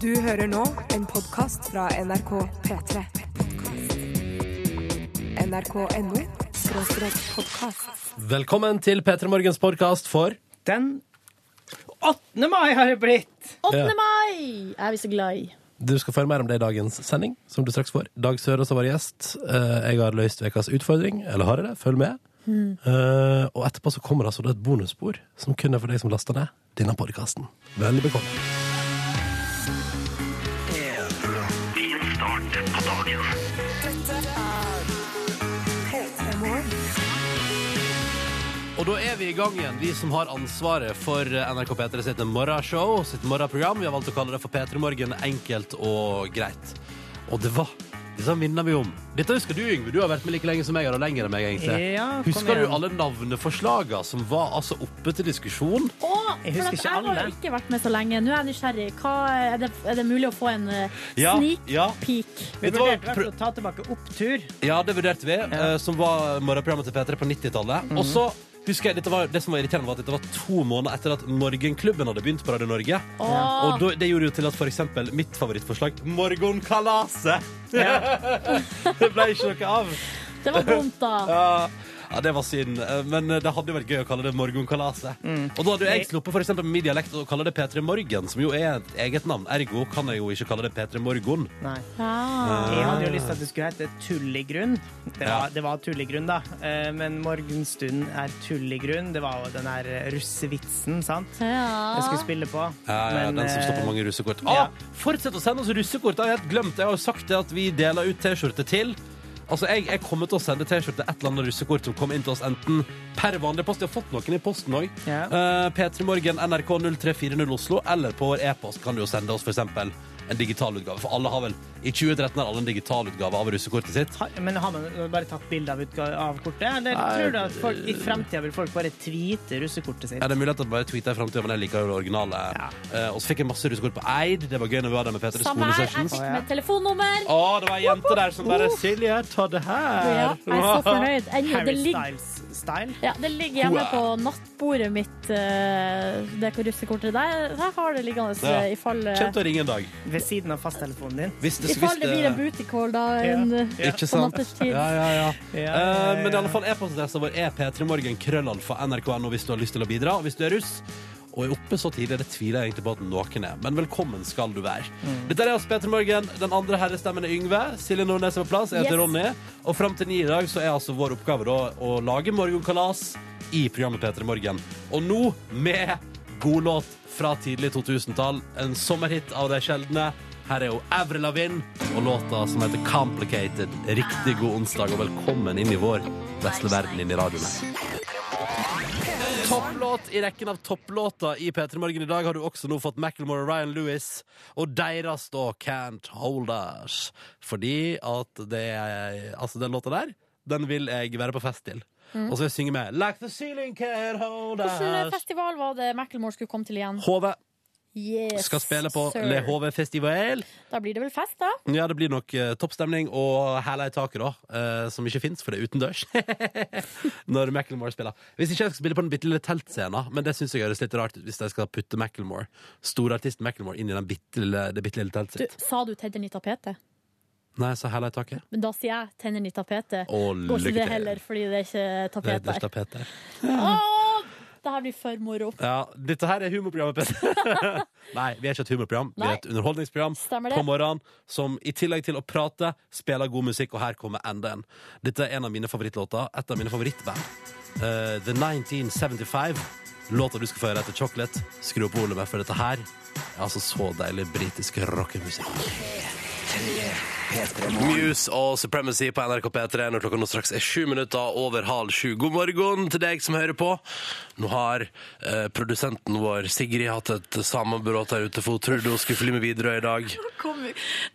Du hører nå en podkast fra NRK P3. NRK.no podkast. Velkommen til P3 Morgens podkast for Den 8. mai har det blitt! 8. Ja. mai er vi så glad i. Du skal få høre mer om det i dagens sending, som du straks får. Dag Sørås har vært gjest. Eh, Jeg har løst ukas utfordring, eller har jeg det? Følg med. Eh, Og etterpå så kommer det altså et bonusspor som kun er for deg som laster ned denne podkasten. Veldig velkommen. Og da er vi i gang igjen, vi som har ansvaret for NRK P3 sitt morgenshow, sitt morgenprogram. Vi har valgt å kalle det for P3 Morgen enkelt og greit. Og det var disse minner vi om. Dette husker du, Yngve. Du har vært med like lenge som meg, og lenger enn meg, egentlig. Ja, kom Husker du alle navneforslagene som var altså oppe til diskusjon? Å, Jeg husker ikke alle. jeg har ikke vært med så lenge. Nå er jeg nysgjerrig. Hva, er, det, er det mulig å få en uh, Ja, sneak ja. peek? Vi Vet vurderte å ta tilbake Opptur. Ja, det vurderte vi, eh, som var morgenprogrammet til P3 på 90-tallet. Og så husker jeg, var, Det som var irriterende, var at dette var to måneder etter at Morgenklubben hadde begynt på Radio Norge. Åh. Og da, det gjorde jo til at f.eks. mitt favorittforslag, Morgenkalaset, det ble ikke noe av. Det var dumt, da. Ja, ja, det var synd. Eh, Men det hadde jo vært gøy å kalle det Morgenkalaset. Og da hadde jo jeg sluppet for eksempel med min dialekt å kalle det P3 Morgen, som jo er et eget navn. Ergo kan jeg jo ikke kalle det P3 Morgon. Nei. Ah. Jeg hadde jo lyst til at det skulle hete Tull i grunn. Det Ja. var, det var tull da. Eh, Men Morgenstund er tull. Det var jo den der russevitsen, sant? Jeg skulle spille på. Ja, ja, Men, den som står på eh, mange russekort. ja. Ah, fortsett å sende oss russekort! Jeg har helt glemt. Jeg har jo sagt det at vi deler ut T-skjorte til. Altså, jeg, jeg kommer til å sende T-skjorte et eller annet russekort som kommer inn til oss enten per vanlig post. Jeg har fått noen i posten òg. Ja. P3 Morgen, NRK 0340 Oslo, eller på vår e-post kan du jo sende oss eksempel en digital utgave. For alle har vel i 2013 har alle en digital utgave av russekortet sitt. Men har man bare tatt bilde av, av kortet? Eller Nei, tror du at folk, i framtida vil folk bare tweete russekortet sitt? Ja, det er mulig at de bare tweeter i fremtiden, men jeg liker jo det originale. Ja. Uh, og så fikk jeg masse russekort på Eid. Det var gøy når vi var der med P3 Samme her. Jeg fikk med telefonnummer. Å, det var ei jente der som bare Silje, ta det her. Ja, jeg er så fornøyd. Ennå, Harry det, ligger, Styles-style? ja, det ligger hjemme på nattbordet mitt, uh, det russekortet der. Der har det liggende Ja. eh, i fall eh, Kjem til å ringe en dag. Ved siden av fasttelefonen din? Hvis det, I fall det blir en booty call da en, eh, Ja. Ikke sant? Ja, ja, ja. Ja, Eh, ja, ja. men i alle fall e-postadressa vår er p3morgen krøllalfa nrk.no hvis du har lyst til å bidra. Og hvis du er russ og er oppe så tidlig, det tviler jeg egentlig på at noen er. Men velkommen skal du være. Mm. Dette er oss, P3 Morgen. Den andre herrestemmen er Yngve. Silje Nordnes er på plass. Jeg heter Yes. Ronny. Og fram til ni i dag så er altså vår oppgave da å lage morgenkalas i programmet P3 Morgen. Og nå med god låt fra tidlig 2000-tall. En sommerhit av de sjeldne. Her er jo Avril Lavigne og låta som heter Complicated. Riktig god onsdag og velkommen inn i vår vesle verden inn i radioen. Topplåt i rekken av topplåter i P3 Morgen i dag har du også nå fått Macklemore og Ryan Lewis og deres da Can't Hold Us. Fordi at det Altså, den låta der, den vil jeg være på fest til. Og så vil jeg synge med Like the ceiling can't hold us. Hvilken festival var det Macklemore skulle komme til igjen? HV Yes, skal spille på sir. Le HV Festival. Da blir det vel fest, da? Ja, det blir nok uh, toppstemning og hæla i taket, da. Uh, som ikke fins, for det er utendørs. Når Macclemore spiller. Hvis ikke jeg skal spille på den bitte lille teltscenen, men det syns jeg høres litt rart ut hvis jeg skal putte Macklemore, storartisten Macclemore, inn i den bitte lille, det bitte lille teltet Du, sitt. sa du tennene i tapetet? Nei, sa hæla i taket. Men da sier jeg tennene i tapetet. Å, Går ikke det heller, fordi det er ikke Det er tapet ikke der. tapet der. Åh, det her blir for moro. Ja, dette her er humorprogrammet, Petter. Nei, vi er ikke et humorprogram. Vi Nei. er et underholdningsprogram Stemmer på morgenen som i tillegg til å prate, spiller god musikk, og her kommer enda en. Dette er en av mine favorittlåter. Et av mine favorittband. Uh, The 1975. Låta du skal få høre etter Chocolate. Skru opp volumet, for dette her er altså så deilig britisk rockemusikk. Muse og Supremacy på NRK P3 når klokka nå straks er sju minutter over halv sju. God morgen til deg som hører på. Nå har eh, produsenten vår Sigrid hatt et sammenbrudd her ute, for hun trodde hun skulle fly med Widerøe i dag. Kom,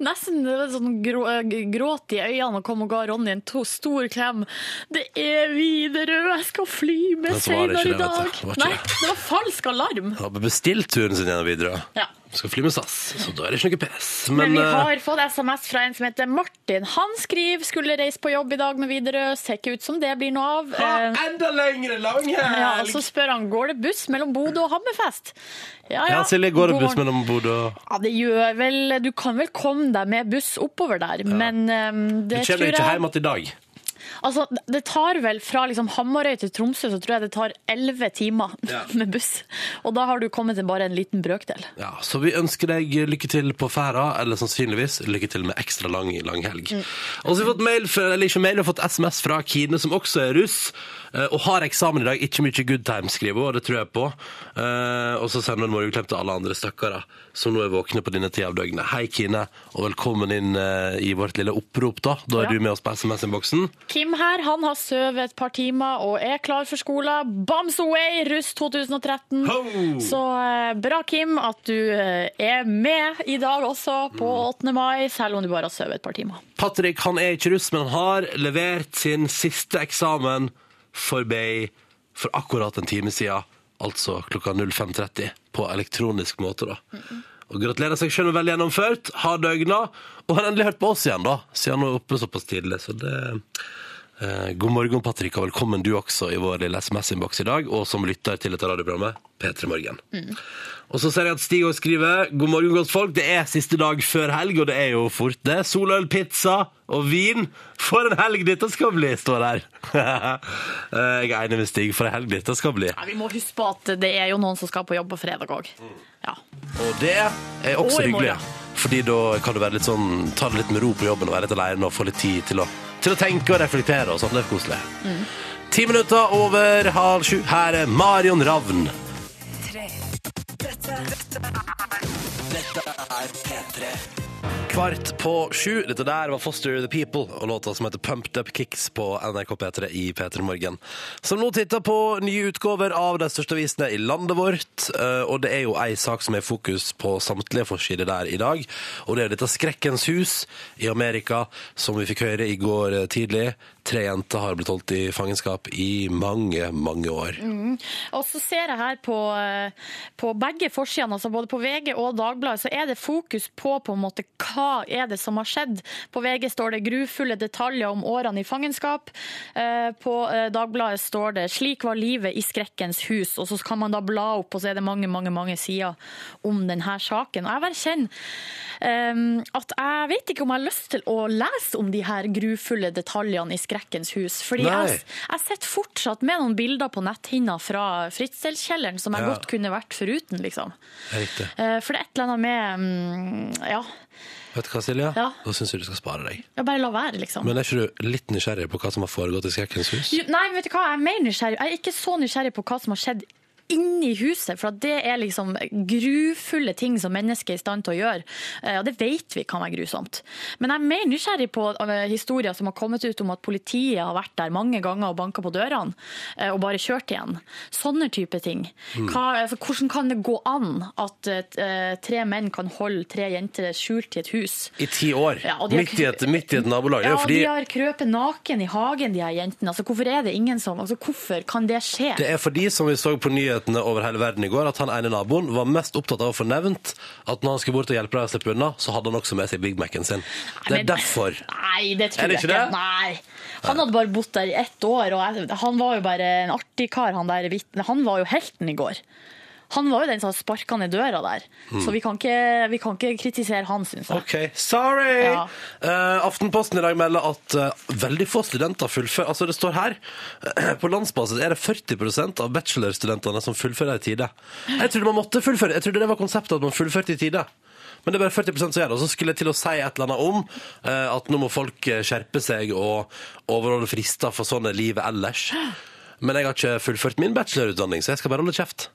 nesten sånn grå, gråt i øynene og kom og ga Ronny en to, stor klem. Det er Widerøe, jeg skal fly med Men senere i dag. Det var Nei, det. var falsk alarm. Han har bestilt turen sin gjennom Widerøe. Ja, Skal fly med SAS, så da er det ikke noe pes. Men, vi eh, har fått SMS fra en som heter Martin. Han skriver skulle reise på jobb i dag med Widerøe. Ser ikke ut som det blir noe av. Ha enda lengre langhelg! ja, og så spør han går det buss mellom Bodø og Hammerfest. Ja, Ja, Silje, går det buss mellom Bodø og Ja, det gjør vel Du kan vel komme deg med buss oppover der, men um, Du det kommer tror deg ikke jeg hjem igjen i dag. Altså, det tar vel fra liksom Hamarøy til Tromsø, så tror jeg det tar elleve timer Ja. med buss. Og da har du kommet til bare en liten brøkdel. Ja, Så vi ønsker deg lykke til på ferda, eller sannsynligvis lykke til med ekstra lang langhelg. Og så har vi fått mail, eller ikke mail, vi har fått SMS fra Kine, som også er russ, og har eksamen i dag. Ikke mye good time, skriver hun, det tror jeg på. Eh, Og så sender hun morgenklem til alle andre stakkarer som nå er våkne på denne tida av døgnet. Hei, Kine, og velkommen inn eh, i vårt lille opprop, da. Da er Ja. du med oss på SMS-innboksen. Kim her, han har sovet et par timer og er klar for skolen. Bams away, russ 2013. Ho! Så eh, bra, Kim, at du eh, er med i dag også, på 8. mai, selv om du bare har sovet et par timer. Patrick han er ikke russ, men han har levert sin siste eksamen forbi for akkurat en time siden, altså klokka 05.30, på elektronisk måte. da. Og Gratulerer seg selv med vel gjennomført, har døgna, og har endelig hørt på oss igjen, da, siden han er oppe såpass tidlig. Så det eh, God morgen, Patrick, og velkommen du også i vår lille SMS-innboks i dag, og som lytter til dette radioprogrammet, P3 Morgen. Og så ser jeg at Stig også skriver God morgen, godt folk. Det er siste dag før helg, og det er jo fort det. Soløl, pizza og vin. For en helg dette skal bli, står der. jeg er enig med Stig. For en helg dette skal bli. Ja, vi må huske på at det er jo noen som skal på jobb på fredag òg. Ja. Og det er også Og hyggelig. Fordi da kan du være litt sånn, ta det litt med ro på jobben og være litt alene og få litt tid til å, til å tenke og reflektere og sånn. Det er koselig. Ti minutter over halv sju. Her er Marion Ravn. Kvart på sju. Dette der var Foster the People og låta som heter Pumped Up Kicks på NRK P3 i P3 Morgen. Som nå titter på nye utgaver av de største avisene i landet vårt. eh, Og det er jo ei sak som er fokus på samtlige forsider der i dag. Og det er dette Skrekkens hus i Amerika som vi fikk høre i går eh, tidlig. Tre jenter har blitt holdt i fangenskap i mange, mange år. Og så ser jeg her på, eh, på begge forsidene, altså både på VG og Dagbladet, så er det fokus på på en måte hva er det som har skjedd. På VG står det grufulle detaljer om årene i fangenskap. Eh, På eh, Dagbladet står det 'Slik var livet i skrekkens hus', og så kan man da bla opp, og så er det mange, mange, mange sider om denne saken. Og jeg bare kjenner at jeg vet ikke om jeg har lyst til å lese om de her grufulle detaljene i skrekkens hus. Fordi Nei. jeg, jeg sitter fortsatt med noen bilder på netthinna fra Fritzelkjelleren som jeg Ja. godt kunne vært foruten, liksom. Riktig. Eh, For det er et eller annet med mm, Ja, Vet du hva, Silja? Ja. Da syns jeg du skal spare deg. ja, bare la være, liksom. Men er ikke du litt nysgjerrig på hva som har foregått i Skrekkens hus? Jo, Nei, vet du hva, jeg er mer nysgjerrig. Jeg er ikke så nysgjerrig på hva som har skjedd inni huset, for det er liksom grufulle ting som mennesker er i stand til å gjøre. Eh, Og det vet vi kan være grusomt. Men jeg er mer nysgjerrig på eh, historier som har kommet ut om at politiet har vært der mange ganger og banka på dørene, eh, og bare kjørt igjen. Sånne type ting. Hva, altså, hvordan kan det gå an at tre menn kan holde tre jenter skjult i et hus? I ti år. Ja, har- midt, i et, midt i et nabolag. Ja, og fordi de har krøpet naken i hagen, de her jentene. Altså, hvorfor er det ingen som altså, Hvorfor kan det skje? Det er fordi, som vi så på nyhetene over hele verden i går, at han ene naboen var mest opptatt av å få nevnt at når han skulle bort og hjelpe deg å slippe unna, så hadde han også med seg Big Mac-en sin. Det er derfor. Nei, det tror det jeg ikke. Nei. Han hadde bare bodd der i ett år, og han var jo bare en artig kar, han der vitne. Han var jo helten i går. Han var jo den som sparka ned døra der. Så vi kan, ikke, vi kan ikke kritisere han, syns jeg. OK, sorry! Ja. Uh, Aftenposten i dag melder at uh, veldig få studenter fullfører Altså, det står her På landsbasis er det 40% av bachelorstudentene som fullfører i tide. Jeg trodde man måtte fullføre. Jeg trodde det var konseptet at man fullførte i tide. Men det er bare 40 som gjør det. Og så skulle jeg til å si et eller annet om eh, at nå må folk skjerpe seg og overholde frister for sånn er livet ellers. Men jeg har ikke fullført min bachelorutdanning, så jeg skal bare holde kjeft.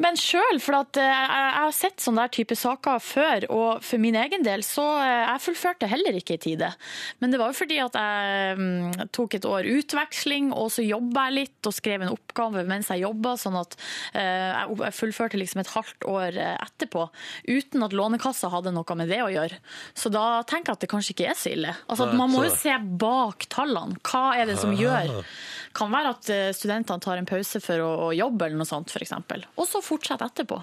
Men sjøl, for at eh, jeg, jeg har sett sånne der type saker før, og for min egen del så eh, jeg fullførte heller ikke i tide. Men det var jo fordi at jeg mm, tok et år utveksling, og så jobba jeg litt og skrev en oppgave mens jeg jobba, sånn at eh, jeg jeg fullførte liksom et halvt år eh, etterpå, uten at Lånekassa hadde noe med det å gjøre. Så da tenker jeg at det kanskje ikke er så ille. Altså, Nei, man må så- jo se bak tallene. Hva er det som gjør? Kan være at eh, studentene tar en pause for å, å jobbe eller noe sånt, f.eks. Og så fortsette etterpå.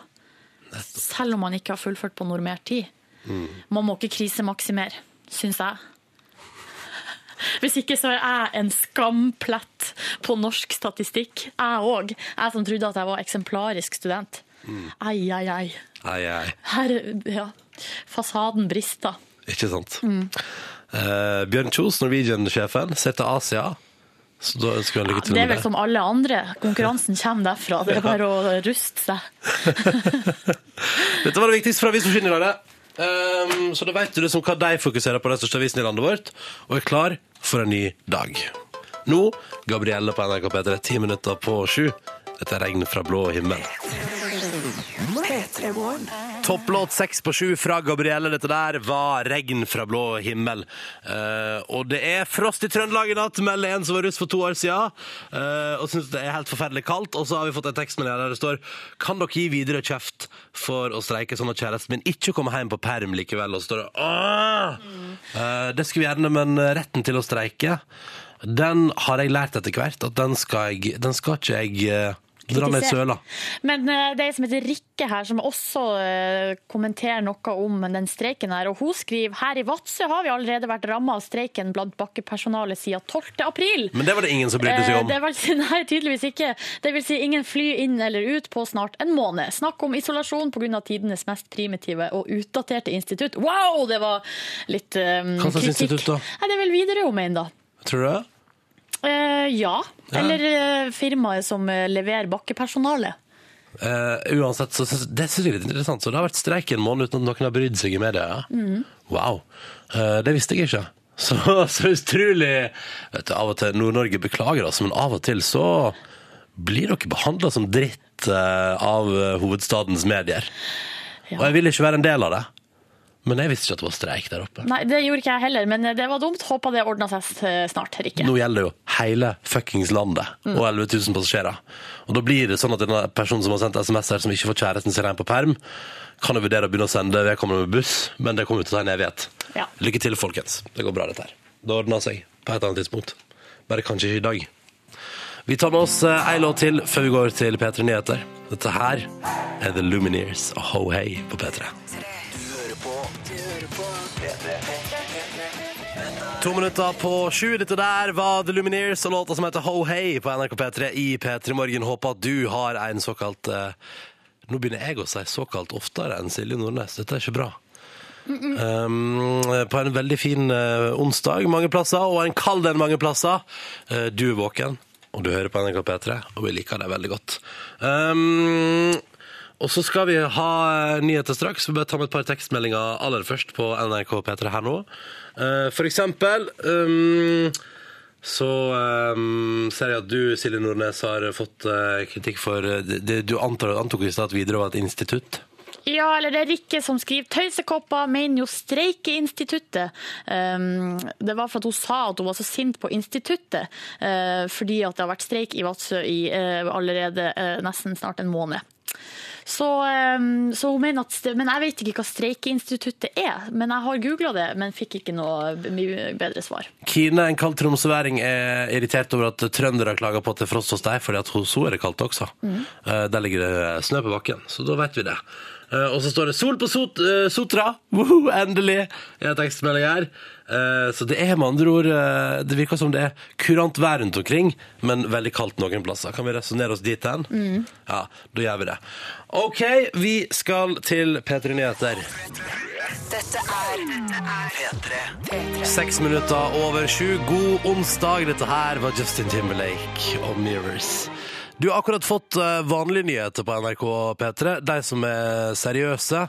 Selv om man ikke har fullført på normert tid. Man må ikke krisemaksimere, syns jeg. Hvis ikke så er jeg en skamplett på norsk statistikk. Jeg òg. Jeg som trodde at jeg var eksemplarisk student. Ai, ai, ai. Ai, ai. Her, ja. Fasaden brister. Ikke sant. Mm. Eh, Bjørn Kjos, Norwegian-sjefen, ser til Asia. Så da ønsker jeg lykke til Det er med vel som alle andre. Konkurransen kommer derfra. Det er bare å ruste seg. Dette var det viktigste fra avisforsiden i dag. det. Ehm, så da vet du liksom hva de fokuserer på, den største avisen i landet vårt, og er klar for en ny dag. Nå, Gabrielle på NRK P3, ti minutter på sju. Dette er regn fra blå himmel. P3 Morgen. Topplåt seks på sju fra Gabrielle. Dette der var regn fra blå himmel. Eh, og det er frost i Trøndelag i natt, melder en som var russ for to år siden. eh, og syns det er helt forferdelig kaldt. Og så har vi fått en tekstmelding der det står Kan dere gi videre kjeft for å streike sånn at kjæresten min ikke kommer hjem på perm likevel? Og så står det Åh! Eh, det skulle vi gjerne, men retten til å streike, den har jeg lært etter hvert at den skal, jeg, den skal ikke jeg eh, Kritisere. Men uh, det er en som heter Rikke her, som også uh, kommenterer noe om den streiken her. Og hun skriver her i Vadsø har vi allerede vært ramma av streiken blant bakkepersonalet siden 12. april. Men det var det ingen som brydde seg om? om. Det var, nei, tydeligvis ikke. Det vil si ingen fly inn eller ut på snart en måned. Snakk om isolasjon pga. tidenes mest primitive og utdaterte institutt. Wow, det var litt um, Hva slags institutt da? Nei, det er vel Widerøe hun mener, da. Tror du det? Eh, ja. Eller eh, firmaet som eh, leverer bakkepersonale. Eh, uansett, så det synes jeg er litt interessant. Så det har vært streik en måned uten at noen har brydd seg i media. Mhm. Wow. Eh, det visste jeg ikke. Så, så utrolig vet du, Av og til Nord-Norge beklager oss, men av og til så blir dere behandla som dritt eh, av hovedstadens medier. Ja. Og jeg vil ikke være en del av det. Men jeg visste ikke at det var streik der oppe. Nei, det gjorde ikke jeg heller, men det var dumt. Håper det ordna seg eh, snart, Rikke. Nå gjelder det jo hele fuckings landet og 11 000 passasjerer. Og da blir det sånn at denne personen som har sendt SMS her, som ikke får kjæresten sin hjem på perm, kan jo vurdere å begynne å sende vedkommende med buss, men det kommer til å ta en evighet. Ja. Lykke til, folkens. Det går bra, dette her. Det ordner seg på et annet tidspunkt. Bare kanskje ikke i dag. Vi tar med oss eh, ei låt til før vi går til P3 Nyheter. Dette her er The Lumineers og Ho Hey på P3. To minutter på sju. Dette der var The Lumineers og låta som heter Ho Hey på NRK P3 i P3 Morgen. Håper at du har en såkalt eh, Nå begynner jeg å si såkalt oftere enn Silje Nordnes. Dette er ikke bra. Um, på en veldig fin eh, onsdag mange plasser, og en kald en mange plasser. Eh, du er våken, og du hører på NRK P3, og vi liker deg veldig godt. Um, og så skal vi ha eh, nyheter straks. Vi bør ta med et par tekstmeldinger aller først på NRK P3 her nå. Eh, for eksempel um, så um, ser jeg at du, Silje Nordnes, har fått eh, kritikk for det, Du antar, antok i stad at Widerøe var et institutt? Ja, eller det er Rikke som skriver Tøysekopper mener jo streikeinstituttet. Um, det var for at hun sa at hun var så sint på instituttet, uh, fordi at det har vært streik i Vadsø i uh, allerede uh, nesten snart en måned. Så, um, så hun mener at Men jeg vet ikke hva streikeinstituttet er. Men jeg har googla det, men fikk ikke noe mye bedre svar. Kine, en kald tromsøværing, er irritert over at trøndere klager på at det er frost hos deg, fordi at hos henne er det kaldt også. Mm. Der ligger det snø på bakken, så da vet vi det. Eh, Og så står det 'Sol på Sot eh, Sotra', Woho, endelig, i en tekstmelding her. Eh, Så det er med andre ord eh, Det virker som det er kurant vær rundt omkring, men veldig kaldt noen plasser. Kan vi resonnere oss dit hen? Ja, da gjør vi det. OK, vi skal til P3 Nyheter. Dette er P3. Seks minutter over sju. God onsdag. Dette her var Justin Timberlake og Mirrors. Du har akkurat fått eh, vanlige nyheter på NRK P3. De som er seriøse,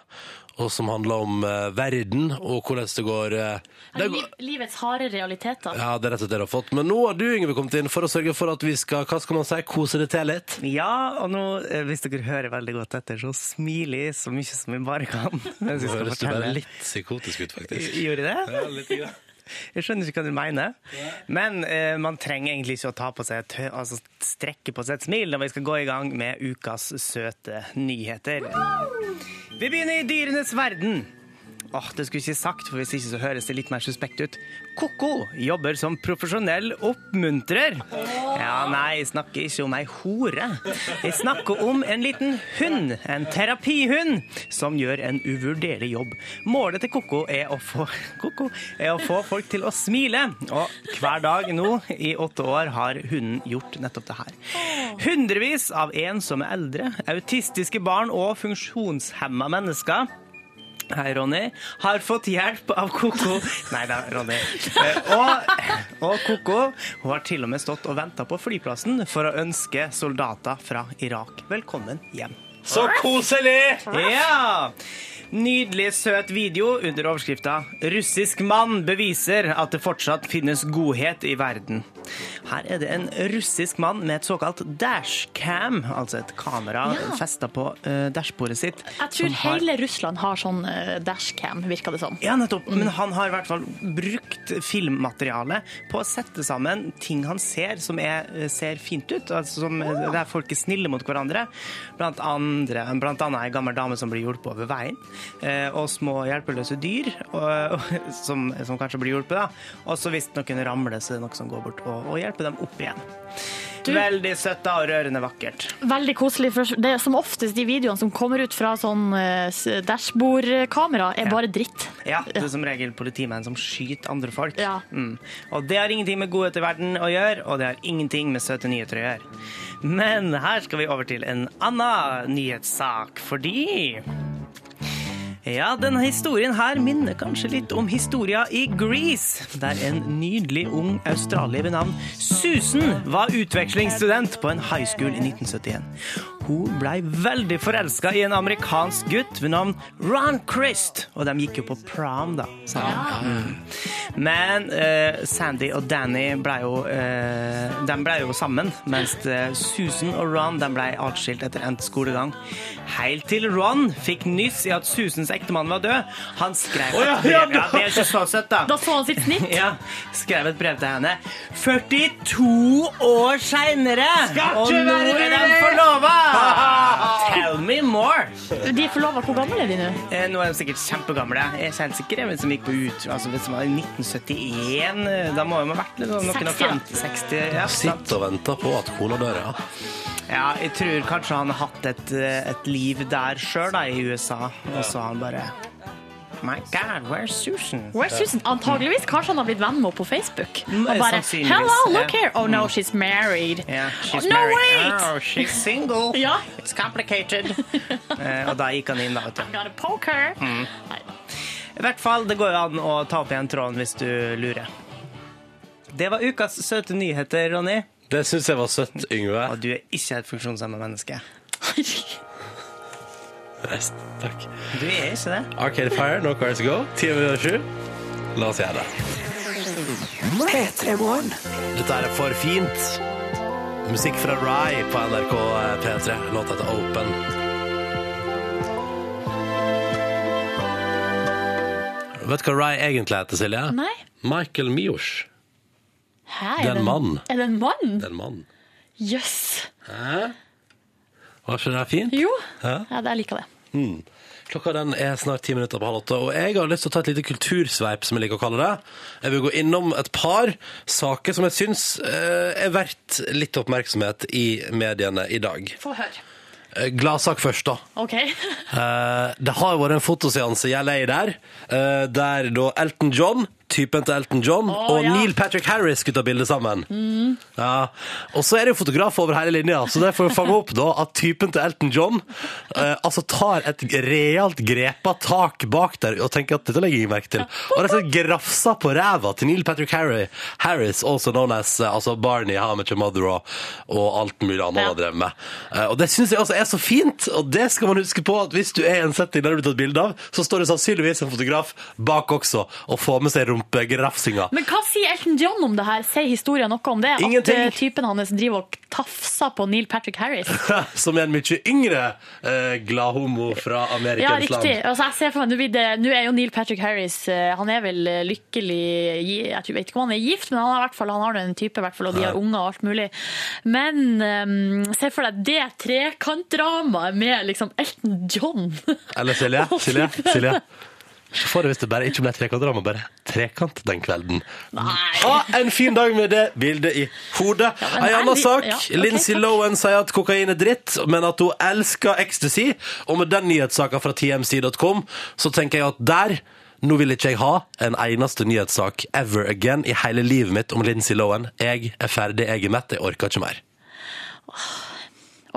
og som handler om eh, verden og hvordan det går. eh, det går livets harde realiteter. ja, det er rett og slett det du har fått. Men nå har du Yngve, kommet inn for å sørge for at vi skal hva skal man si, kose det til litt. Ja, og nå, hvis dere hører veldig godt etter, så smiler jeg så mye som jeg bare kan. Skal Høres du bare litt psykotisk ut, faktisk. Gjorde jeg det? Ja, litt grann. Jeg skjønner ikke hva du mener. Men eh, man trenger egentlig ikke å ta på seg et, altså, strekke på seg et smil når vi skal gå i gang med ukas søte nyheter. Vi begynner i dyrenes verden. Åh, det skulle jeg ikke sagt, for hvis ikke så høres det litt mer suspekt ut. Koko jobber som profesjonell oppmuntrer. Ja, nei, jeg snakker ikke om ei hore. Jeg snakker om en liten hund, en terapihund, som gjør en uvurderlig jobb. Målet til Koko er er å få folk til å smile, og hver dag nå i åtte år har hunden gjort nettopp det her. Hundrevis av ensomme eldre, autistiske barn og funksjonshemma mennesker Hei, Ronny. Har fått hjelp av Koko. Nei da, Ronny. Eh, Og, og Koko hun har til og med stått og venta på flyplassen for å ønske soldater fra Irak velkommen hjem. Så koselig! Ja! Nydelig, søt video under overskrifta 'Russisk mann beviser at det fortsatt finnes godhet i verden'. Her er det en russisk mann med et såkalt dashcam, altså et kamera Ja. festa på uh, dashbordet sitt. Jeg tror har- hele Russland har sånn uh, dashcam, virker det som. Ja, nettopp. Men han har i hvert fall brukt filmmateriale på å sette sammen ting han ser som er, ser fint ut. Altså som, Der folk er snille mot hverandre. Blant, andre, annet ei gammel dame som blir hjulpet over veien. eh, Og små hjelpeløse dyr og, som, som kanskje blir hjulpet. da. Og så hvis noen ramler, så er det noen som går bort og, og hjelper dem opp igjen. Du- Veldig søtt og rørende vakkert. Veldig koselig. For det er som oftest de videoene som kommer ut fra sånn eh, dashbordkamera, er bare dritt. Ja, det er som regel politimenn som skyter andre folk. Ja. Mm. Og det har ingenting med godhet i verden å gjøre, og det har ingenting med søte nyheter å gjøre. Men her skal vi over til en annen nyhetssak, fordi ja, denne historien her minner kanskje litt om historia i Grease, der en nydelig ung australier ved navn Susan var utvekslingsstudent på en high school i 1971. Hun blei veldig forelska i en amerikansk gutt ved navn Ron Christ, og de gikk jo på prom, da. sammen. Mm. Men uh, Sandy og Danny ble jo, uh, de ble jo sammen, mens eh, Susan og Ron de ble atskilt etter endt skolegang. Helt til Ron fikk nyss i at Susans ektemann var død. Han skrev et brev. Ja, det er ikke så søtt, da. Da så han sitt snitt. Ja, skrev et brev til henne 42 år seinere! Og nå er de forlova! Tell me more! De er forlova. Hvor gamle er de nå? Eh, Nå er de sikkert kjempegamle. Jeg kjenner sikkert en som gikk på ut altså, Hvis man var i 1971, eh, da må de ha vært noen og 50-60. Ja, Sitter Sitt og venter på at kona dør, ja. ja, jeg tror kanskje han har hatt et, eh, et liv der sjøl, i USA, og så har han bare My God, where's Susan? Where's Susan? Antageligvis kanskje han har blitt venn med henne på Facebook. Mm, Og bare Hello, look here! Oh no, she's married. Yeah, she's no, married. wait! Oh, she's single. Ja. It's complicated. uh, og da gikk han inn, da, vet du. Got a poker. Mm. I hvert fall, det går jo an å ta opp igjen tråden hvis du lurer. Det var ukas søte nyheter, Ronny. Det syns jeg var søtt, Yngve. Og du er ikke et funksjonshemma menneske. Takk. Du er ikke det. Arcade Fire, No Cars Go. Ti minutter sju. La oss gjøre det. P3 Morgen. Dette er for fint. Musikk fra Rye på NRK P3. Låta heter Open. Vet du hva Rye egentlig heter, Silje? Nei. Michael Miosh. Hæ, Det er en mann. Er det en mann? Det er en mann. Jøss. Hæ? Var ikke det fint? Jo. Hæ? Ja, jeg liker det. Mm. Klokka den er snart ti minutter på halv åtte, og jeg har lyst til å ta et lite kultursveip, som jeg liker å kalle det. Jeg vil gå innom et par saker som jeg syns eh, er verdt litt oppmerksomhet i mediene i dag. Få høre. Eh, Gladsak først, da. OK. Eh, det har vært en fotoseanse i LA der, der da Elton John, typen til Elton John, Å, og ja. Neil Patrick Harris skulle ta bilde sammen. Ja. Og så er det jo fotograf over hele linja, så det får vi fange opp da at typen til Elton John eh, altså tar et realt grepa tak bak der og tenker at dette legger jeg merke til. Og rett og slett grafser på ræva til Neil Patrick Harry, Harris, also known as eh, altså Barney, How I Met Your Mother og, og alt mulig annet han har drevet med. Eh, og det syns jeg altså er så fint, og det skal man huske på at hvis du er i en setting der du blir tatt bilde av, så står det sannsynligvis en fotograf bak også og får med seg rumpegrafsinga. Men hva sier Elton John om det her? Sier historien noe om det? Ingenting. At eh, typen hans driver og tafser på Neil Patrick Harris? Som er en mye yngre eh, gladhomo fra Ja, riktig. land. Altså, jeg ser for meg, nå det, nå er jo Neil Patrick Harris eh, Han er vel eh, lykkelig Jeg vet ikke om han er gift, men han hvert fall, han har en type, i hvert fall, og de har unger og alt mulig. Men um, se for deg det trekantdramaet med liksom Elton John. Eller Silje? Silje? Silje? Se for deg hvis det bare ikke ble trekantdrama, bare trekant den kvelden. Ha en fin dag med det bildet i hodet. Ja, en annen sak. ja, okay, Lindsay takk. Lohan sier at kokain er dritt, men at hun elsker ecstasy. Og med den nyhetssaka fra tmc.com, så tenker jeg at der nå vil ikke jeg ha en eneste nyhetssak ever again i hele livet mitt om Lindsay Lohan. Jeg er ferdig, jeg er mett, jeg orker ikke mer.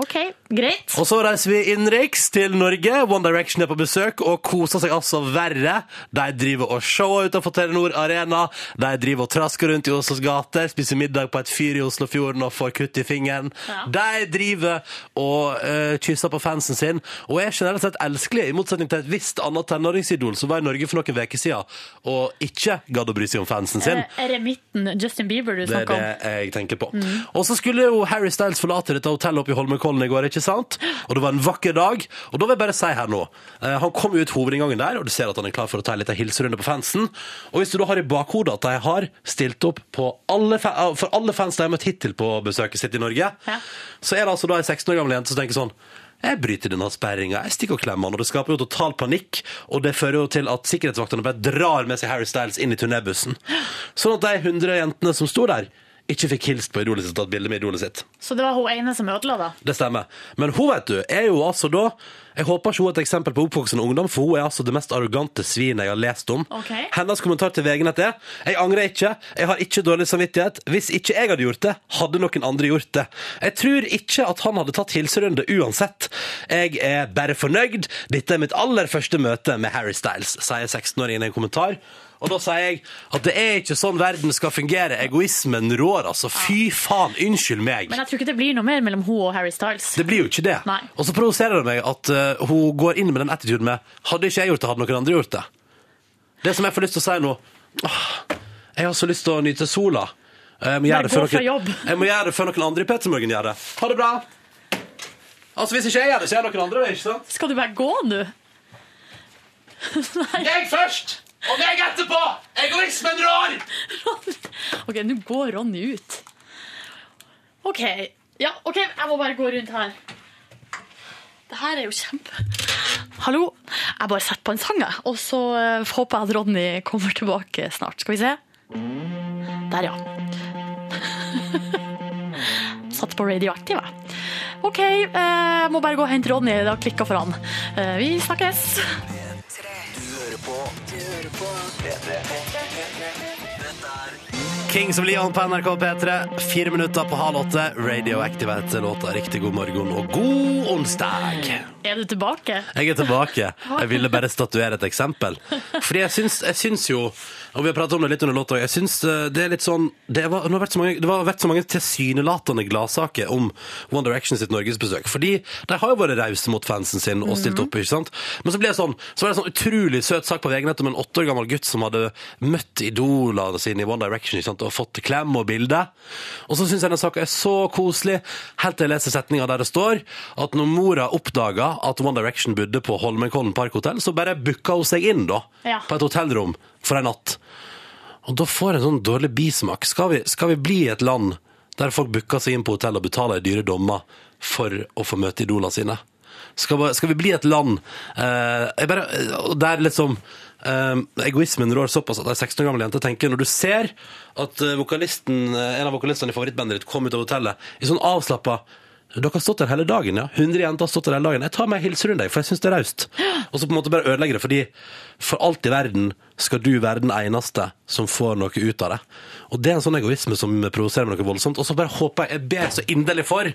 OK, greit. Og så reiser vi innenriks til Norge. One Direction er på besøk og koser seg altså verre. De driver og shower utenfor Telenor Arena. De driver og trasker rundt i Oslos gater, spiser middag på et fyr i Oslofjorden og får kutt i fingeren. Ja. De driver og uh, kysser på fansen sin og er generelt sett elskelige, i motsetning til et visst annet tenåringsidol som var i Norge for noen uker siden og ikke gadd å bry seg om fansen sin. Er, er det midten Justin Bieber du snakker om. Det er det jeg tenker på. Og så skulle jo Harry Styles forlate dette hotellet oppe i Holmenkollen i går, ikke sant? Og det var en vakker dag. Og da vil jeg bare si her nå eh, Han kom ut hovedinngangen der, og du ser at han er klar for å ta en liten hilserunde på fansen. Og hvis du da har i bakhodet at de har stilt opp på alle eh, for alle fans de har møtt hittil på besøket sitt i Norge, Ja. så er det altså da en 16 år gammel jente som tenker sånn jeg bryter denne sperringa, jeg stikker og klemmer han, og det skaper jo total panikk, og det fører jo til at sikkerhetsvaktene bare drar med seg Harry Styles inn i turnébussen. Sånn at de 100 jentene som sto der, ikke fikk hilst på idolet sitt og tatt bilde med idolet sitt. Så det var hun ene som ødela, da? Det stemmer. Men hun, vet du, er jo altså da Jeg håper ikke hun er et eksempel på oppvoksende ungdom, for hun er altså det mest arrogante svinet jeg har lest om. Okay. Hennes kommentar til VG-nett er Jeg angrer ikke, jeg har ikke dårlig samvittighet. Hvis ikke jeg hadde gjort det, hadde noen andre gjort det. Jeg tror ikke at han hadde tatt hilserunde uansett. Jeg er bare fornøyd. Dette er mitt aller første møte med Harry Styles, sier 16-åringen i en kommentar. Og da sier jeg at det er ikke sånn verden skal fungere. Egoismen rår, altså. Fy faen, unnskyld meg. Men jeg tror ikke det blir noe mer mellom hun og Harry Styles. Det blir jo ikke det. Nei. Og så provoserer det meg at uh, hun går inn med den attituden med Hadde ikke jeg gjort det, hadde noen andre gjort det. Det som jeg får lyst til å si nå åh, Jeg har så lyst til å nyte sola. Jeg må, gjøre det før noen, jeg må gjøre det før noen andre i Petter Morgen gjør det. Ha det bra. Altså Hvis ikke jeg gjør det, så gjør noen andre det. ikke sant? Skal du bare gå nå? Jeg først! Og meg etterpå! Egoismen rår! OK, nå går Ronny ut. OK. Ja, OK, jeg må bare gå rundt her. Det her er jo kjempe... Hallo. Jeg bare setter på en sang. Og så eh, håper jeg at Ronny kommer tilbake snart. Skal vi se. Der, ja. Satt på radioaktiv, jeg. OK, eh, jeg må bare gå og hente Ronny. Det har klikka for han. Eh, Vi snakkes. Kings of Leon på NRK P3. Fire minutter på halv åtte. Radioactive heter låta. Riktig god morgen og god onsdag. Er du tilbake? Jeg er tilbake. Jeg ville bare statuere et eksempel. Fordi jeg syns, jeg syns jo, og vi har pratet om det litt under låta, jeg syns eh, det er litt sånn Det, var, det har vært så mange, det har vært så mange tilsynelatende gladsaker om One Direction sitt norgesbesøk. Fordi de har jo vært rause mot fansen sin og stilt opp, ikke sant. Men så ble det sånn, så var det en sånn utrolig søt sak på VG-nett om en åtte år gammel gutt som hadde møtt idolene sine i One Direction ikke sant? og fått klem og bilde. Og så syns jeg den saka er så koselig, helt til jeg leser setninga der det står at når mora oppdaga at One Direction bodde på Holmenkollen parkhotell, så bare booka hun seg inn da, Ja. på et hotellrom for en natt. Og da får jeg en sånn dårlig bismak. Skal vi, skal vi bli et land der folk booker seg inn på hotell og betaler dyre dommer for å få møte idolene sine? Skal, vi- skal vi bli et land eh, jeg bare, der liksom eh, egoismen rår såpass at ei 16 år gammel jente tenker Når du ser at eh, vokalisten, eh, en av vokalistene i favorittbandet ditt kom ut av hotellet i sånn avslappa dere har stått der hele dagen, ja. 100 jenter har stått der hele dagen. Jeg tar meg en hilserunde, for jeg syns det er raust. Og så på en måte bare ødelegger det, fordi for alt i verden skal du være den eneste som får noe ut av det. Og det er en sånn egoisme som provoserer meg noe voldsomt. Og så bare håper jeg, jeg ber så inderlig for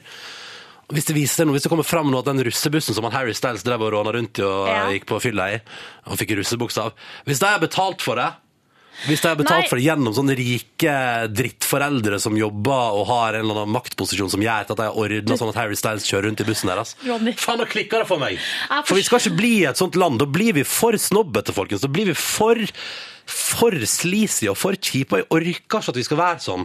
hvis det viser noe, hvis det kommer fram nå at den russebussen som han Harry Styles drev og råna rundt i og Ja. gikk på fylla i, og fikk russebukse av Hvis de har betalt for det hvis de har betalt Nei. for det gjennom sånne rike drittforeldre som jobber og har en eller annen maktposisjon som gjør at de har ordna sånn at Harry Styles kjører rundt i bussen deres. Ronny. Faen, nå klikker det for meg! For vi skal ikke bli et sånt land. Da blir vi for snobbete, folkens. Da blir vi for for sleazy og for kjipe. Jeg orker ikke at vi skal være sånn.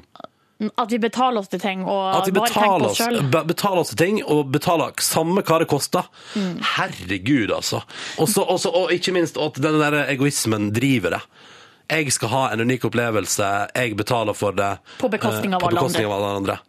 At vi betaler oss til ting og At vi betaler oss, betaler oss til ting, og betaler samme hva det koster. Mm. Herregud, altså. Også, også, og ikke minst at den der egoismen driver det. Jeg skal ha en unik opplevelse, jeg betaler for det. På bekostning eh, av på alle bekostning av alle andre.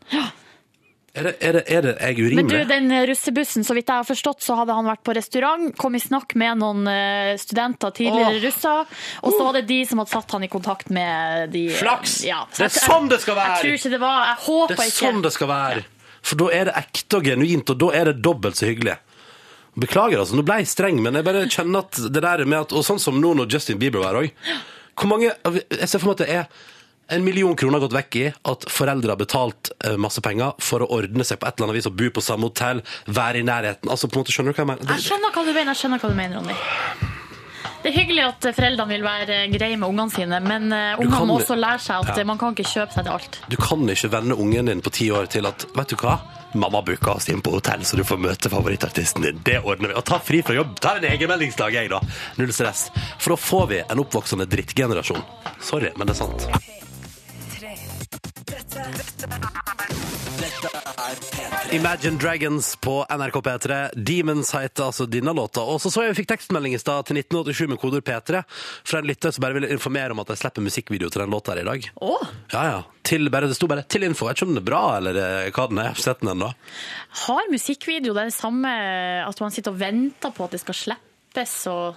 Er det, er det, er det jeg Men du, urimelig? den russebussen, så vidt jeg har forstått, så hadde han vært på restaurant, kom i snakk med noen eh, studenter, tidligere Åh. russer, og så var det de som hadde satt han i kontakt med de Flaks! Ja, Det er sånn det skal være! Jeg tror ikke det var Jeg håper ikke Det er ikke. sånn det skal være. For da er det ekte og genuint, og da er det dobbelt så hyggelig. Beklager, altså. Nå ble jeg streng, men jeg bare kjenner at det der med at Og sånn som nå når Justin Bieber var òg. Hvor mange Jeg ser for meg at det er en million kroner gått vekk i at foreldre har betalt eh, masse penger for å ordne seg på et eller annet vis og bo på samme hotell, være i nærheten. Altså på en måte, Skjønner du hva jeg mener? Jeg skjønner hva du mener, jeg skjønner hva du mener, Ronny. Det er hyggelig at foreldrene vil være greie med ungene sine, men eh, ungene må også lære seg at Ja. eh, man kan ikke kjøpe seg til alt. Du kan ikke vende ungen din på ti år til at Vet du hva? Mamma booka oss inn på hotell, så du får møte favorittartisten din. Det ordner vi. Og ta fri fra jobb. Ta en egenmeldingsdag, jeg, da. Null stress. For da får vi en oppvoksende drittgenerasjon. Sorry, men det er sant. Imagine Dragons på NRK P3. Demons heter altså denne låta. Og så så jeg vi fikk tekstmelding i stad til 1987 med kodeord P3 fra en lytter som bare ville informere om at de slipper musikkvideo til den låta her i dag. Åh, Ja, ja. Til, bare, det sto bare 'til info'. Jeg vet ikke om den er bra, eller eh, hva den er. Jeg har ikke sett den ennå. har musikkvideo det samme at man sitter og venter på at det skal slippes og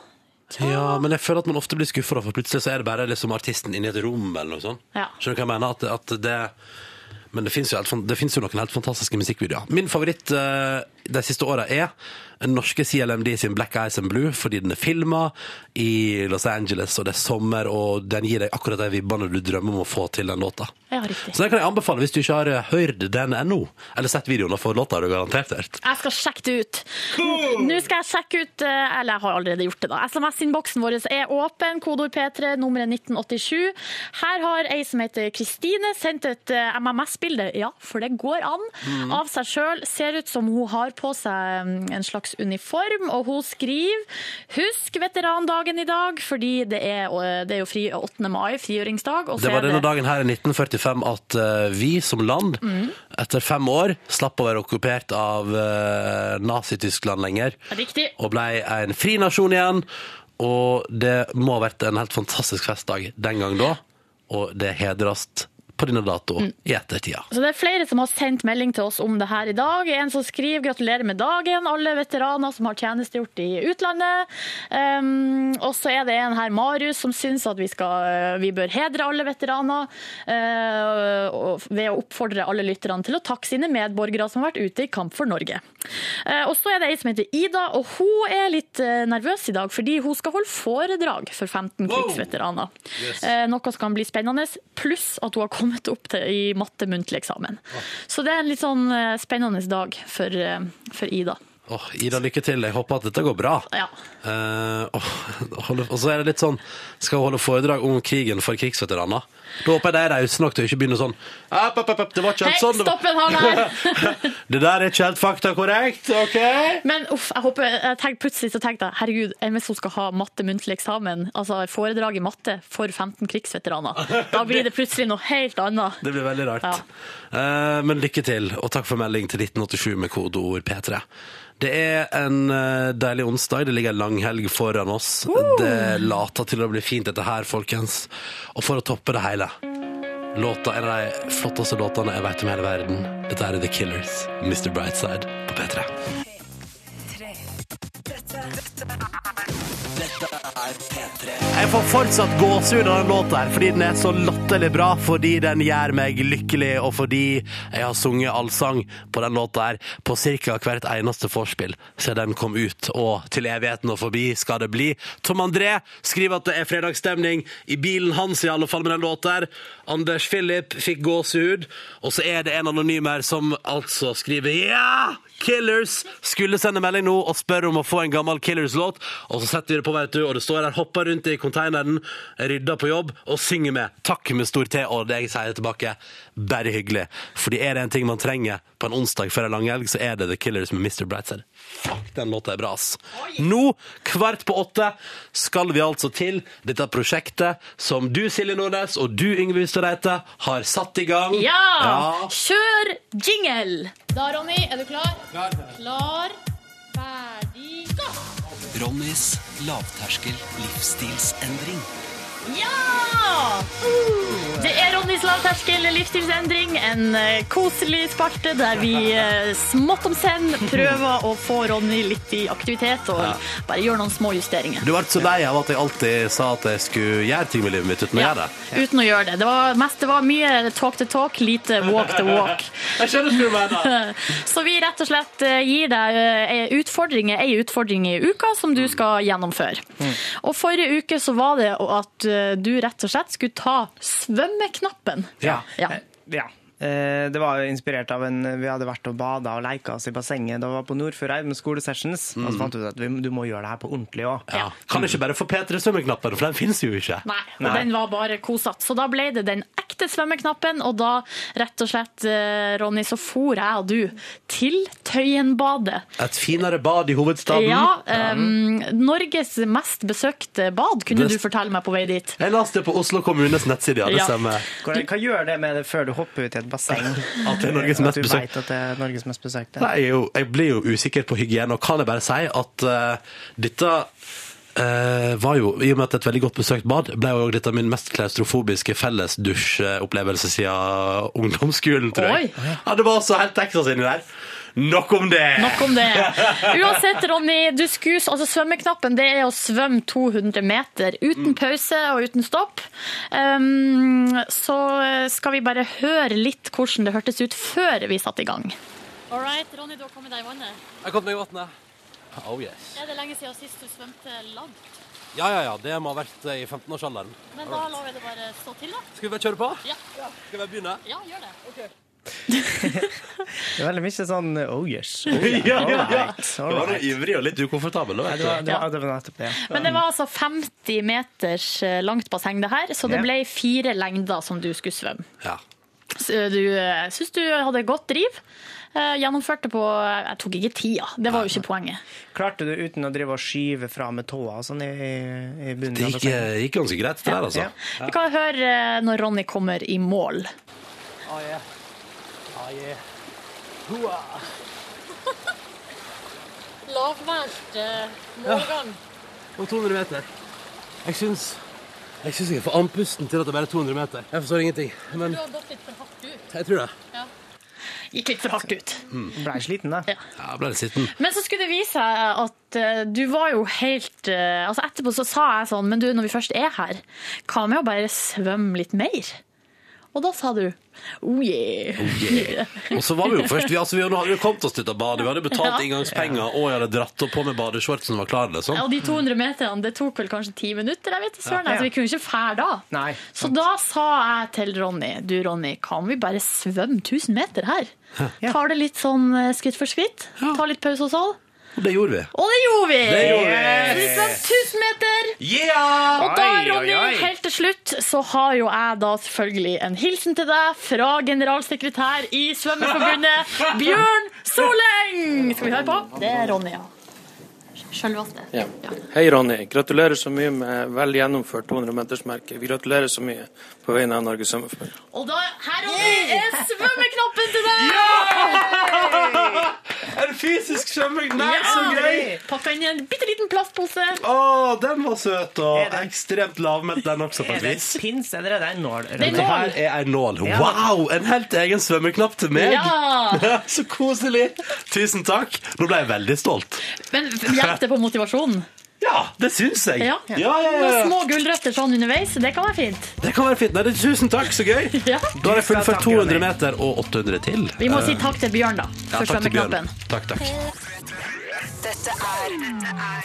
Ja, men jeg føler at man ofte blir skuffa, for plutselig så er det bare liksom artisten inni et rom, eller noe sånt. Ja. Skjønner du hva jeg mener? At, at det Men det fins jo, jo noen helt fantastiske musikkvideoer. Min favoritt uh, de siste åra er norske CLMD sin Black Eyes and Blue, fordi den er filma i Los Angeles, og det er sommer, og den gir deg akkurat de vibbene du drømmer om å få til den låta. Ja. Så den kan jeg anbefale hvis du ikke har eh, hørt den ennå, eller sett videoen, og for låta du garantert hørt. Jeg skal sjekke det ut. Nå skal jeg sjekke ut eh, Eller jeg har allerede gjort det, da. SMS-innboksen vår er åpen. Kodord P3, nummeret 1987. Her har ei som heter Kristine, sendt et eh, MMS-bilde, ja, for det går an, av seg sjøl. Ser ut som hun har på seg mm, en slags uniform, og hun skriver Husk veterandagen i dag, fordi det er, eh, det er jo fri 8. mai, frigjøringsdag. Det var denne dagen her i 1945 at eh, vi som land, Mm. etter fem år, slapp å være okkupert av uh, Nazi-Tyskland lenger, Riktig. og ble en fri nasjon igjen. Og det må ha vært en helt fantastisk festdag den gang da, og det hedres på denne dato Mm. i ettertida. Så det er flere som har sendt melding til oss om det her i dag. En som skriver 'gratulerer med dagen', alle veteraner som har tjenestegjort i utlandet. Um, og så er det en her, Marius, som syns at vi, skal, vi bør hedre alle veteraner uh, ved å oppfordre alle lytterne til å takke sine medborgere som har vært ute i kamp for Norge. Uh, og så er det ei som heter Ida, og hun er litt uh, nervøs i dag fordi hun skal holde foredrag for 15 krigsveteraner. Eh, noe som kan bli spennende, pluss at hun har kommet opp til, i matte muntlig eksamen. Så det er en litt sånn eh, spennende dag for, eh, for Ida. Åh, Ida, lykke til. Jeg håper at dette går bra. Ja. Uh, og, holde- og så er det litt sånn Skal hun holde foredrag om krigen for krigsveteraner? Da håper jeg de er rause nok til å ikke begynne sånn app, app, app, det var ikke helt sånn. det var-! Det der er ikke helt faktakorrekt, OK? Men uff, jeg håper, jeg tenk, plutselig så tenkte jeg herregud, hun skal ha matte muntlig eksamen, altså foredrag i matte for 15 krigsveteraner. Da blir det plutselig noe helt annet. Det blir veldig rart. Ja. Uh, men lykke til, og takk for melding til 1987 med kodeord P3. Det er en eh, deilig onsdag. Det ligger en langhelg foran oss. Det later til å bli fint dette her, folkens. Og for å toppe det hele Låta, En av de flotteste låtene jeg vet om i hele verden. Dette er The Killers, Mr. Brightside, på P3. Jeg får fortsatt gåsehud av den låta her, fordi den er så latterlig bra, fordi den gjør meg lykkelig, og fordi jeg har sunget allsang på den låta her på ca. hvert eneste vorspiel siden den kom ut, og til evigheten og forbi skal det bli. Tom André skriver at det er fredagsstemning i bilen hans, i alle fall med den låta her. Anders Philip fikk gåsehud, og så er det en anonym her som altså skriver ja! Killers skulle sende melding nå og spørre om å få en gammel Killers-låt. Og så setter vi det på, vet du, og det står her, hopper rundt i konteineren, rydder på jobb og synger med. Takk med stor T, og det jeg sier tilbake, bare hyggelig. Fordi er det en ting man trenger på en onsdag før en langhelg, så er det The Killers med Mr. Brightside. Fuck, den låta er bra, ass. Nå, kvart på åtte, skal vi altså til dette prosjektet som du, Silje Nordnes, og du, Yngve Hustad Reite, har satt i gang. Ja! Ja. Kjør jingle! Da, Ronny, er du klar? Klar. ferdig, gå! Ronnys lavterskel livsstilsendring. Ja! Det er Ronnys lavterskel livsstilsendring, en eh, koselig spalte der vi eh, smått om senn prøver å få Ronny litt i aktivitet og bare gjøre noen små justeringer. Du ble så lei av at jeg alltid sa at jeg skulle gjøre ting med livet mitt uten å Ja, gjøre det. uten å gjøre det. Det var, mest, det var mye talk to talk, lite walk to walk. Jeg skjønner hva du mener. Så vi rett og slett eh, gir deg utfordringer, ei utfordring i uka som du skal gjennomføre. Og forrige uke så var det at du rett og slett skulle ta svømmeknappen. Ja. Ja. Eh, ja. Eh, Det var jo inspirert av en Vi hadde vært og bada og leika oss i bassenget. Da vi var på Nordfjordeid med skolesessions. Og så fant vi ut at vi, du må gjøre det her på ordentlig òg. Ja. Kan ikke bare få P3-svømmeknappen, for den finnes jo ikke. Nei, og Nei. den var bare kosete. Så da ble det den ekte svømmeknappen, og da rett og slett, eh, Ronny, så for jeg og du til Tøyenbadet. Et finere bad i hovedstaden. Ja, Um, Norges mest besøkte bad, kunne Det- du fortelle meg på vei dit. Jeg leste det på Oslo kommunes nettside, ja. Det Ja. stemmer. Hva, hva gjør det med det før du hopper ut i et basseng? At det er Norges At mest du besøkte. vet at det er Norges mest besøkte? Nei, jeg, jo, jeg blir jo usikker på hygiene, og kan jeg bare si at uh, dette uh, var jo, I og med at det er et veldig godt besøkt bad, ble jo dette min mest klaustrofobiske fellesdusjopplevelse siden ungdomsskolen, tror jeg. Oi. Ja, det var så helt Texas inni der. Nok om det! Nok om det. Uansett, Ronny, du skus, altså svømmeknappen det er å svømme 200 meter uten pause og uten stopp. Um, så skal vi bare høre litt hvordan det hørtes ut før vi satte i gang. All right, Ronny, du har kommet deg i vannet. Jeg har kommet meg i vannet. Oh yes. Er det lenge siden sist du svømte langt? Ja, ja, ja. Det må ha vært eh, i 15-årsalderen. Men da lar vi det bare stå til, da. Skal vi bare kjøre på? Ja, Skal vi begynne? ja gjør det. Det er veldig mye sånn oh yes. Oh, Ja, ja, ja. Alright, Du var ivrig og litt ukomfortabel. vet du. det var, det var nettopp det. Men det var altså 50 meters eh, langt basseng det her, så det ble fire lengder som du skulle svømme. Ja. Så Du eh, syns du hadde godt driv. Eh, Gjennomførte på Jeg tok ikke tida, det var jo ikke poenget. Klarte du uten å drive og skyve fra med tåa sånn i, i bunnen Det gikk, gikk ganske greit, det der, altså. Ja. Vi kan høre eh, når Ronny kommer i mål. Lavmælt målgang. Om 200 meter. Jeg syns jeg syns jeg får andpusten til at det bare er 200 meter. Jeg forstår ingenting. Men Du har gått litt for hardt ut. jeg tror det. Gikk litt for hardt ut. Ble sliten, da. Ja, jeg ble litt sliten. Men så skulle det vise seg at uh, du var jo helt uh, Altså Etterpå så sa jeg sånn Men du, når vi først er her, hva med å bare svømme litt mer? Og da sa du oh yeah. Og så var vi jo først vi, altså, vi hadde jo kommet oss ut av badet, vi hadde betalt Ja. inngangspenger, og jeg hadde dratt opp på med badeshortsen og var klar. Liksom. Og de 200 meterne, det tok vel kanskje ti minutter? Jeg vet ikke, søren. Ja. Altså, vi kunne ikke fære da. Nei. Så da sa jeg til Ronny Du Ronny, kan vi bare svømme 1000 meter her? Tar det litt sånn eh, skritt for skritt? Ta litt pause og sånn? Og det gjorde vi. Og det gjorde vi! Det gjorde vi. Yes. vi 1000 meter! Yeah! Og da, Oi, oi, Ronny, oi. helt til slutt, så har jo jeg da selvfølgelig en hilsen til deg fra generalsekretær i Svømmeforbundet, Bjørn Soleng! Skal vi høre på? Det er Ronny, ja. Sjølveste. Ja. Hei, Ronny. Gratulerer så mye med vel gjennomført 200-metersmerke. Vi gratulerer så mye på vegne av Norges Svømmeforbund. Og da, her Ronny, er svømmeknappen til deg! En fysisk svømming! Nei, Ja! så gøy! Pakka inn i en bitte liten plastpose. Å, den var søt og det- ekstremt lavmælt, den også, på Er det vis. en pins, eller er det en nål? Det er nål. her er en nål. Ja. Wow! En helt egen svømmeknapp til meg! Ja! Så koselig! Tusen takk. Nå ble jeg veldig stolt. Men hjelp det på motivasjonen? Ja, det syns jeg. Ja. ja, ja, ja. Noen små gulrøtter sånn underveis, det kan være fint. Det kan være fint. Nei, det, tusen takk, så gøy. Ja. Da har jeg fullført 200 meter og 800 til. Vi må si takk til Bjørn, da, for svømmeknappen. Takk, takk. Dette er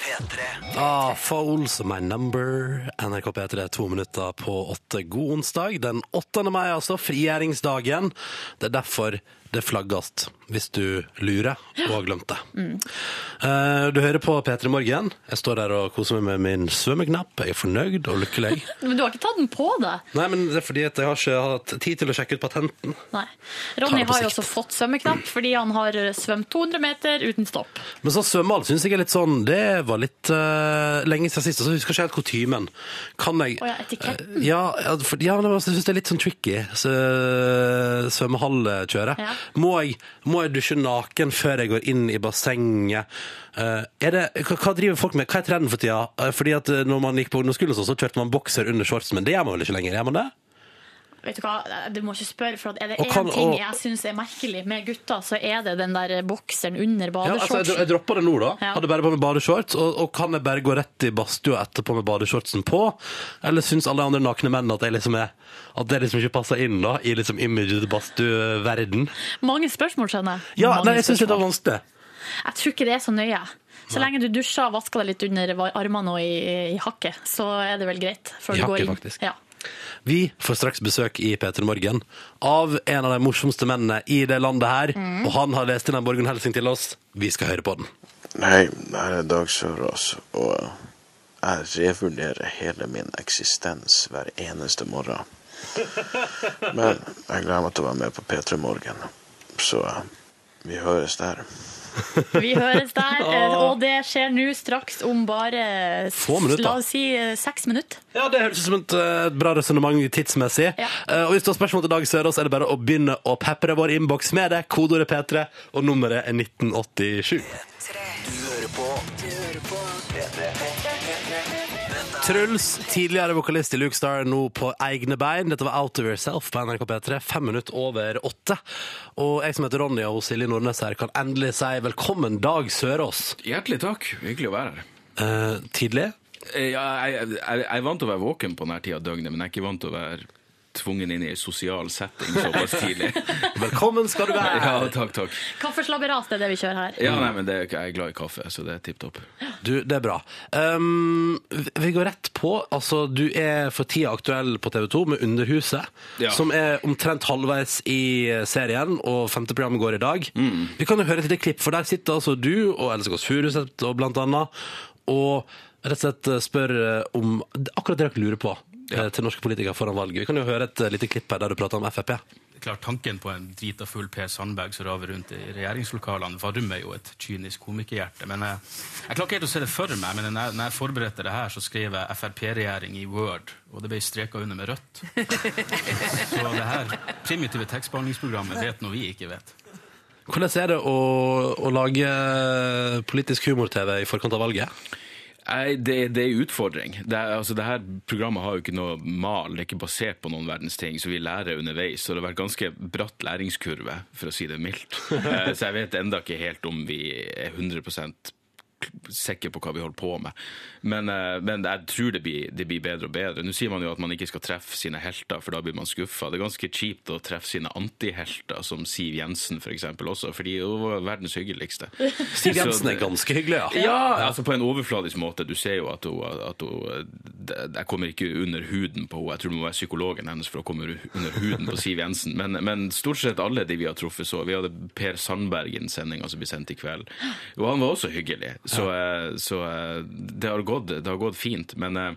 P3. Ah, Foles, my number. NRK P3, to minutter på åtte. God onsdag. Den 8. mai, altså. Frigjøringsdagen. Det er derfor det flagges, hvis du lurer og har glemt det. Mm. Uh, du hører på P3 Morgen. Jeg står der og koser meg med min svømmeknapp. Jeg er fornøyd og lykkelig. Men du har ikke tatt den på deg? Nei, men det er fordi jeg har ikke hatt tid til å sjekke ut patenten. Nei. Ronny har jo også fått svømmeknapp fordi han har svømt 200 meter uten stopp. Men sånn svømmehall syns jeg er litt sånn Det var litt uh, lenge siden sist, og så husker jeg ikke helt kutymen. Kan jeg oh, ja, etiketten. Uh, Ja, ja, for, ja men jeg synes det er litt sånn tricky, så, svømmehallkjøret. Ja. Må jeg, må jeg dusje naken før jeg går inn i bassenget? Eh, er det, hva, hva driver folk med? Hva er trenden for tida? Eh, fordi at eh, når man gikk på ungdomsskolen, og sånn, så kjørte man bokser under shorts, men det gjør man vel ikke lenger? Gjør man det? Vet du hva, du må ikke spørre, for er det én kan- ting og- jeg syns er merkelig med gutter, så er det den der bokseren under Ja, altså, jeg, badeshortsen. jeg droppa det nå, da. Ja. Hadde bare på meg badeshorts. Og, og kan jeg bare gå rett i badstua etterpå med badeshortsen på? Eller syns alle andre nakne menn at, liksom er, at det liksom ikke passer inn da, i liksom imaget badstueverden? Mange spørsmål, skjønner jeg. Ja, Mange nei, jeg syns det er vanskelig. Jeg tror ikke det er så nøye. Så lenge du dusjer og vasker deg litt under armene og i, i hakket, så er det vel greit. Før I du går hakket, faktisk. Ja. Vi får straks besøk i P3 Morgen av en av de morsomste mennene i det landet her. Mm. Og han har lest inn en Borgen-hilsen til oss. Vi skal høre på den. Hei, det her er Dag Sørås, og jeg revurderer hele min eksistens hver eneste morgen. Men jeg gleder meg til å være med på P3 Morgen, så vi høres der. Vi høres der, eh, og det skjer nå straks om bare Få minutter. La oss si eh, seks minutter. Ja, Det høres ut som et et bra resonnement tidsmessig. Ja. Eh, og Hvis du har spørsmål til Dag Sørås, er det bare å begynne å pepre vår innboks med det. Kodeordet P3, og nummeret er 1987. Du hører på Truls, tidligere vokalist i Luke Star, nå på egne bein. Dette var Out of Yourself på NRK P3, fem minutter over åtte. Og jeg som heter Ronny og Silje Nordnes her, kan endelig si velkommen, Dag Sørås. Hjertelig takk. Hyggelig å være her. Eh, tidlig. Eh, Ja, jeg, jeg, jeg er vant til å være våken på denne tida av døgnet, men jeg er ikke vant til å være tvungen inn i en sosial setting såpass tidlig. Velkommen skal du være. Ja, takk, takk. Kaffeslabberas, det er det vi kjører her. Ja, nei, men det, Jeg er glad i kaffe, så det er tipp topp. Du, det er bra. Um, vi går rett på. Altså, du er for tida aktuell på TV 2 med Underhuset, Ja. som er omtrent halvveis i serien, og femte program går i dag. Vi kan jo høre et lite klipp, for der sitter altså du og Else Kåss Furuseth blant annet, og rett og slett spør eh, om akkurat det dere lurer på eh, til norske politikere foran valget. Vi kan jo høre et eh, lite klipp her der du prater om Frp. Klart Tanken på en drita full Per Sandberg som raver rundt i regjeringslokalene, varmer jo et kynisk komikerhjerte. Men jeg, jeg klarer ikke helt å se det for meg, men når jeg, når jeg forberedte det her, så skrev jeg Frp-regjering i Word, og det ble streka under med rødt. Så det her primitive tekstbehandlingsprogrammet vet noe vi ikke vet. Hvordan er det å, å lage politisk humor-TV i forkant av valget? Det, det er en utfordring. Det, altså, det her programmet har jo ikke noe mal, det er ikke basert på noen verdens ting, så vi lærer underveis. Og det har vært ganske bratt læringskurve, for å si det mildt. Eh, så jeg vet enda ikke helt om vi er 100 sikre på hva vi holder på med. Men, eh, men jeg tror det blir, det blir bedre og bedre. Nå sier man jo at man ikke skal treffe sine helter, for da blir man skuffa. Det er ganske kjipt å treffe sine antihelter, som Siv Jensen for eksempel også, fordi hun er verdens hyggeligste. Siv Jensen det- er ganske hyggelig, ja. ja, altså på en overfladisk måte. Du ser jo at hun, at hun Jeg kommer ikke under huden på henne. Jeg tror det må være psykologen hennes for å komme under huden på Siv Jensen. Men, men stort sett alle de vi har truffet så. Vi hadde Per Sandberg i en sendinga som ble sendt i kveld. Og han var også hyggelig. Så, eh, så eh, det, har gått, det har gått fint. Men eh,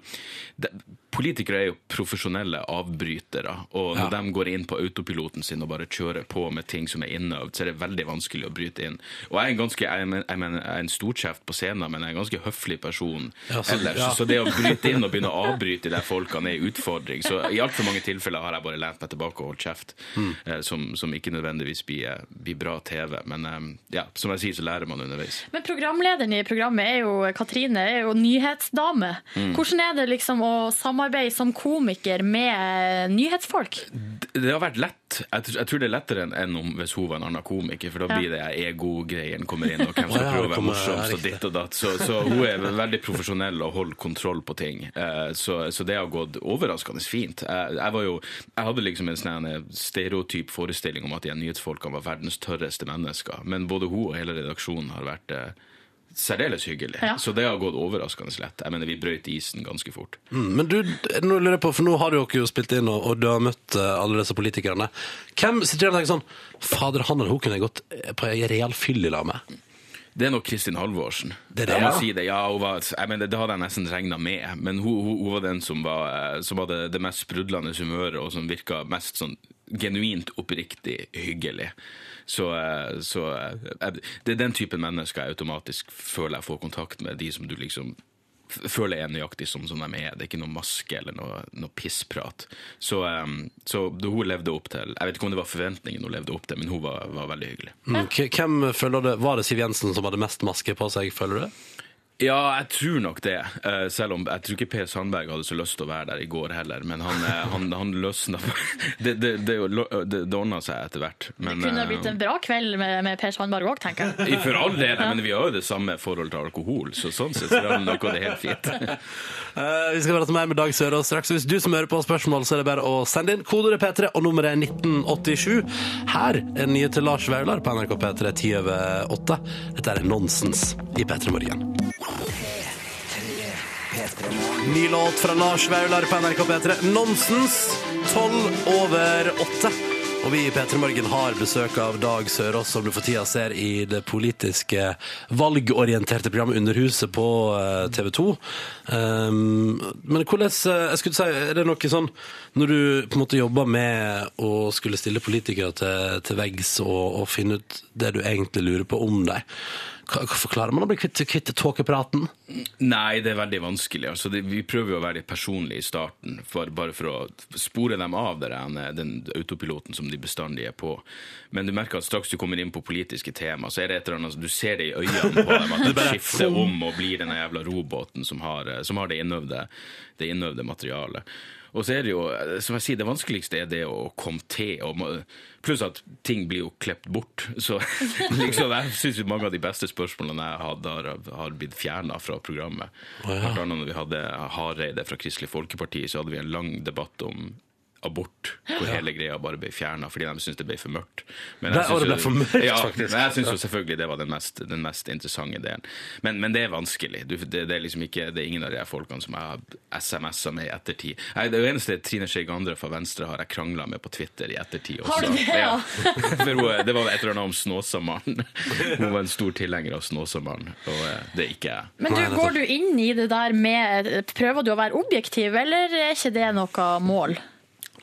det, politikere er jo profesjonelle avbrytere. Og når Ja. de går inn på autopiloten sin og bare kjører på med ting som er innøvd, så er det veldig vanskelig å bryte inn. Og jeg er en ganske, jeg, men- jeg, mener, jeg er en storkjeft på scenen, men jeg er en ganske høflig person Ja, så- ellers. ja. Så det å bryte inn og begynne å avbryte de folkene er en utfordring. Så i altfor mange tilfeller har jeg bare lent meg tilbake og holdt kjeft, Mm. som, som ikke nødvendigvis blir, blir bra TV. Men eh, ja, som jeg sier, så lærer man underveis. Men programlederen i programmet er jo Katrine, er jo nyhetsdame. Mm. Hvordan er det liksom å samarbeide som komiker med nyhetsfolk? Det har vært lett. Jeg, tror det er lettere enn om hvis hun var en annen komiker, for da blir det ego-greien kommer inn, og hvem som skal prøve å være morsomst og ditt og datt. Så, så hun er veldig profesjonell og holder kontroll på ting. Eh, Så, så det har gått overraskende fint. Jeg, jeg, var jo, jeg hadde liksom en sånn stereotyp forestilling om at de nyhetsfolkene var verdens tørreste mennesker, men både hun og hele redaksjonen har vært eh, særdeles hyggelig. Ja. Så det har gått overraskende lett. Jeg mener, vi brøyt isen ganske fort. Mm, Men du, nå lurer jeg på, for nå har dere jo spilt inn, og, og du har møtt eh, alle disse politikerne. Hvem sitter igjen og tenker sånn Fader, han eller hun kunne jeg gått på en real fyll i lag med? Det er nok Kristin Halvorsen. Det er det, ja. si det. Ja, hun var, jeg mener, det hadde jeg nesten regna med, men hun, hun, hun var den som, var, eh, som hadde det mest sprudlende humøret, og som virka mest sånn genuint oppriktig hyggelig. Så, eh, så eh, det er den typen mennesker jeg automatisk føler jeg får kontakt med, de som du liksom føler jeg er nøyaktig som, som de er. Det er ikke noe maske eller noe, noe pissprat. Så, um, så hun levde opp til Jeg vet ikke om det var forventningen hun levde opp til, men hun var, var veldig hyggelig. Mm. Hvem føler det, Var det Siv Jensen som hadde mest maske på seg, føler du? Ja, jeg tror nok det. Eh, selv om jeg tror ikke Per Sandberg hadde så lyst til å være der i går heller. Men han, eh, han, han løsna Det, det, det, det, det ordna seg etter hvert. Men, Kunne det eh, blitt en bra kveld med, med Per Sandberg òg, tenker jeg. For all del, men vi har jo det samme forhold til alkohol, så sånn sett så er det nok det helt fint. Eh, vi skal prate mer med Dag Sørås straks. Hvis du som hører på spørsmål, så er det bare å sende inn kodeordet P3 og nummeret er 1987. Her er nye til Lars Vaular på NRK P3 10 over 8. Dette er Nonsens i P3 Morgen. Ny låt fra Lars Vaular på NRK P3. Nonsens, 12 over 8. Og vi i P3 Morgen har besøk av Dag Sørås, som du for tida ser i det politiske valgorienterte programmet Underhuset på TV 2. Um, men hvordan eh, jeg skulle si, Er det noe sånn Når du på en måte jobber med å skulle stille politikere til, til veggs og, og finne ut det du egentlig lurer på om dem, hva, klarer man å bli kvitt, kvitt tåkepraten? Nei, det er veldig vanskelig. Altså, det, vi prøver jo å være litt personlige i starten, for, bare for å spore dem av der, den autopiloten som de bestandig er på. Men du merker at straks du kommer inn på politiske tema, så er det et eller annet, du ser det i øynene på dem, at du skifter om og blir denne jævla robåten som har, som har det, innøvde, det innøvde materialet. Og så er det jo, som jeg sier, det vanskeligste er det å komme til. Pluss at ting blir jo klept bort. Så liksom, jeg syns mange av de beste spørsmålene jeg hadde, har, har blitt fjerna fra programmet. Blant annet når vi hadde Hareide fra Kristelig Folkeparti, så hadde vi en lang debatt om abort, hvor hele greia bare ble fjerna fordi de syntes det ble for mørkt. Men jeg synes det jo- ble for mørkt, ja, faktisk. Men jeg syns jo selvfølgelig det var den mest, den mest interessante delen. Men, men det er vanskelig. Du, det, det, er liksom ikke, det er ingen av de her folkene som jeg har SMS-a med i ettertid. Jeg, det eneste Trine Skei Gandre fra Venstre har jeg krangla med på Twitter i ettertid. også. Har du det, ja? For hun, det var et eller annet om Snåsamannen. Hun var en stor tilhenger av Snåsamannen, og eh, det er ikke jeg. Men du, går du inn i det der med Prøver du å være objektiv, eller er ikke det noe mål?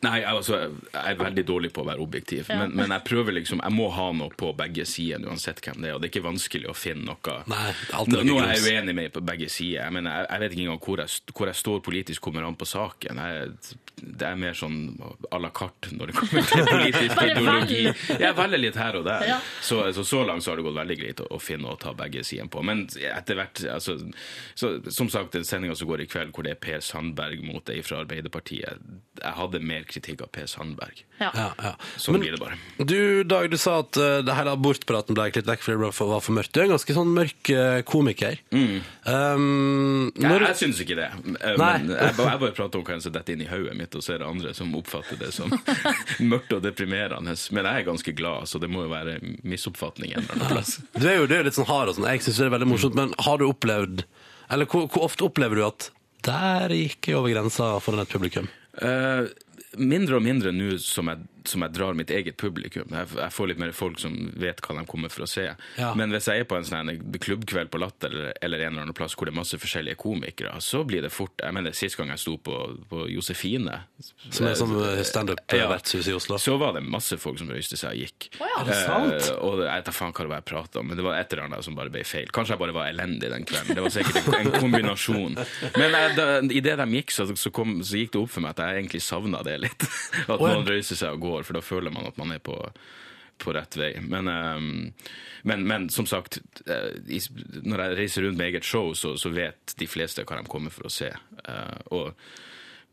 Nei, altså, jeg er veldig dårlig på å være objektiv, Ja. men, men jeg prøver liksom, jeg må ha noe på begge sider, uansett hvem det er, og det er ikke vanskelig å finne noe. Nei, Nå, nå er jeg uenig med på begge sider. Jeg, mener, jeg, jeg vet ikke engang hvor jeg, hvor jeg står politisk kommer an på saken. Jeg, det er mer sånn à la carte når det kommer til politisk ideologi. Jeg velger litt her og der. Ja. Så, så så langt så har det gått veldig greit å, å finne og ta begge sidene på. Men etter hvert, altså, så, som sagt, den sendinga som går i kveld, hvor det er Per Sandberg mot ei fra Arbeiderpartiet, jeg hadde mer kritikk av Per Sandberg. Ja. Ja, ja. Sånn Men blir det bare. Du, Dag, du sa at uh, det hele abortpraten ble litt vekk fordi det var for, var for mørkt. Du er en ganske sånn mørk uh, komiker. Um, Jeg, når, jeg syns ikke det. Uh, Men jeg, jeg bare prater om hva som detter inn i hodet mitt, og så er det andre som oppfatter det som mørkt og deprimerende. Men jeg er ganske glad, så det må jo være misoppfatning en eller annen plass. du er jo du er jo litt sånn hard og sånn. Jeg syns det er veldig morsomt, men har du opplevd Eller hvor, hvor ofte opplever du at der gikk jeg over grensa foran et publikum? Uh, mindre og mindre nå som jeg, som jeg drar mitt eget publikum. Jeg, jeg får litt mer folk som vet hva de kommer for å se. Ja. Men hvis jeg er på en sånn klubbkveld på Latter eller, eller en eller annen plass hvor det er masse forskjellige komikere, så blir det fort Jeg mener, Sist gang jeg sto på, på Josefine Som er sånn eh, standup-vertshus i Oslo. Så var det masse folk som røyste seg og gikk. Oh, ja. Er det sant? Eh, og jeg vet da faen hva det var jeg prata om, men det var et eller annet som bare ble feil. Kanskje jeg bare var elendig den kvelden. Det var sikkert en, kombinasjon. Men uh, da, idet de gikk, så, så, kom, så gikk det opp for meg at jeg egentlig savna det litt. At ja. noen røyser seg og går, for da føler man at man er på på rett vei. Men, eh, men, men som sagt, eh, når jeg reiser rundt med eget show, så, så vet de fleste hva de kommer for å se. Eh, og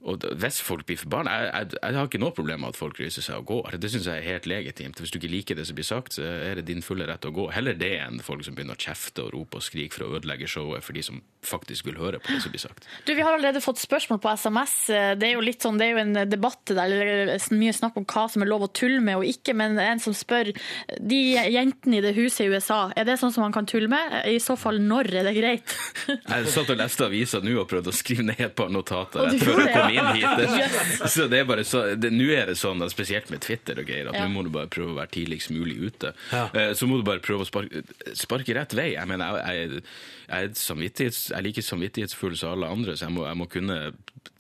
og hvis folk blir forbanna jeg, jeg, jeg har ikke noe problem med at folk ryser seg og går. Det syns jeg er helt legitimt. Hvis du ikke liker det som blir sagt, så er det din fulle rett å gå. Heller det enn folk som begynner å kjefte og rope og skrike for å ødelegge showet for de som faktisk vil høre på det som blir sagt. Du, Vi har allerede fått spørsmål på SMS. Det er jo litt sånn, det er jo en debatt der, er mye snakk om hva som er lov å tulle med og ikke, men en som spør de jentene i det huset i USA, er det sånn som man kan tulle med? I så fall, når er det greit? Jeg satt og leste avisa nå og prøvde å skrive ned et par notater Og du gjorde det, ja. Inn hit. Så det er bare så, det, Nå er det sånn, at spesielt med Twitter og greier, at Ja. nå må du bare prøve å være tidligst mulig ute. Ja. Eh, Så må du bare prøve å sparke, sparke rett vei. Jeg mener, jeg, jeg, jeg, er samvittighets, jeg er like samvittighetsfull som alle andre, så jeg må, jeg må kunne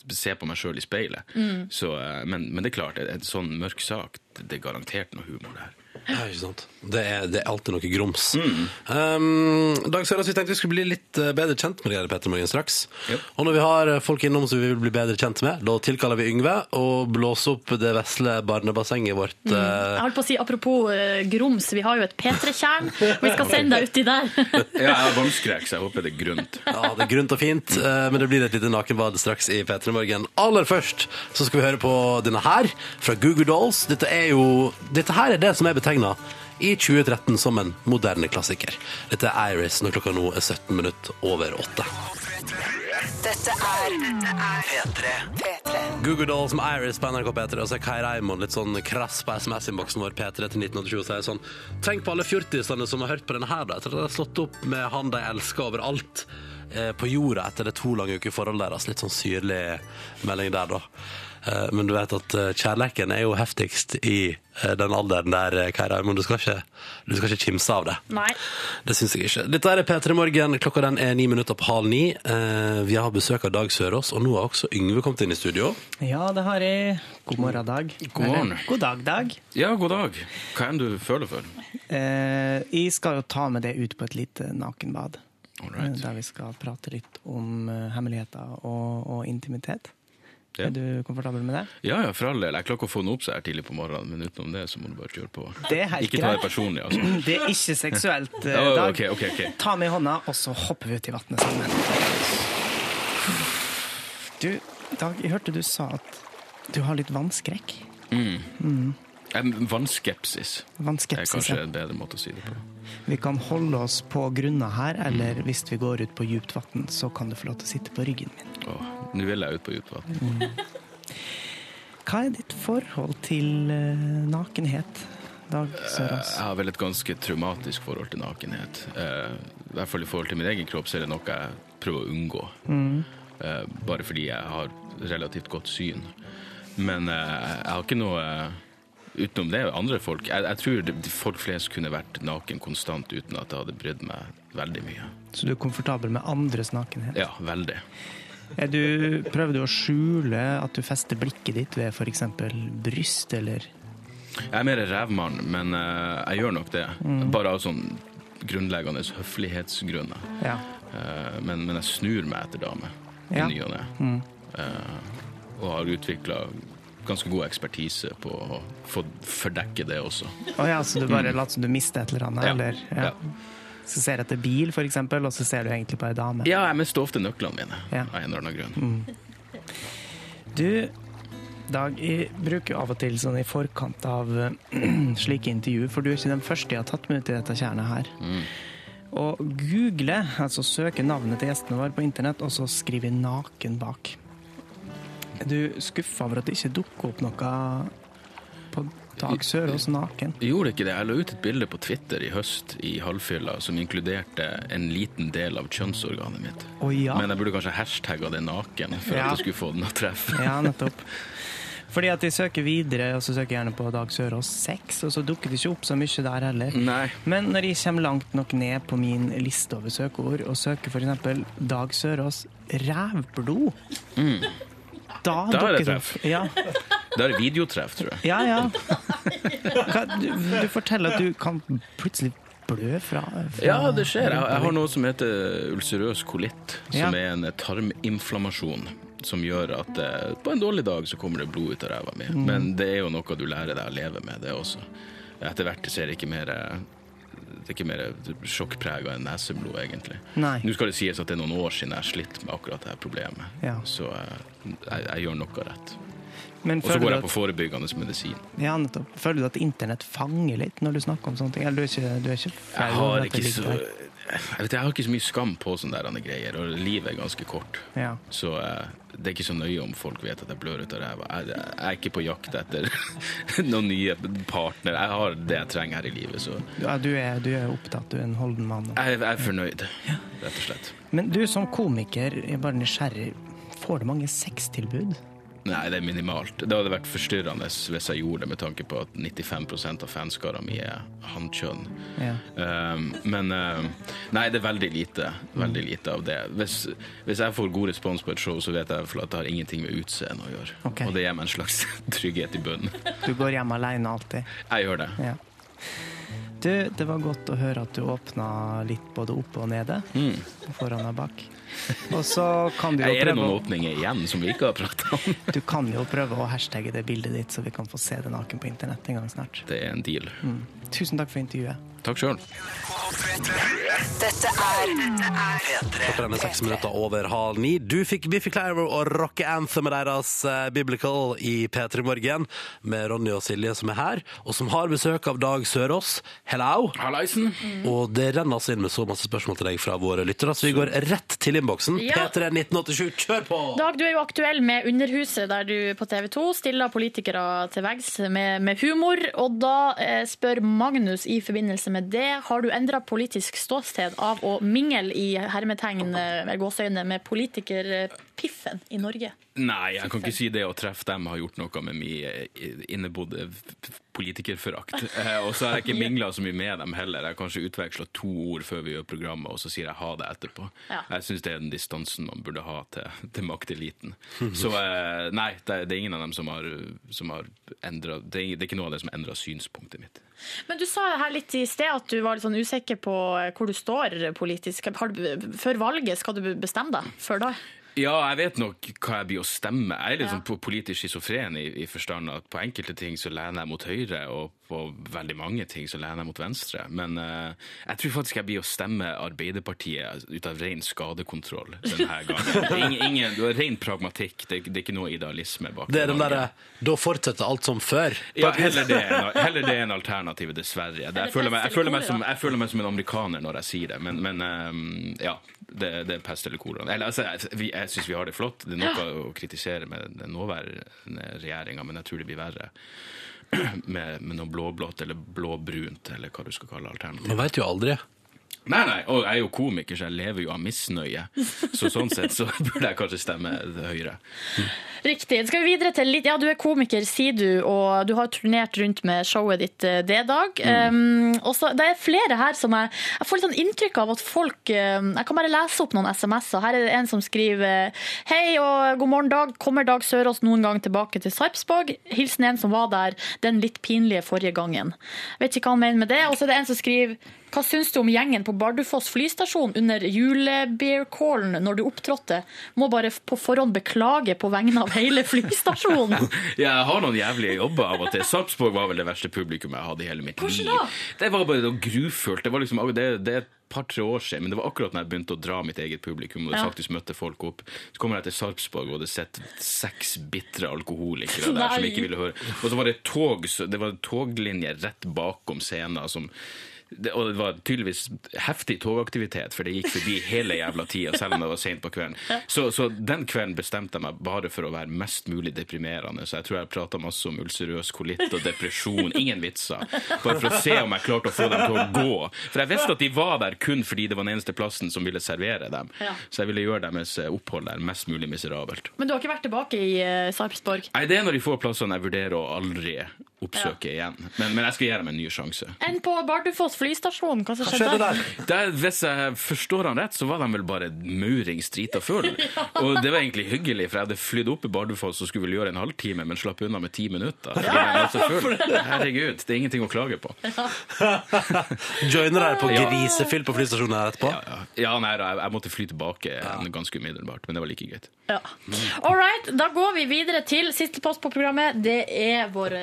se på meg sjøl i speilet. Mm. Så, eh, men, men det er klart, en sånn mørk sak, det er garantert noe humor der. Ja, ikke sant? Det er, det er alltid noe grums. Mm. Um, Dag Sørås, vi tenkte vi skulle bli litt eh, bedre kjent med deg, Petter Morgen, straks. Og når vi har eh, folk innom som vi vil bli bedre kjent med, da tilkaller vi Yngve og blåser opp det vesle barnebassenget vårt. Jeg eh, holdt på å si, Apropos eh, grums, vi har jo et P3-tjern. Vi skal sende deg uti der. Ja, jeg har vannskrekk, så jeg håper det er grunt. Ja, det er grunt og fint, eh, men det blir et lite nakenbad straks i P3 Morgen. Aller først så skal vi høre på denne her, fra Google Dolls. Dette er jo Dette her er det som er betegna i 2013 som en moderne klassiker. Dette er Iris når klokka nå er 17 minutter over åtte. Dette er P3. P3. Google Dolls med Iris på NRK P3, og så er Kai Reimond litt sånn krass på SMS-innboksen vår P3 til 1987 og sier sånn Tenk på alle fjortisene som har hørt på denne her, da, etter at de har slått opp med han de elsker overalt eh, på jorda etter det to lange uker forholdet deres. Litt sånn syrlig melding der, da. Eh, men du vet at eh, kjærleiken er jo heftigst i eh, den alderen der, Kai Raymond. Du skal ikke, du skal ikke kimse av det. Nei. Det syns jeg ikke. Dette er P3 Morgen. Klokka den er ni minutter på halv ni. Eh, vi har besøk av Dag Sørås, og nå har også Yngve kommet inn i studio. Ja, det har jeg. God morgen, Dag. God morgen. Eller, god dag, Dag. Ja, god dag. Hva enn du føler for. Eh, jeg skal jo ta med det ut på et lite nakenbad. All right. eh, Der vi skal prate litt om hemmeligheter og, og intimitet. Ja. Er du komfortabel med det? Ja, ja, for all del. Jeg klarer ikke å få den opp så her tidlig på morgenen, men utenom det så må du bare kjøre på. Det er helt Ikke ta det personlig, altså. Det er ikke seksuelt, Dag. oh, okay, ok, ok. Ta meg i hånda, og så hopper vi ut i vannet sammen. Du, Dag, jeg hørte du sa at du har litt vannskrekk. Em, Vannskepsis. Det er kanskje ja. en bedre måte å si det på. Vi kan holde oss på grunna her, eller hvis vi går ut på djupt vann, så kan du få lov til å sitte på ryggen min. Nå vil jeg ut på dypt vann. Hva er ditt forhold til eh, nakenhet, Dag Sørås? Jeg har vel et ganske traumatisk forhold til nakenhet. Eh, I hvert fall i forhold til min egen kropp, så er det noe jeg prøver å unngå. Eh, bare fordi jeg har relativt godt syn. Men eh, jeg har ikke noe eh, utenom det. Andre folk Jeg, jeg tror folk flest kunne vært naken konstant uten at det hadde brydd meg veldig mye. Så du er komfortabel med andres nakenhet? Ja, veldig. Du, prøver du å skjule at du fester blikket ditt ved f.eks. bryst, eller Jeg er mer revmann, men eh, jeg gjør nok det. Bare av sånn grunnleggende høflighetsgrunner. Ja. Eh, men, men jeg snur meg etter damer i Ja. ny og ne. Eh, og har utvikla ganske god ekspertise på å få fordekke det også. Å ja, så du bare later som du mister et eller annet? Ja. Eller, ja. Ja. Så ser du etter bil, f.eks., og så ser du egentlig på ei dame? Ja, jeg mister ofte nøklene mine Ja. av en eller annen grunn. Du, Dag, jeg bruker av og til sånn i forkant av eh, slike intervju, for du er ikke den første jeg har tatt med ut i dette tjernet her. Å google, altså søke navnet til gjestene våre på internett, og så skrive 'naken' bak. Er du skuffa over at det ikke dukker opp noe Dag Sørås naken? Jeg gjorde ikke det. Jeg la ut et bilde på Twitter i høst i halvfylla som inkluderte en liten del av kjønnsorganet mitt. Oh, ja. Men jeg burde kanskje hashtagga det naken for Ja. at jeg skulle få den å treffe. Ja, nettopp. Fordi at jeg søker videre, og så søker jeg gjerne på Dag Sørås 6, og så dukker det ikke opp så mye der heller. Nei. Men når jeg kommer langt nok ned på min liste over søkeord, og søker f.eks. Dag Sørås rævblod Da, Da er det treff. Ja, Det er videotreff, tror jeg. ja. ja. Hva, du, du forteller at du kan plutselig blø fra, fra Ja, det skjer. Jeg, jeg har noe som heter ulcerøs kolitt, som Ja. er en tarminflammasjon. Som gjør at eh, på en dårlig dag så kommer det blod ut av ræva mi. Men det er jo noe du lærer deg å leve med, det også. Etter hvert så er det ikke mer eh, det er ikke mer sjokkprega enn neseblod, egentlig. Nei. Nå skal det sies at det er noen år siden jeg har slitt med akkurat det problemet. Ja. Så eh, jeg, jeg gjør noe rett. Men Og så går jeg på forebyggende medisin. ja, nettopp. Føler du at internett fanger litt når du snakker om sånne ting? Eller du er ikke, du er ikke Jeg har ikke så jeg, vet, jeg har ikke så mye skam på sånne der greier, og livet er ganske kort. Ja. Så eh, det er ikke så nøye om folk vet at jeg blør ut av ræva. Jeg, jeg er ikke på jakt etter noen nye partner. Jeg har det jeg trenger her i livet, så Ja, du, er, du er opptatt, du er en holden mann. jeg, jeg er fornøyd, rett og slett. Men du som komiker, jeg er bare nysgjerrig. Får du mange sextilbud? Nei, det er minimalt. Det hadde vært forstyrrende hvis jeg gjorde det, med tanke på at 95% av fanskara mi er hannkjønn. Ja. Um, men um, Nei, det er veldig lite. Veldig lite av det. Hvis, hvis jeg får god respons på et show, så vet jeg at det har ingenting med utseendet å gjøre. Okay. Og det gir meg en slags trygghet i bunnen. Du går hjem alene alltid? Jeg gjør det. Ja. Du, det var godt å høre at du åpna litt både oppe og nede. Mm. Foran og bak. Og så kan du jo Er det noen åpninger igjen som vi ikke har prata om? du kan jo prøve å hashtagge det bildet ditt, så vi kan få se det naken på internett en gang snart. Det er en deal. Mm. Tusen takk for intervjuet. Takk sjøl. Dette er dette er P3. Klokka er seks minutter over halv ni. Du fikk Biffy Clyro og rocke med deres eh, Biblical i P3 Morgen med Ronny og Silje som er her, og som har besøk av Dag Sørås. Hello! Hallaisen. Og det renner altså inn med så masse spørsmål til deg fra våre lyttere, så vi går rett til innboksen. Ja. P3 1987, kjør på! Dag, du er jo aktuell med Underhuset, der du på TV 2 stiller politikere til veggs med, med humor. Og da eh, spør Magnus i forbindelse med det, har du endra politisk ståsted av å mingle i hermetegn ved gåseøyne med politikerpiffen i Norge? Nei, jeg kan ikke si det å treffe dem har gjort noe med min eh, innebodde politikerforakt. Eh, Og så har jeg ikke mingla så mye med dem heller. Jeg har kanskje utveksla to ord før vi gjør programmet, og så sier jeg ha det etterpå. Ja. Jeg syns det er den distansen man burde ha til, til makteliten. Så eh, nei, det er, det er ingen av dem som har, som har endra det, er- det er ikke noe av det som har endra synspunktet mitt. Men du sa her litt i sted at du var litt sånn usikker på hvor du står politisk. Du, før valget, skal du bestemme deg før da? Ja, jeg vet nok hva jeg blir å stemme. Jeg er litt Ja. sånn politisk schizofren i, i forstand at på enkelte ting så lener jeg mot høyre, og på veldig mange ting så lener jeg mot venstre. Men uh, jeg tror faktisk jeg blir å stemme Arbeiderpartiet ut av ren skadekontroll denne gangen. Ingen, ingen, det er ren pragmatikk. Det, det er ikke noe idealisme bak Det er den der derre Da fortsetter alt som før. Ja, heller det, heller det enn alternativet, dessverre. Jeg, føler meg, jeg, føler som, jeg føler meg som en amerikaner når jeg sier det, men, men ehm, ja. Det, det er pest eller kolera. Altså, jeg, vi- jeg syns vi har det flott. Det er noe å kritisere med den nåværende regjeringa, men jeg tror det blir verre med, med noe blåblått eller blåbrunt, eller hva du skal kalle alternativet. Man veit jo aldri. Nei, nei, og jeg er jo komiker, så jeg lever jo av misnøye. Så sånn sett så burde jeg kanskje stemme Høyre. Riktig. Skal vi videre til litt Ja, du er komiker, sier du, og du har turnert rundt med showet ditt det dag. Mm. Um, og så- det er flere her som jeg Jeg får litt sånn inntrykk av at folk eh, Jeg kan bare lese opp noen SMS-er. Her er det en som skriver Hei og god morgen, Dag. Kommer Dag Sørås noen gang tilbake til Sarpsborg? Hilsen en som var der den litt pinlige forrige gangen. Vet ikke hva han mener med det. Og så er det en som skriver hva syns du om gjengen på Bardufoss flystasjon under julebeer-callen når du opptrådte? Må bare på forhånd beklage på vegne av hele flystasjonen. Jeg har noen jævlige jobber av og til. Sarpsborg var vel det verste publikum jeg hadde i hele mitt Hvordan liv. da? Det var bare noe grufullt. Det var liksom, det, det er et par-tre år siden, men det var akkurat når jeg begynte å dra mitt eget publikum og Ja. faktisk møtte folk opp. Så kommer jeg til Sarpsborg og hadde sett seks bitre alkoholikere der som ikke ville høre. Og så var det tog, så- det var toglinje rett bakom scenen som det, og det var tydeligvis heftig togaktivitet, for det gikk forbi hele jævla tida, selv om det var sent på kvelden. Så, så den kvelden bestemte jeg meg bare for å være mest mulig deprimerende. Så jeg tror jeg prata masse om ulcerøs kolitt og depresjon. Ingen vitser. Bare for å se om jeg klarte å få dem til å gå. For jeg visste at de var der kun fordi det var den eneste plassen som ville servere dem. Ja. Så jeg ville gjøre deres opphold der mest mulig miserabelt. Men du har ikke vært tilbake i eh, Sarpsborg? Nei, det er når de får plassene jeg vurderer å aldri oppsøke igjen. Men, men jeg skal gi dem en ny sjanse. Enn på Bardufoss flystasjon, hva som Hva skjedde der? der? Hvis jeg forstår han rett, så var de vel bare maurings drita full. Og det var egentlig hyggelig, for jeg hadde flydd opp i Bardufoss og skulle vel gjøre en halvtime, men slapp unna med ti minutter. Herregud, det er ingenting å klage på. Joiner deg på grisefyll på flystasjonen her etterpå? Ja, ja nei, da, jeg, jeg måtte fly tilbake ganske umiddelbart, men det var like greit. Ja. All right, da går vi videre til siste post på programmet. Det er vår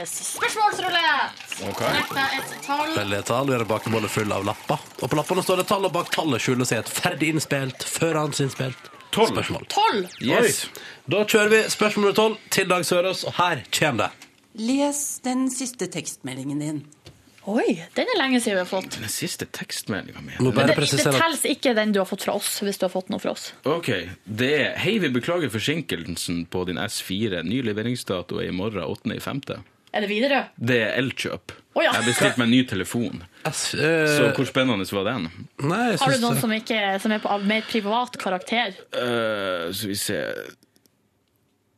spørsmålsrulett. Ok. Trekk deg et tall. Veldig tall. Vi har en bakebolle full av lapper. Og på lappene står det tall, og bak tallet skjuler seg et ferdig innspilt, førhåndsinnspilt Tolv. spørsmål. Tolv. Yes. Da kjører vi spørsmål nummer tolv til Dag Sørås, og her kommer det. Les den siste tekstmeldingen din. Oi, den er lenge siden vi har fått. Den siste tekstmeldinga mi. Det, det telles ikke den du har fått fra oss, hvis du har fått noe fra oss. Ok, det er Hei, vi beklager forsinkelsen på din S4. Ny leveringsdato er i morgen 8.5. Er det Widerøe? Det er Elkjøp. Oh, ja. Jeg har bestilt meg en ny telefon. S, uh, Så hvor spennende var den? Nei, jeg Har du noen som, ikke, som er på, av mer privat karakter? Uh, så vi ser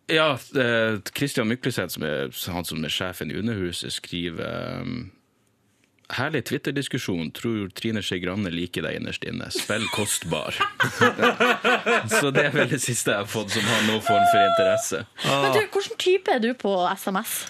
Ja, Kristian Christian Mykleseth, som er han som er sjefen i Underhuset, skriver um, Herlig Twitter-diskusjon. Tror Trine Skei Grande liker deg innerst inne. Spill kostbar. så det er vel det siste jeg har fått som har noen form for interesse. Men du, Hvilken type er du på SMS?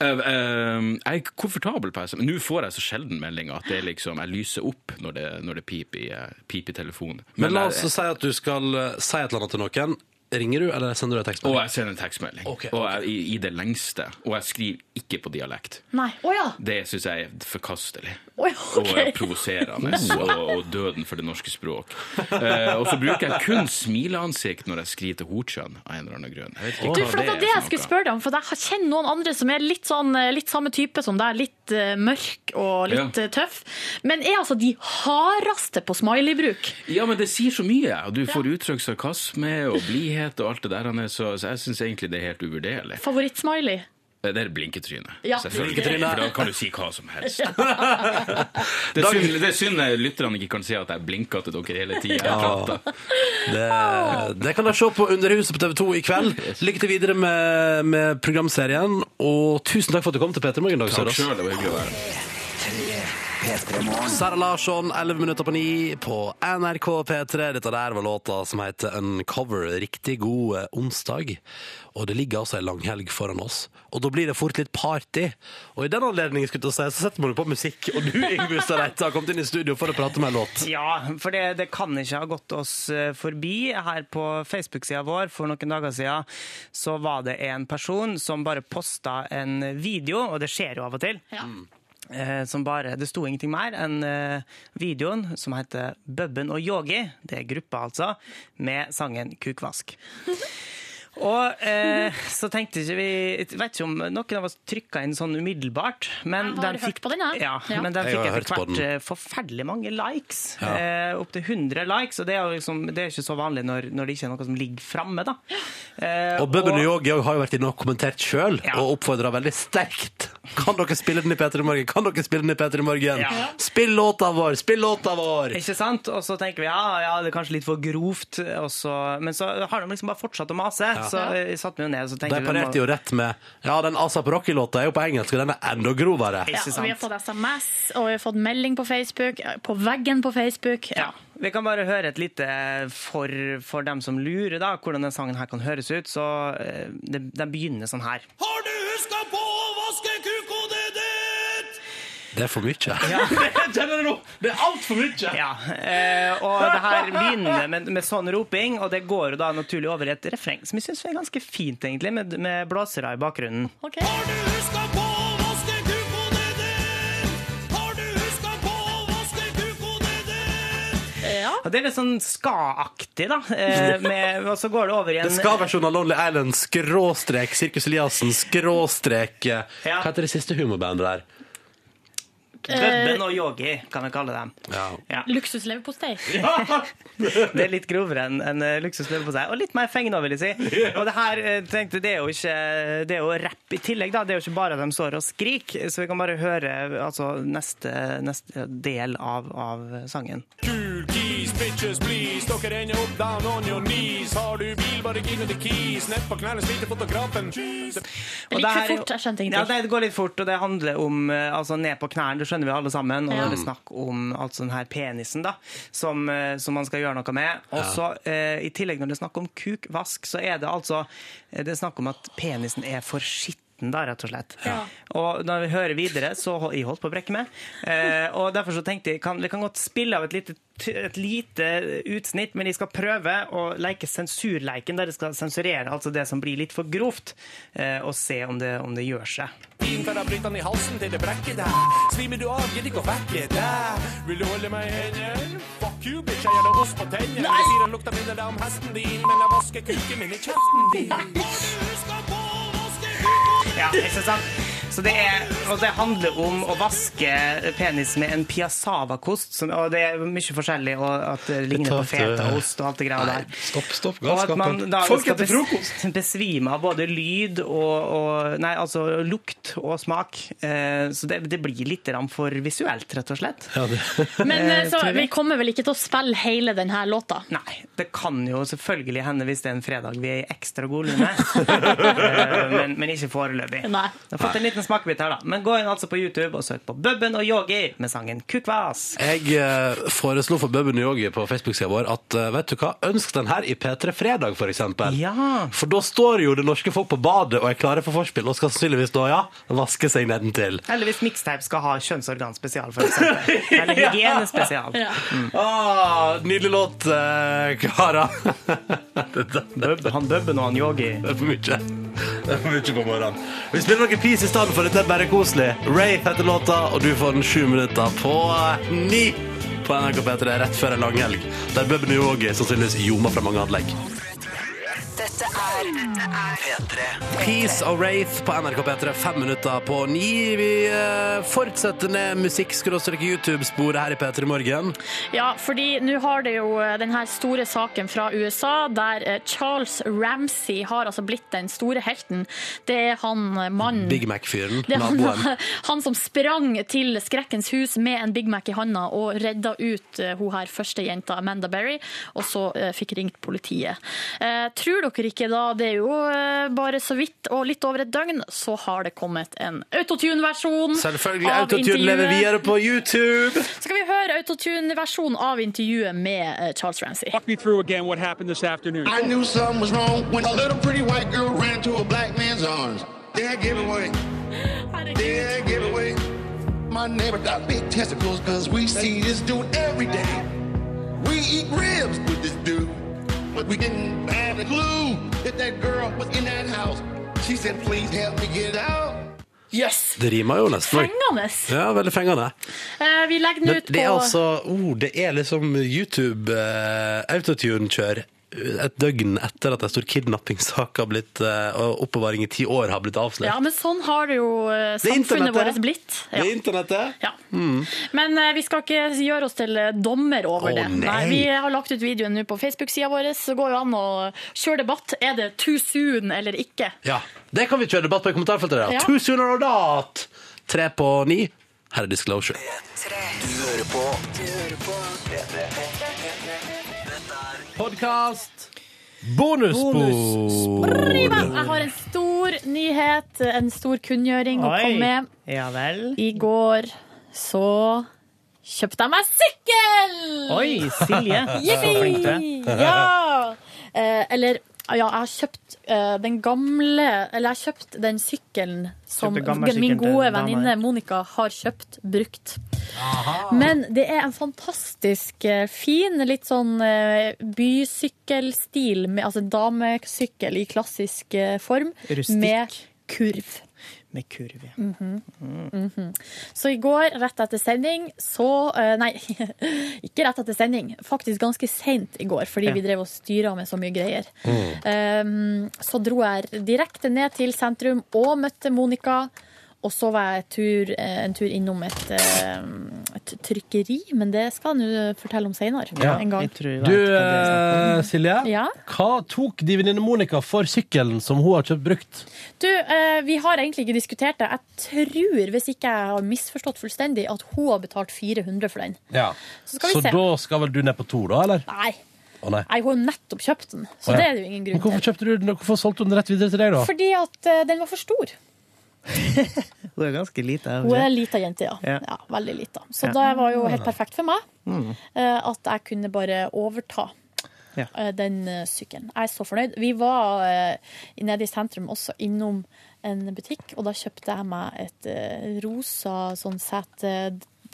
Eh, eh, jeg er komfortabel på SMS. Nå får jeg så sjelden meldinger at det liksom, jeg lyser opp når det, når det piper i, eh, piper i telefonen. Men la oss jeg- si at du skal si et eller annet til noen. Ringer du, eller sender du en og tekstmelding? jeg sender en tekstmelding. Ok, Og jeg, i, i det lengste. Og jeg skriver ikke på dialekt. Nei. Oh, ja. Det syns jeg er forkastelig. Oh, ja, Og er provoserende. Og, og døden for det norske språk. Eh, og så bruker jeg kun smileansikt når jeg skriver til Hortskjønn av en eller annen grunn. Jeg vet ikke Du, hva for det var er det jeg for skulle noe. spørre deg om, for jeg kjenner noen andre som er litt sånn, eh, litt samme type som deg, litt uh, mørk og litt Ja. eh, tøff, men er altså de hardeste på smiley-bruk. Ja, men det sier så mye. Og du får uttrykt sarkasme og blidhet og alt det der. Så, så jeg syns egentlig det er helt uvurderlig. Favorittsmiley. Det er blinketryne. Ja. Blinketryne. For da kan du si hva som helst. Det er synd, det er synd lytterne ikke kan se at jeg blinker til dere hele tida. Ja. Det, det kan dere se på Underhuset på TV 2 i kveld. Lykke til videre med, med programserien. Og tusen takk for at du kom til Peter Morgen. Dag Takk sjøl, det var hyggelig å være her. Sara Larsson, 11 minutter på 9 på NRK P3. Dette der var låta som heter Uncover. Riktig god eh, onsdag. Og det ligger altså ei langhelg foran oss. Og da blir det fort litt party. Og i den anledning si, så setter man jo på musikk. Og du, Yngve Stareite, har kommet inn i studio for å prate med en låt. Ja, for det, det kan ikke ha gått oss eh, forbi. Her på Facebook-sida vår for noen dager siden så var det en person som bare posta en video, og det skjer jo av og til. Ja. Eh, Som bare, det sto ingenting mer enn eh, videoen som heter Bubben og Yogi, det er gruppa altså, med sangen Kukvask. Og eh, så tenkte ikke vi Jeg vet ikke om noen av oss trykka inn sånn umiddelbart. Men Jeg har den hørt på den, ja, Ja. men den fikk etter hvert eh, forferdelig mange likes. Ja. Eh, Opptil 100 likes, og det er jo liksom, det er ikke så vanlig når, når det ikke er noe som ligger framme. da. Eh, Og Bubben og Yogi har jo vært inne og kommentert sjøl, Ja. og oppfordra veldig sterkt. Kan dere spille den i P3 Morgen? Kan dere spille den i P3 Morgen? Ja. Spill låta vår! Spill låta vår! Ikke sant? Og så tenker vi ja, ja, det er kanskje litt for grovt, og så, men så har de liksom bare fortsatt å mase. Så vi satte vi jo ned og så tenkte De parerte jo rett med Ja, den ASAP Rocky-låta er jo på engelsk, og den er enda grovere. Ja, og vi har fått SMS, og vi har fått melding på Facebook, på veggen på Facebook. Ja. Vi kan bare høre et lite for, for dem som lurer, da, hvordan den sangen her kan høres ut. Så eh, Den begynner sånn her. Har du huska på å vaske ditt? Det er for mye. Kjenner du nå? Det er altfor mye! Ja, eh, og det her begynner med, med sånn roping, og det går jo da naturlig over i et refreng, som jeg syns er ganske fint, egentlig, med, med blåsere i bakgrunnen. Okay. Har du huska på å vaske kukodet ditt? Har du huska på å vaske kukodet ditt? Ja. Og det er litt sånn ska-aktig, da. Eh, med, og så går det over i en Det skal versjonen av Lonely Island, skråstrek Sirkus Eliassen, skråstrek eh, Ja. Hva heter det siste humorbandet der? Bubben og Yogi, kan vi kalle dem. Ja. Ja. Luksusleverpostei. Det er litt grovere enn en luksusleverpostei, på seg, og litt mer fengende, vil jeg si. Og det her eh, tenkte, det er jo ikke Det er jo rapp i tillegg, da. Det er jo ikke bare at de står og skriker, så vi kan bare høre altså, neste, neste del av, av sangen. Cool keys, bitches, please. Dere ender opp down on your knees. Har du bil, bare gi meg the keys. Nett på knærne sliter fotografen. Det gikk for fort, jeg skjønte ingenting. Ja, det går litt fort, og det handler om eh, altså, ned på knærne. Skjønner vi alle sammen. Og Ja. da er det snakk om altså, den her penisen da, som, eh, som man skal gjøre noe med. Og så eh, I tillegg, når det er snakk om kukvask, så er det altså eh, det er snakk om at penisen er for skitten. Da, rett og slett. Ja. Og når vi hører videre, så hold- jeg holdt på å brekke meg. Eh, og derfor så tenkte jeg kan, vi kan godt spille av et lite, et lite utsnitt, men jeg skal prøve å leke sensurleiken, der jeg skal sensurere altså det som blir litt for grovt, eh, og se om det, om det gjør seg. Nei! for bryte den i halsen til det brekker deg. Svimer du av, gidder ikke å vekke deg. Vil du holde meg i hendene? Fuck you, bitch, jeg gjør det ost på tennene. Jeg sier han lukter mindre om hesten din, men jeg vasker kuken min i kjeften din. Kukodet Ja, ikke sant? Så det, er, og det handler om å vaske penis med en piassava-kost, som- og det er mye forskjellig, og at det ligner på fetaost og alt det greia der. Stopp, stopp, Og at man da Folk skal bes- frokost! besvime av både lyd og, og Nei, altså lukt og smak. Eh, så det, det blir litt for visuelt, rett og slett. Ja. Men eh, Eh, så, vi. kommer vel ikke til å spille hele denne låta? Nei, det kan jo selvfølgelig hende hvis det er en fredag vi er i ekstra god lune. Eh, men, men ikke foreløpig. Nei. Jeg har fått en liten smakebit her, da. Men gå inn altså på YouTube og søk på Bubben og Yogi med sangen Kukvas. Jeg eh, foreslo for Bubben og Yogi på Facebook-sida vår at eh, vet du hva, ønsk den her i P3 Fredag, for eksempel. For da står jo det norske folk på badet og er klare for forspill, og skal sannsynligvis da, ja, vaske seg nedentil. Eller hvis Mixtape skal ha kjønnsorganspesial, for eksempel. Eller hygienespesial. Mm. Ah, nydelig låt, Kara. Han Bubben og han Yogi. Det er for mye. Det er for mye på morgenen. Vi spiller noe Peace i stedet for dette er bare koselig. Rafe heter låta, og du får den sju minutter på eh, ni på NRK P3 rett før en langhelg. Der Bubben og Yogi sannsynligvis ljomer fra mange anlegg. Dette er dette er P3. Peace og Wraith på NRK P3, fem minutter på ni. Vi eh, fortsetter ned musikk-YouTube-sporet her i P3 Morgen. Ja, fordi nå har det jo denne store saken fra USA, der eh, Charles Ramsey har altså blitt den store helten. Det er han eh, mannen Big Mac-fyren, Det er han, naboen. han som sprang til Skrekkens hus med en Big Mac i handa og redda ut eh, hun her første jenta, Amanda Berry, og så eh, fikk ringt politiet. Tror tror dere ikke da, det er jo eh, bare så vidt og litt over et døgn, så har det kommet en autotune-versjon Selvfølgelig. Autotune lever videre på YouTube. Så Skal vi høre autotune-versjonen av intervjuet med eh, Charles Ramsey? Walk me through again what happened this afternoon. I knew something was wrong when a little pretty white girl ran to a black man's arms. Dad away. Dad give away. My neighbor got big testicles cause we see this dude every day. We eat ribs with this dude. But we didn't have a clue that that girl was in that house. She said, please help me get out. Yes! Det rimer jo nesten. Fengende. Ja, veldig fengende. Eh, vi legger den ut på det er altså oh, Det er liksom YouTube uh, autotune-kjør et døgn etter at en stor kidnappingssak har blitt, eh, og oppbevaring i ti år har blitt avslørt. Ja, men sånn har det jo eh, samfunnet vårt blitt. Det er internettet. Ja. Mm. Men eh, vi skal ikke gjøre oss til dommer over Å, det. nei. Vi har lagt ut videoen nå på Facebook-sida vår, så går jo an å kjøre debatt. Er det too soon eller ikke? Ja, Det kan vi kjøre debatt på i kommentarfeltet. Ja. Ja. Too soon or not? Tre på ni. Her er Disclosure. Du hører på Podkast. Bonusspor. Jeg har en stor nyhet, en stor kunngjøring å Oi. komme med. Ja vel. I går så kjøpte jeg meg sykkel! Oi, Silje. Så flink du er. Ja! Eh, eller ja, jeg har kjøpt uh, den gamle Eller jeg har kjøpt den sykkelen som min gode venninne. Monica har kjøpt brukt. Men det er en fantastisk eh, fin, litt sånn uh, bysykkelstil, med, altså damesykkel i klassisk form, Rustikk. med kurv. Med kurv, ja. mm -hmm. Så i går, rett etter sending, så eh, Nei, ikke rett etter sending. Faktisk ganske seint i går, fordi Ja. vi drev og styra med så mye greier. Um, så dro jeg direkte ned til sentrum og møtte Monica. Og så var jeg tur, eh, en tur innom et, eh, et trykkeri, men det skal han jo fortelle om seinere. En gang. Du, eh, Silje. Ja? Hva tok de venninne Monica for sykkelen som hun har kjøpt brukt? Du, eh, vi har egentlig ikke diskutert det. Jeg tror, hvis ikke jeg har misforstått fullstendig, at hun har betalt 400 for den. Ja. Så skal vi Så se. da skal vel du ned på to, da, eller? Nei. Å nei. Jeg har jo nettopp kjøpt den, så Å, ja. det er det jo ingen Men grunn hvorfor til. kjøpte du den? Hvorfor solgte hun den rett videre til deg, da? Fordi at uh, den var for stor. Hun er ganske lita. Hun er lita jente, ja. Ja. ja. Veldig lita. Så Ja. det var jo helt perfekt for meg Mm. eh, at jeg kunne bare overta Ja. eh, den eh, sykkelen. Jeg er så fornøyd. Vi var nede i sentrum også innom en butikk, og da kjøpte jeg meg et rosa sånn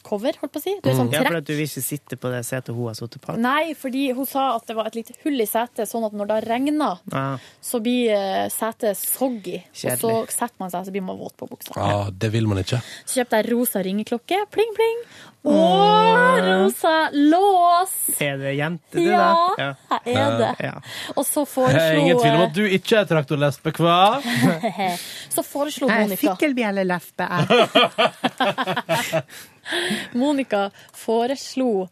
setecover, holdt på å si. Du er sånn trekk. Ja, for at du vil ikke sitte på det setet hun har sittet på? Nei, fordi hun sa at det var et lite hull i setet, sånn at når det regner, Ah. så blir eh, setet soggy. Kjedelig. Og så setter man seg, så blir man våt på buksa. Ja, det vil man ikke. Så kjøpte jeg rosa ringeklokke, pling pling, og rosa lås. Er det jente, du, Ja, da? jeg er det. Ja. Og så er foreslo ingen tvil om at du ikke er traktorlesbe, hva? Så foreslo Jeg er Monica fikkelbjellelesbe. Monica foreslo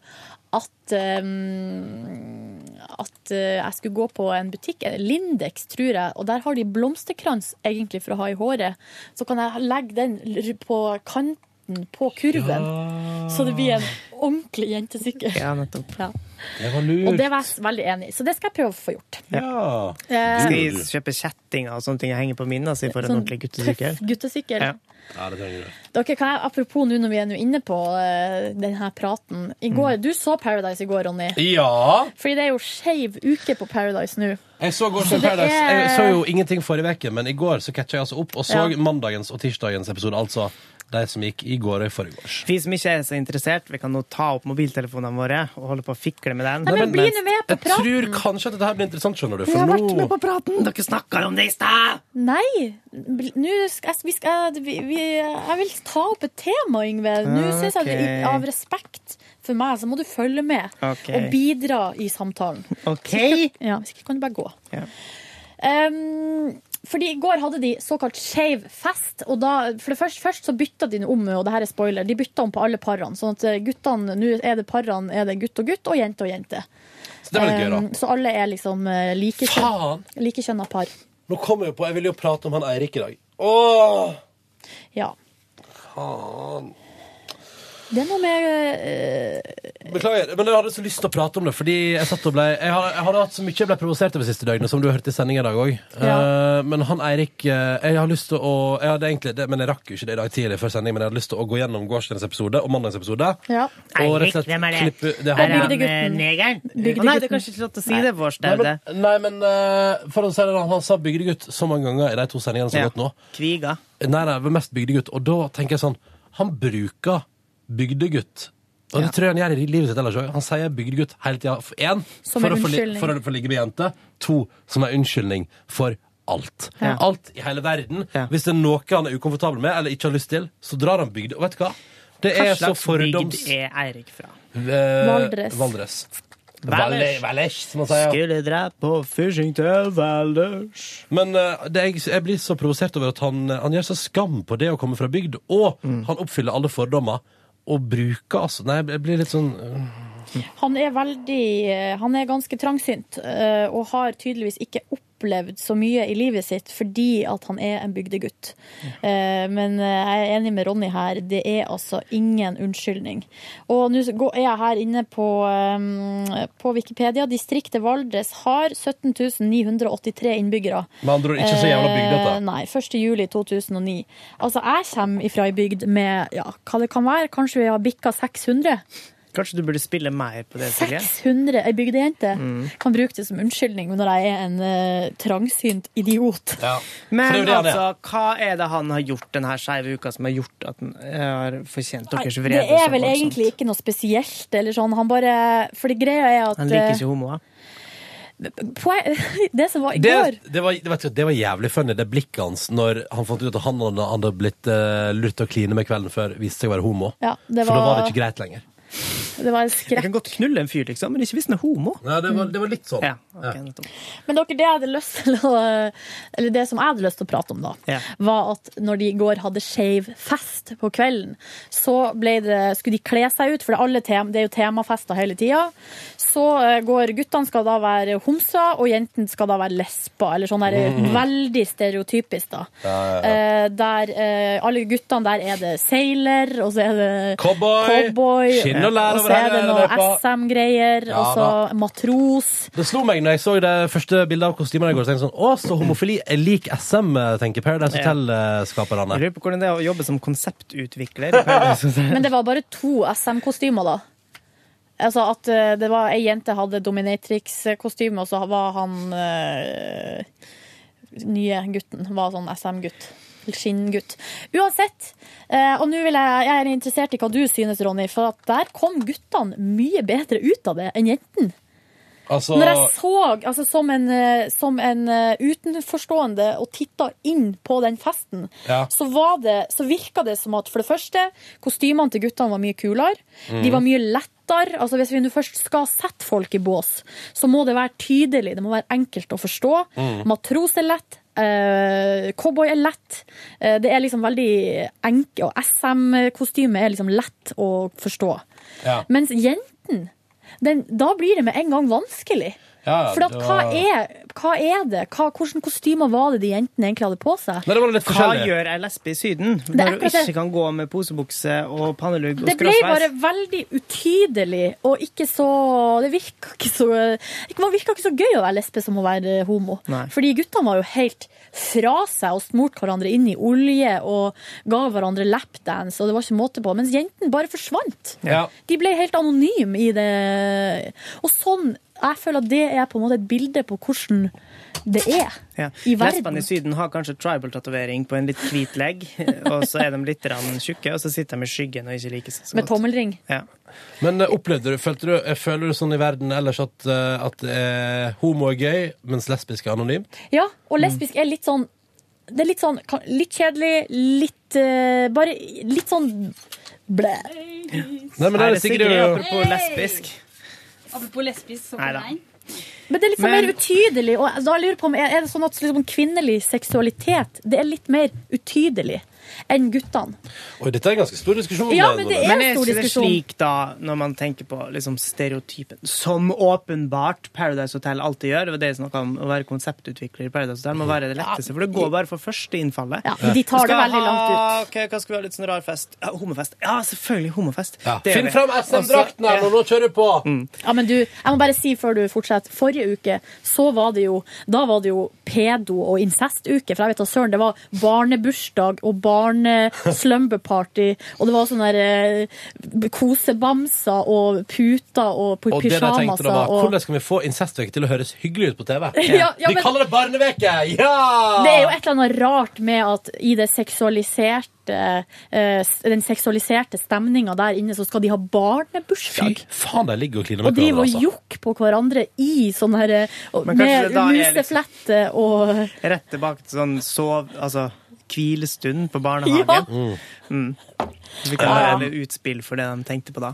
at um, at eh, jeg skulle gå på en butikk, Lindex, tror jeg, og der har de blomsterkrans egentlig for å ha i håret. Så kan jeg legge den på kant midten på kurven. Så det blir en ordentlig jentesykkel. Ja, nettopp. Ja. Det var lurt. Og det var jeg veldig enig i, så det skal jeg prøve å få gjort. Ja. Eh, Skal jeg kjøpe kjettinger og sånne ting jeg henger på minnet si for en Sånn ordentlig guttesykkel? Tøff guttesykkel. Ja. Ja, det trenger du. Dere, kan jeg, apropos nå når vi er inne på uh, denne praten. I går, Du så Paradise i går, Ronny. Ja! Fordi det er jo skeiv uke på Paradise nå. Jeg så, går Så Paradise. er- jeg så jo ingenting forrige uke, men i går så catcha jeg altså opp og så Ja. mandagens og tirsdagens episode. Altså de som gikk i går og i forgårs. Vi som ikke er så interessert, vi kan nå ta opp mobiltelefonene våre og holde på å fikle med den. Nei, men bli nå med på Jeg tror kanskje at dette her blir interessant, skjønner du. Vi For har vært med på praten! Dere snakka om det i stad! Nei! Nå skal, jeg- vi skal, vi, vi, jeg vil ta opp et tema, Yngve. Nå Ah, synes jeg det, av respekt for meg, så må du følge med okay. og bidra i samtalen. OK? Ja, Hvis ikke kan du bare gå. Ja. Um, fordi I går hadde de såkalt skeiv fest. og da, for det først, først så bytta de om, og det her er spoiler, de bytta om på alle parene. Sånn at guttene, nå er det parene er det gutt og gutt og jente og jente. Så det var litt gøy. Um, så alle er liksom likekjønna like par. Nå kommer jeg på, jeg ville jo prate om han Eirik i dag. Åh! Ja. Faen. Det er noe med uh, Beklager, men jeg hadde så lyst til å prate om det, fordi jeg satt og ble Jeg, hadde, jeg hadde hatt så mye jeg ble provosert over siste døgnet, som du har hørt i sending i dag òg. men han Eirik eh, Jeg har lyst til å Jeg hadde egentlig det, men jeg rakk jo ikke det i dag tidlig før sending, men jeg hadde lyst til å gå gjennom gårsdagens episode og mandagens episode. Ja. Og hvem er det? klippe- det Er han- eh, negeren? Å nei, det er kanskje ikke lov til å si det, vår Nei, men, nei, men uh, for å si det, han sa bygdegutt så mange ganger i de to sendingene som har Ja. gått nå. Kviga. Nei, nei, mest bygdegutt. Og da tenker jeg sånn Han bruker bygdegutt. Og det tror jeg han gjør i livet sitt ellers òg. Han sier bygdegutt hele tida. Én, for, en å få li- for å få ligge med jente. To, som en unnskyldning for alt. Ja. Alt i hele verden. Hvis det er noe han er ukomfortabel med eller ikke har lyst til, så drar han bygd. Og vet du hva? Det Hva er så slags bygd fordoms... er Eirik fra? Eh, Valdres. Valdres. Valdres. Valdres, som man sier. Skulle dra på fishing til Valdres. Men eh, det, jeg, jeg blir så provosert over at han, han gjør så skam på det å komme fra bygd, og han oppfyller alle fordommer. Og bruker altså Nei, jeg blir litt sånn øh. Han er veldig eh, Han er ganske trangsynt eh, og har tydeligvis ikke opplevd så mye i livet sitt fordi at han er en bygdegutt. Ja. Men eh, jeg er enig med Ronny her. Det er altså ingen unnskyldning. Og nå er jeg her inne på, eh, på Wikipedia. Distriktet Valdres har 17 983 innbyggere. Med andre ord ikke så jævla bygdete. dette? Nei. 1. juli 2009. Altså, jeg kommer ifra ei bygd med ja, hva det kan være, kanskje vi har bikka 600. Kanskje du burde spille mer på det, Silje? 600 ei bygdejente Mm. kan bruke det som unnskyldning når jeg er en uh, trangsynt idiot. Men det det altså, hva er det han har gjort denne skeive uka som har gjort at han har fortjent deres vrede? det er vel egentlig ikke noe spesielt. Eller sånn. Han bare For det greia er at Han liker eh, ikke homoer. Det som var i går det, var, det, vet det var jævlig funny, det blikket hans når han fant ut at han hadde, blitt uh, lurt til å kline med kvelden før, viste seg å være homo. Ja, det For da var var- det ikke greit lenger. Det var en Jeg kan godt knulle en fyr, liksom, men ikke hvis han er homo. Nei, det var, det var litt sånn. Ja, okay, ja. Men dere, det jeg hadde lyst til å Eller det som jeg hadde lyst til å prate om, da, Ja. var at når de i går hadde skeiv fest på kvelden, så det, skulle de kle seg ut, for det er, alle tema, det er jo temafester hele tida. Så eh, går guttene skal da være homser, og jentene skal da være lesber. Eller sånn der, Mm. veldig stereotypisk, da. Ja, ja, ja. Eh, der alle guttene der er det sailor, og så er det Cowboy, cowboy, skinn og lær og så er det noe. SM-greier, Ja, og så matros. Det slo meg når jeg så det første bildet av kostymene i går. Så tenkte jeg sånn, Å, så homofili er lik SM, tenker Paradise. Hotel-skaperne. Lurer på hvordan det er å jobbe som konseptutvikler. Men det var bare to SM-kostymer, da. Altså at eh, det var Ei jente hadde Dominatrix-kostyme, og så var han øh, nye gutten var sånn SM-gutt. Skinngutt. Uansett. øh, og nå jeg, jeg er interessert i hva du synes, Ronny, for der kom guttene mye bedre ut av det enn jentene. Altså, Når jeg så, altså som en, eh, som en eh, utenforstående og titta inn på den festen, Ja. så, var det, så virka det som at for det første, kostymene til guttene var mye kulere. Mm. De var mye lettere. Altså hvis vi nå først skal sette folk i bås, så må det være tydelig. Det må være enkelt å forstå. Mm. Matros er lett. Uh, cowboy er lett. Uh, det er liksom veldig enkelt. Og SM-kostyme er liksom lett å forstå. Ja. Mens jenten, den, da blir det med en gang vanskelig. Ja, For at, hva, er, hva er det? Hva, hvordan kostymer var det de jentene egentlig hadde på seg? Nei, det var litt Hva forskjellig. gjør ei lesbe i Syden når hun ikke kan gå med posebukse og pannelugg og Det ble bare veldig utydelig og ikke så Det virka ikke så Det virka ikke så gøy å være lesbe som å være homo. Nei. Fordi guttene var jo helt fra seg og smurte hverandre inn i olje og ga hverandre lapdance, og det var ikke måte på. Mens jentene bare forsvant. Ja. De ble helt anonyme i det. Og sånn Jeg føler at det er på en måte et bilde på hvordan det er Ja. i verden. Lesbene i Syden har kanskje tribal-tatovering på en litt hvit legg, og så er de litt tjukke, og så sitter de i skyggen og ikke liker seg så Med tommelring. Ja. Men eh, opplevde du, følte du, eh, føler du sånn i verden ellers at, eh, at eh, homo er gøy, mens lesbisk er anonymt? Ja, og lesbisk er litt sånn Det er litt sånn litt kjedelig, litt uh, Bare litt sånn blæ. Nei, men det er Sigrid apropos lesbisk. Apropos lesbisk, så nei. Men det er litt Men- mer utydelig. Og da lurer jeg på om er det sånn at liksom, kvinnelig seksualitet Det er litt mer utydelig enn guttene? Oi, dette er en ganske stor diskusjon. Ja, men det er Men en er stor ikke det slik, da, når man tenker på liksom, stereotypen, som åpenbart Paradise Hotel alltid gjør, det jeg snakket om, å være konseptutvikler i Paradise Hotel må være det letteste, for det går bare for første innfallet. Ja, de tar det det langt veldig ha- langt ok, hva skal vi ha, litt sånn rar fest? Ja, homofest. Ja, selvfølgelig homofest. Ja. Finn vi. fram SM-drakten her, nå kjører du på! Ja, men du, jeg må bare si før du fortsetter. Forrige uke så var det jo Da var det jo pedo- og incestuke. For jeg vet da søren, det var barnebursdag og barne-slumberparty, og det var sånne der, eh, kosebamser og puter og pyjamaser. Og det de tenkte pysjamaser da var, og hvordan skal vi få incestveke til å høres hyggelig ut på TV? Ja, ja, vi men- kaller det barneveke! Ja! Det er jo et eller annet rart med at i det seksualiserte eh, den seksualiserte stemninga der inne, så skal de ha barnebursdag. Fy faen, de ligger og kliner Og med driver hverandre, og altså. jokker på hverandre i sånn her eh, og- Med det museflette og Rett tilbake til sånn sov... Altså hvilestund på barnehagen. Mm. Vi kan ha være et utspill for det de tenkte på da.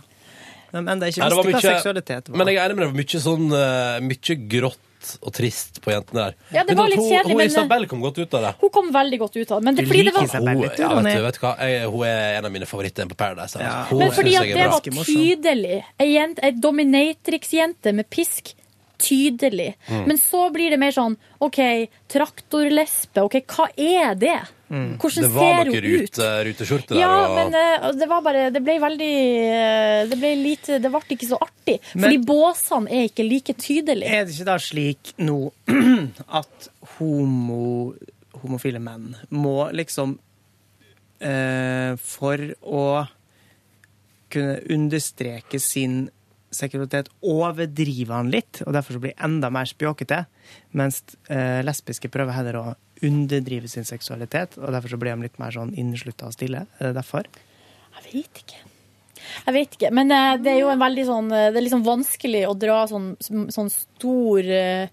Men det er ikke visst hva seksualitet var. Men jeg er enig med deg, det var mye sånn eh, Mye grått og trist på jentene der. Ja, det var litt kjedelig, hun hun Isabel kom godt ut av det. Hun kom veldig godt ut av det. Men det, Du fordi det liker var, Isabel litt, du, Hun- vet du, vet du hva? Jeg, hun er en av mine favoritter på Paradise. Altså. Hun men fordi at det var tydelig. Ei jente- ei dominatrix-jente med pisk. Tydelig. Mm. Men så blir det mer sånn OK, traktorlesbe. OK, hva er det? Mm. Hvordan det var ser hun ut? rute, ruteskjorte der. Ja, og... men uh, det var bare Det ble veldig eh, Det ble lite Det ble ikke så artig. Men- fordi båsene er ikke like tydelige. Er det ikke da slik nå at homo, homofile menn må liksom uh, For å kunne understreke sin seksualitet, overdrive han litt, og derfor så blir enda mer spjåkete, mens eh, lesbiske prøver heller å underdrive sin seksualitet, og derfor så blir de litt mer sånn inneslutta og stille. Er det derfor? Jeg vet ikke. Jeg vet ikke, men eh, det er jo en veldig sånn eh, Det er liksom vanskelig å dra sånn, sånn stor eh,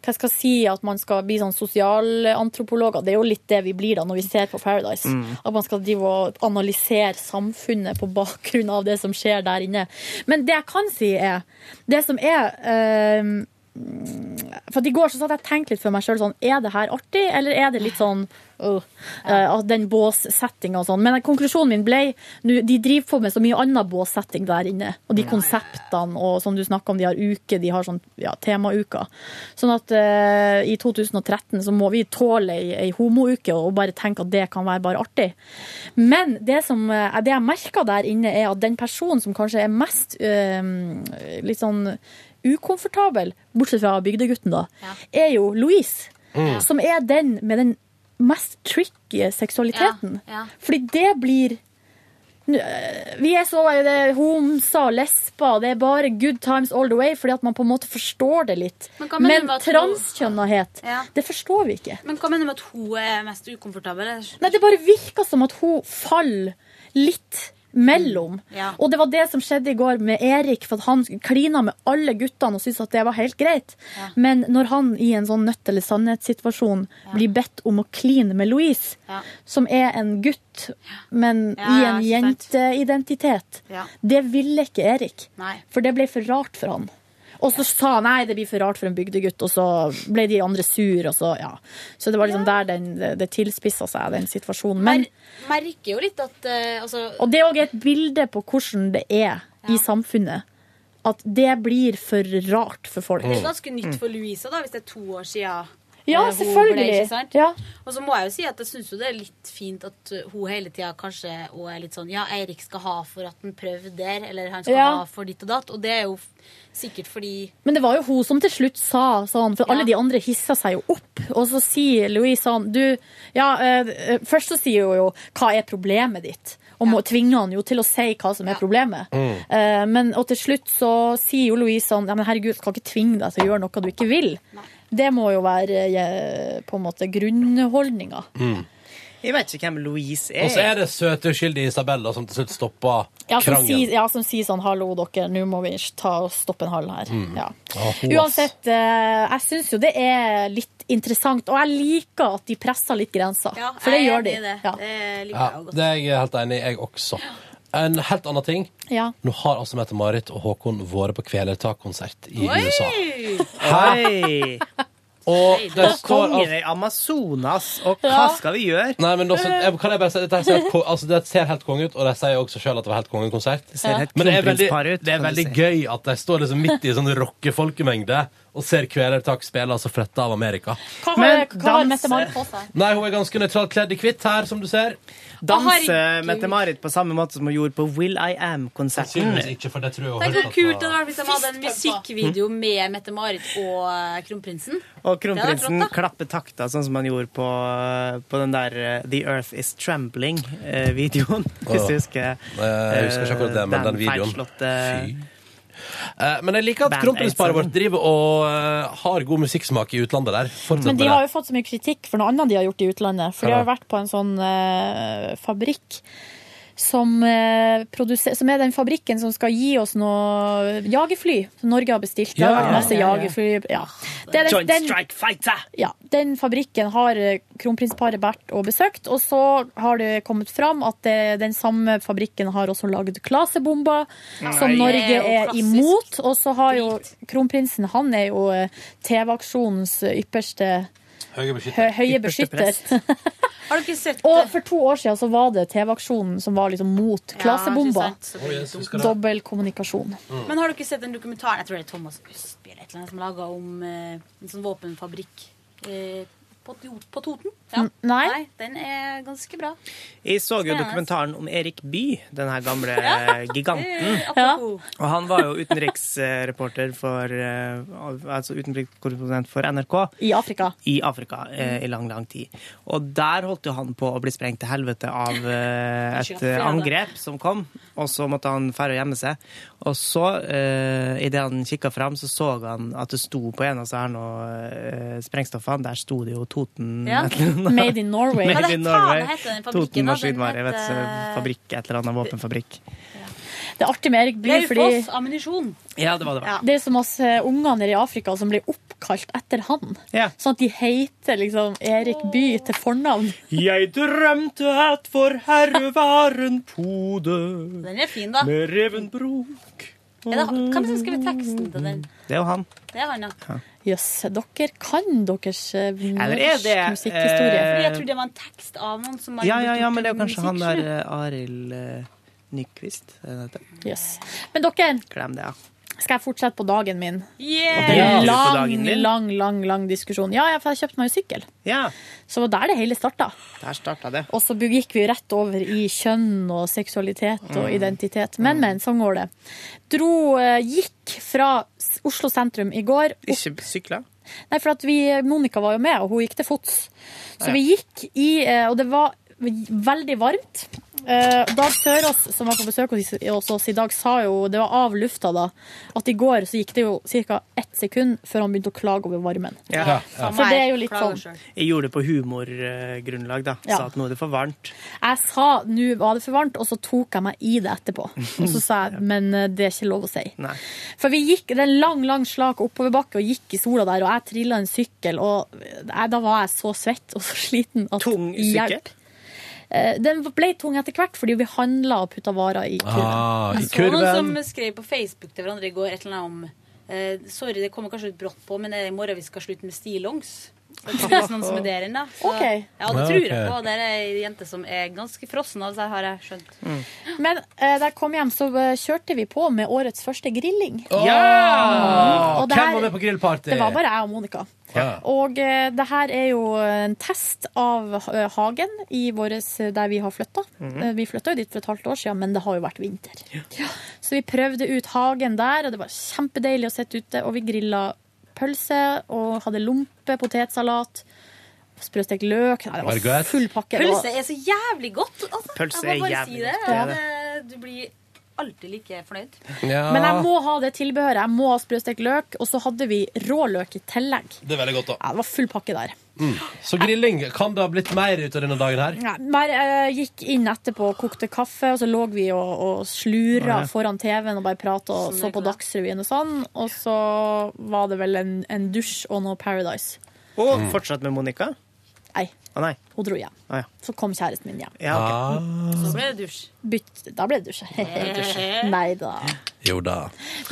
Hva skal jeg si At man skal bli sånn sosialantropologer. Det er jo litt det vi blir da når vi ser på Paradise. Mm. At man skal drive og analysere samfunnet på bakgrunn av det som skjer der inne. Men det jeg kan si, er Det som er eh, For I går så satt jeg og tenkte litt for meg sjøl sånn Er det her artig, eller er det litt sånn uh, uh, Den båssettinga og sånn. Men konklusjonen min ble nu, De driver på med så mye annen båssetting der inne. Og de konseptene og som du snakker om, de har uke, de har sånn ja, temauker. Sånn at uh, i 2013 så må vi tåle ei, ei homouke og bare tenke at det kan være bare artig. Men det, som, eh, det jeg merka der inne, er at den personen som kanskje er mest litt sånn ukomfortabel, bortsett fra bygdegutten, da, er jo Louise. Mm. Som er den med den mest tricky seksualiteten. Ja, ja. Fordi det blir eh, Vi er så det er homser og lesber, det er bare good times all the way, fordi at man på en måte forstår det litt. Men Men transkjønnethet, Ja. det forstår vi ikke. Men hva mener du med at hun er mest ukomfortabel? Nei, det bare virker som at hun faller litt mellom. Ja. Og det var det som skjedde i går med Erik, for han klina med alle guttene og syntes at det var helt greit. Ja. Men når han i en sånn nødt eller sannhetssituasjon blir bedt om å kline med Louise, Ja. som er en gutt, men Ja, i en jenteidentitet, Ja. det ville ikke Erik. Nei. For det ble for rart for han. Og så sa han nei, det blir for rart for en bygdegutt, og så ble de andre sur, og så ja. Så det var liksom der den, det, det tilspissa seg, den situasjonen. Men, Mer, merker jo litt at uh, altså, og det er òg et bilde på hvordan det er i samfunnet. at det blir for rart for folk. Det er ganske nytt for Louisa, da, hvis det er to år siden. Ja, eh, selvfølgelig. Ja. Og så må jeg jo si at jeg syns jo det er litt fint at hun hele tida kanskje og er litt sånn Ja, Eirik skal ha for at han prøvde der, eller han skal Ja. ha for ditt og datt. Og det er jo sikkert fordi Men det var jo hun som til slutt sa sånn, for alle de andre hissa seg jo opp. Og så sier Louise sånn Du, ja, eh, først så sier hun jo hva er problemet ditt? Og må tvinge han jo til å si hva som er problemet. Mm. Uh, men, og til slutt så sier jo Louise sånn Ja, men herregud, skal ikke tvinge deg til å gjøre noe du ikke vil. Det må jo være eh, på en måte grunnholdninga. Jeg vet ikke hvem Louise er. Og så er det søte, uskyldige Isabella som til slutt stopper Ja, som krangelen. sier, ja, som sier sånn 'hallo, dere, nå må vi ta og stoppe en hall her'. Mm. Ja. Ah. Uansett, eh, jeg syns jo det er litt interessant, og jeg liker at de presser litt grenser. Ja, for det gjør de. det. Ja. Det liker Ja, jeg godt. det er jeg helt enig i, jeg også. En helt annen ting. Ja. Nå har altså Mette-Marit og Håkon vært på Kvelertak-konsert i USA. Hei! Og det står kongen i Amazonas, og hva Ja. skal vi gjøre? Nei, men også, jeg, kan jeg bare si Dette ser, altså, det ser helt konge ut, og de sier også selv at det var helt kongekonsert. ser helt Men det er veldig, det er veldig si. gøy at de står liksom midt i sånn rockefolkemengde og ser Kvelertak spille altså fretta av Amerika. Hva har, Men hva har Mette-Marit på seg? Nei, hun er ganske nøytralt kledd i hvitt her, som du ser. Danse. Mette-Marit på samme måte som hun gjorde på Will I Am-konserten. Tenk hvor kult det var- hadde vært hvis de hadde en musikkvideo med Mette-Marit og eh, kronprinsen. Og kronprinsen vært klapper takta, sånn som han gjorde på, på den der eh, The Earth Is Trembling-videoen. Hvis du husker. Eh, Jeg husker ikke akkurat det, men den videoen. Fy. Eh, Men jeg liker at Band kronprinsparet vårt driver og eh, har god musikksmak i utlandet der. Fortsett Men de med har det. jo fått så mye kritikk for noe annet de har gjort i utlandet. For de har vært på en sånn eh, fabrikk som, eh, produser, som er den fabrikken som skal gi oss noe jagerfly som Norge har bestilt. Ja, vært masse ja, ja. jagerfly. Ja. Det er den, den, Strike Fighter! ja, den fabrikken har eh, kronprinsparet vært og besøkt, og så har det kommet fram at det, den samme fabrikken har også lagd klasebomber, som Norge er imot. Og så har jo kronprinsen, han er jo eh, TV-aksjonens ypperste Høye hø beskytter. høye beskytter. Har dere sett Og for to år siden så var det TV-aksjonen som var liksom mot Ja, klasebomber. ikke det er dumt. Dobbeltkommunikasjon. Men har dere sett den dokumentaren Jeg tror det er Thomas Østby eller et eller annet som laga om eh, en sånn våpenfabrikk eh, på, på Toten? Ja. Nei. Nei. Den er ganske bra. Jeg så jo dokumentaren om Erik Bye, den her gamle giganten. ja. Og han var jo utenriksreporter for eh, Altså utenrikskorrespondent for NRK I Afrika. i Afrika eh, i lang, lang tid. Og der holdt jo han på å bli sprengt til helvete av eh, et eh, angrep som kom, og så måtte han færre og gjemme seg. Og så, eh, idet han kikka fram, så så han at det sto på en av disse her nå, eh, sprengstoffene, der sto det jo Toten Ja. Made in Norway. Made in Norway. heter Toten maskinvare, Den vet du, heter- fabrikk, et eller annet våpenfabrikk. Det er artig med Erik Bye, fordi Raufoss ammunisjon. Ja, det var det. Ja. det er så masse unger nede i Afrika som blir oppkalt etter han. Ja. Sånn at de heter liksom Erik Bye til fornavn. Jeg drømte at for herre var en pode Den er fin, da. med revenbrok. Er det, hvem som har teksten til den? Det er jo han. Det er han, ja. Jøss, dere kan deres eh, norsk det, musikkhistorie. eh, Fordi jeg tror det var en tekst av noen som har Ja, ja, ja, men det er jo kanskje han der eh, Arild eh, Nyquist. er det det heter? Yes. Men dere, Glem det, ja. skal jeg fortsette på dagen min? Yeah! Ja, En lang, lang, lang lang diskusjon. Ja, for jeg kjøpte meg jo sykkel. Ja, Så det var der det hele starta. der starta det. Og så gikk vi rett over i kjønn og seksualitet og Mm. identitet. Men, men, sånn går det. Dro, eh, gikk fra Oslo sentrum i går. opp- Ikke sykla. Nei, for at vi, Monica var jo med, og hun gikk til fots. Så Ja. vi gikk i eh, Og det var veldig varmt. Eh, Dag Sørås, som var på besøk hos oss i dag, sa jo Det var av lufta da. At i går så gikk det jo ca. ett sekund før han begynte å klage over varmen. Ja. For det er jo litt sånn. Jeg gjorde det på humorgrunnlag, da. Ja. Sa at nå er det for varmt. Jeg sa nå var det for varmt, og så tok jeg meg i det etterpå. Og så sa jeg men eh, det er ikke lov å si. Nei. For vi gikk, det er en lang, lang slak oppoverbakke og gikk i sola der, og jeg trilla en sykkel, og jeg, da var jeg så svett og så sliten at Tung sykkel? hjelp. Eh, Den ble tung etter hvert fordi vi handla og putta varer i kurven. Ah, i Jeg så noen som skrev på Facebook til hverandre i går et eller annet om eh, Sorry, det kommer kanskje litt brått på, men det er i morgen vi skal slutte med stillongs. Det finnes noen som er der ennå. så- Ok. Ja, det tror jeg på. Dere er ei jente som er ganske frossen av seg, har jeg skjønt. Men eh, da jeg kom hjem, så eh, kjørte vi på med årets første grilling. Ja! Og det Hvem var med på grillparty? Det var bare jeg og Monica. Ja. Og eh, det her er jo en test av eh, hagen i våres, der vi har flytta. Mm -hmm. Vi flytta jo dit for et halvt år siden, men det har jo vært vinter. Ja. Så vi prøvde ut hagen der, og det var kjempedeilig å sitte ute. Og vi grilla pølse og hadde lompe, potetsalat, sprøstekt løk. Nei, det var full pakke. Pølse er så jævlig godt. Altså. Pølse jeg må er bare jævlig si det. godt, det er Det- Du blir alltid like fornøyd. Men jeg må ha det tilbehøret. Jeg må ha sprøstekt løk, og så hadde vi rå løk i tillegg. Det er veldig godt, da. Ja, det var full pakke der. Mm. Så grilling, kan det ha blitt mer ut av denne dagen her? Ja, men jeg gikk inn etterpå og kokte kaffe, og så lå vi og, og slura Nei. foran TV-en og bare prata og Sånn så på. Dagsrevyen og sånn. Og så var det vel en, en dusj og noe Paradise. Og fortsatt med Monica? Nei. Å nei. Hun dro hjem. Å, ja. Så kom kjæresten min hjem. Ja, ok. Så ble det dusj. Bytt, da ble det dusj. Nei da. Jo da.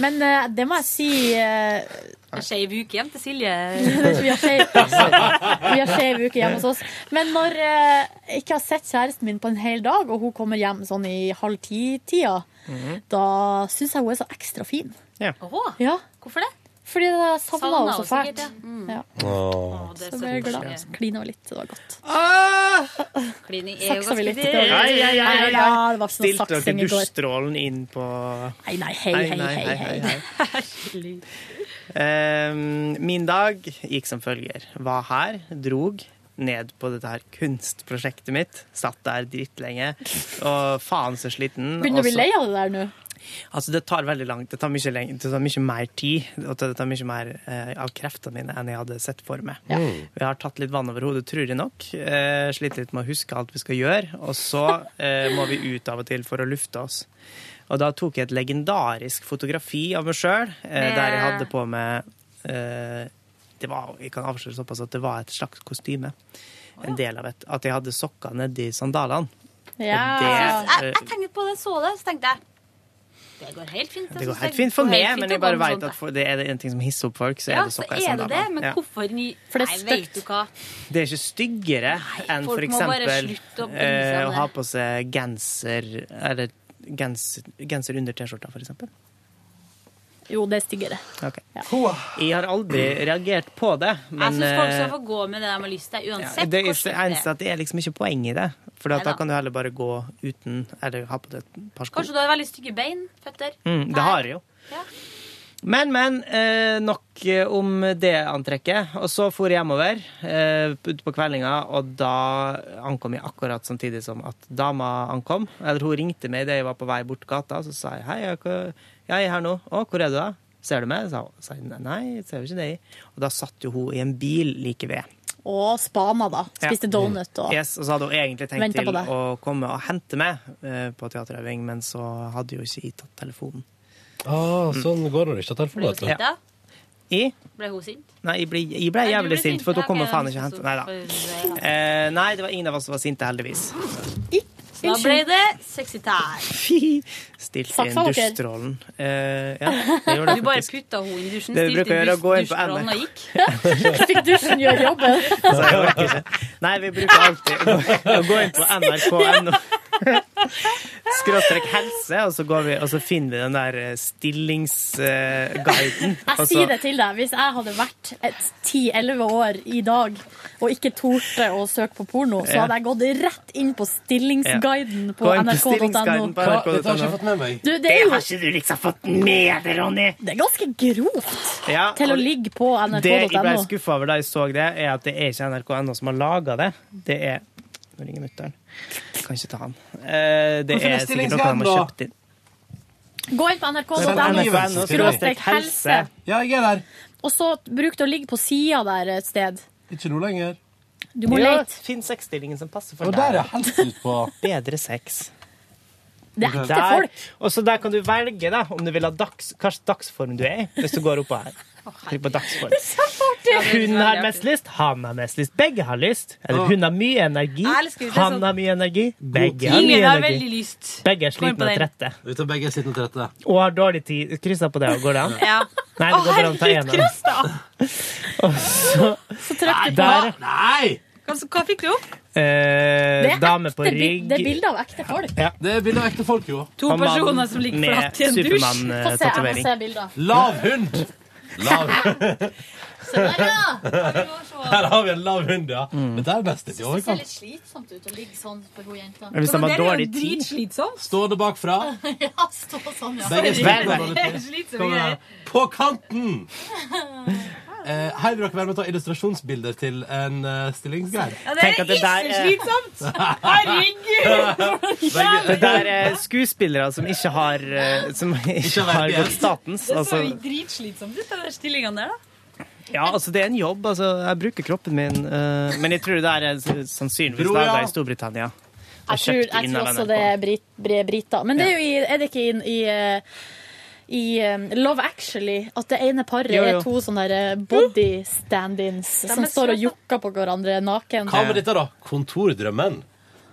Men uh, det må jeg si uh, skeiv uke hjem til Silje. vi har skeiv uke hjemme hos oss. Men når eh, jeg ikke har sett kjæresten min på en hel dag, og hun kommer hjem sånn i halv ti-tida, da syns jeg hun er så ekstra fin. Åh, Ja. Hvorfor det? Fordi jeg savna Savna henne så fælt. ja. Mm. Ja. Åh. det Så ble jeg glad. Klina litt. Det var godt. Er jo Saksa vi ganske litt. dyrt. Det. Ja, det var ikke noe Stilte dere dusjstrålen inn på Nei, nei, hei, hei, hei, hei. Ehm, min dag gikk som følger. Var her, drog ned på dette her kunstprosjektet mitt. Satt der drittlenge. Og faen så sliten. Begynner du å bli lei av det der nå? Altså, det tar veldig langt. Det tar mye, lenge, det tar mye mer tid, og det tar mye mer eh, av kreftene mine enn jeg hadde sett for meg. Ja. Vi har tatt litt vann over hodet, tror jeg nok. Eh, Sliter litt med å huske alt vi skal gjøre. Og så eh, må vi ut av og til for å lufte oss. Og da tok jeg et legendarisk fotografi av meg sjøl, eh, der jeg hadde på meg eh, det var, Jeg kan avsløre såpass at det var et slags kostyme. En del av et. At jeg hadde sokker nedi sandalene. Ja. det- Jeg, jeg tenkte på det, så det, så tenkte jeg det går helt fint. Det går helt fint for meg, men jeg bare vet at for, det er en ting som hisser opp folk, så er Ja, det så sokker i er det det, men Ja. hvorfor ni... For det er Nei, vet du hva? Det er ikke styggere enn for eksempel å eh, å ha på seg genser Eller genser, genser under T-skjorta, for eksempel. Jo, det er styggere. Ok. Jeg har aldri reagert på det, Jeg men syns folk skal eh, få gå med det de har lyst til, ja, uansett det hvor er stygt eneste det er. at det er liksom ikke poeng i det. For da kan du heller bare gå uten, eller ha på deg et par sko. Kanskje du har veldig stygge bein? Føtter? Mm, det Nei. har jeg jo. Ja. Men, men. Eh, nok eh, om det antrekket. Og så for jeg hjemover utpå på kveldinga, og da ankom jeg akkurat samtidig som at dama ankom. Eller hun ringte meg idet jeg var på vei bort gata, så sa jeg hei, jeg, jeg er her nå. Å, hvor er du da? Ser du meg? Sa hun. Sa jeg, nei, jeg ser jo ikke deg. Og da satt jo hun i en bil like ved. Og spana, da. Spiste donut og Yes, og så hadde hun egentlig tenkt til å komme og hente meg eh, på teaterøving, men så hadde jo ikke jeg tatt telefonen. Ah, sånn går det ikke har telefon. Ble hun vet du. sint da? Jeg? Ble hun sint? Nei, jeg ble, jeg ble jævlig ble sint, sint, for ja, hun kommer ok, faen ikke og hentet Nei da. Eh, nei, det var ingen av oss som var sinte, heldigvis. Så da ble det sexy time. Stilte inn dusjstrålen. Uh, ja, det gjorde Du bare putta henne i dusjen, Det vi stilte inn dusjstrålen NRK. og gikk. Fikk dusjen gjøre jobben? Nei, vi bruker alltid å gå inn på nrk.no. Skråstrek helse, og så, går vi, og så finner vi den der stillingsguiden. stillingsguiden. Jeg sier det til deg. Hvis jeg hadde vært et 10-11 år i dag og ikke torde å søke på porno, så hadde jeg gått rett inn på stillingsguiden på på nrk.no. Dette har jeg ikke fått med meg. Du, det Det er jo har ikke du liksom fått med deg, Ronny! det er ganske grovt Ja, til å ligge på nrk.no. Det jeg ble skuffa over da jeg så det, er at det er ikke NRK.no som har laga det. Det er Nå ringer mutter'n. Kan ikke ta han. Eh, Det Hvorfor er er sikkert noe de har kjøpt inn. Gå inn på NRK.no, skråstrek helse. Ja, jeg er der. Og så bruk det å ligge på sida der et sted. Ikke nå lenger. Du må Ja, lete. Finn sexstillingen som passer for Og deg. der er helse utpå. Bedre sex. Det er ekte folk. Og så der kan du velge da, om du vil ha dags, hva slags dagsform du er i, hvis du går oppå her. Trykk på dagsform. Hun har mest lyst, han har mest lyst. Begge har lyst. Eller hun har mye energi, han sånn. har mye energi. Begge har mye energi. Begge er slitne og trette. Og trette. Og har dårlig tid. Krysser på det, og går det an? Nei, det går bare an å ta én. av kryss! Og så. Der. Nei! Hva, fikk du opp? Eh, dame på Det rygg. det er bilder av ekte folk. Ja. Det er bilde av ekte folk, jo. To personer som ligger flatt i en dusj. Få se, jeg må se bilder. Lav hund! Lav. Se der, ja! Her har vi en lav hund, ja. Dette er best i Det ser litt slitsomt ut å ligge sånn for hun jenta. Hvis de har Det jo dårlig tid. Stående bakfra. Ja, stå sånn, ja. Begge her. På kanten! Eh, her vil dere være med og ta illustrasjonsbilder til en uh, stillingsgreie. Ja, det Tenk er der ikke er- slitsomt! Herregud! Det der er skuespillere som ikke har eh, Som ikke har verket. gått statens. Det så Altså, dritslitsomt ut, de der stillingene der, da. ja, altså, det er en jobb. Altså, jeg bruker kroppen min. eh, men jeg tror det der er s- sannsynligvis Bro, ja. laga i Storbritannia. Jeg tror, jeg tror også det er brit, bri- briter. Men det er jo i, er det ikke i, i, eh, i eh, Love Actually at det ene paret Jo, jo. er to sånne eh, body stand-ins som står og jokker på hverandre naken. Hva med dette, da? Kontordrømmen.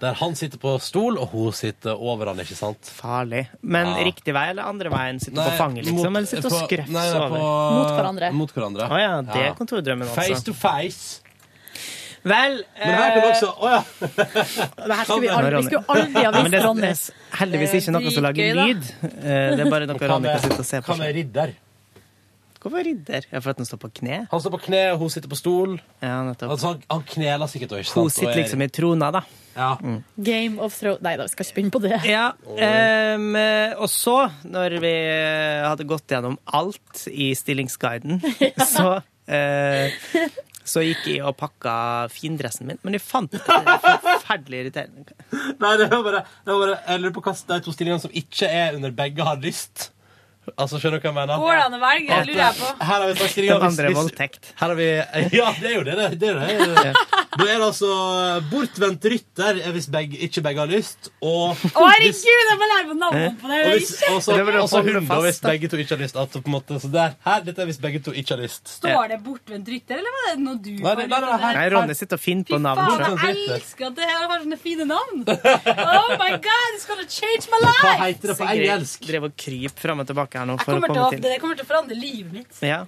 Der han sitter på stol, og hun sitter over han, ikke sant? Farlig. Men Ja. riktig vei eller andre veien? Sitte Nei, på fanget, liksom? mot- eller sitte og nei, over? Mot hverandre. Mot hverandre. Å ja, det er kontordrømmen, altså. Face to face. Vel Men her kan du også Å ja! Det her skulle vi aldri, vi skulle aldri ha Ja, visst, Ronny. heldigvis ikke noe som lager lyd. Eh, Det er bare noe Ronny kan sitte og se på. Hva med ridder? Hvorfor ridder? Ja, for at han står på kne? Han står på kne, og hun sitter på stol. Ja, nettopp. Altså, han, han kneler sikkert også, ikke sant? Hun sitter er- liksom i trona, da. Ja. Game of Thrones Nei da, vi skal ikke begynne på det. Ja, um, og så, når vi hadde gått gjennom alt i stillingsguiden, så eh, så gikk jeg og pakka findressen min, men jeg fant det forferdelig irriterende. Nei, det var bare, det var bare Jeg lurer på hva de to stillingene som ikke er under begge har lyst. Altså, Skjønner du hva jeg mener? Går det an å velge? Det lurer jeg på. Her har vi sagt hvis- Den andre er hvis- voldtekt. Her har vi Ja, det er jo det. det, det, er det. Da er det altså bortvendt rytter er hvis begge, ikke begge har lyst, og Å, herregud, jeg må lære meg navnet på det. og hvis, også, Det også holde hund, fast, hvis da. begge to ikke har lyst. At, på en måte, så der, her, dette er hvis begge to ikke har lyst. Står det bortvendt rytter, eller var det noe du Nei, det- nei, nei, her- Nei, Ronny sitter og finner på navn. Faen, jeg elsker at det her har sånne fine navn! Oh my god, it's gonna change my life! Hva heter det på engelsk? drev og kryp fram og tilbake her nå for å kommer til komme å, til. det kommer til å forandre livet mitt. Ja,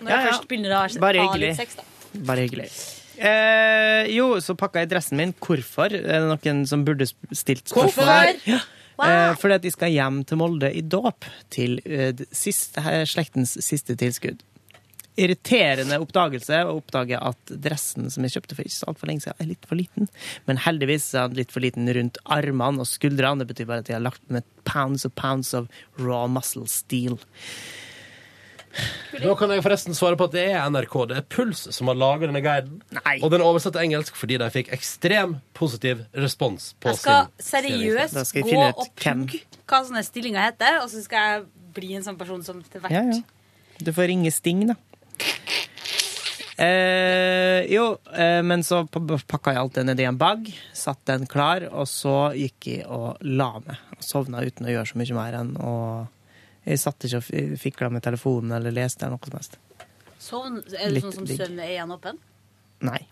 Når Ja, jeg først begynner å ha Bare ha litt sex, da. bare hyggelig. Eh, jo, så pakka jeg dressen min. Hvorfor? Er det noen som burde stilt spørsmål? Hvorfor? Ja. Eh, fordi at de skal hjem til Molde i dåp, til eh, det siste, her, slektens siste tilskudd. Irriterende oppdagelse å oppdage at dressen som jeg kjøpte for ikke så altfor lenge siden, er litt for liten. Men heldigvis er den litt for liten rundt armene og skuldrene. Det betyr bare at jeg har lagt med pounds og pounds of raw muscle steel. Da kan jeg forresten svare på at det er NRK. Det er Puls som har laga denne guiden. Og den er oversatt til engelsk fordi de fikk ekstrem positiv respons på sin Jeg skal seriøst gå og hvem- pugge hva sånne stillinger heter, og så skal jeg bli en sånn person som til hvert Ja, ja. Du får ringe Sting, da. Eh, jo, eh, men så pakka jeg alt det ned i en bag, satt den klar, og så gikk jeg og la meg. Og sovna uten å gjøre så mye mer enn å Jeg satt ikke og fikla med telefonen eller leste eller noe som helst. Sovn, er det Litt sånn som digg. søvn er igjen åpen? Nei.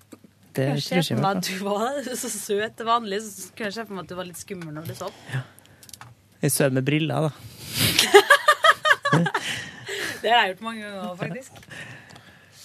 Det Jeg tror ikke for meg du var så søt til vanlig, så kunne jeg se for meg at du var litt skummel når du sov. Jeg sover med briller, da. Det har jeg gjort mange ganger, faktisk.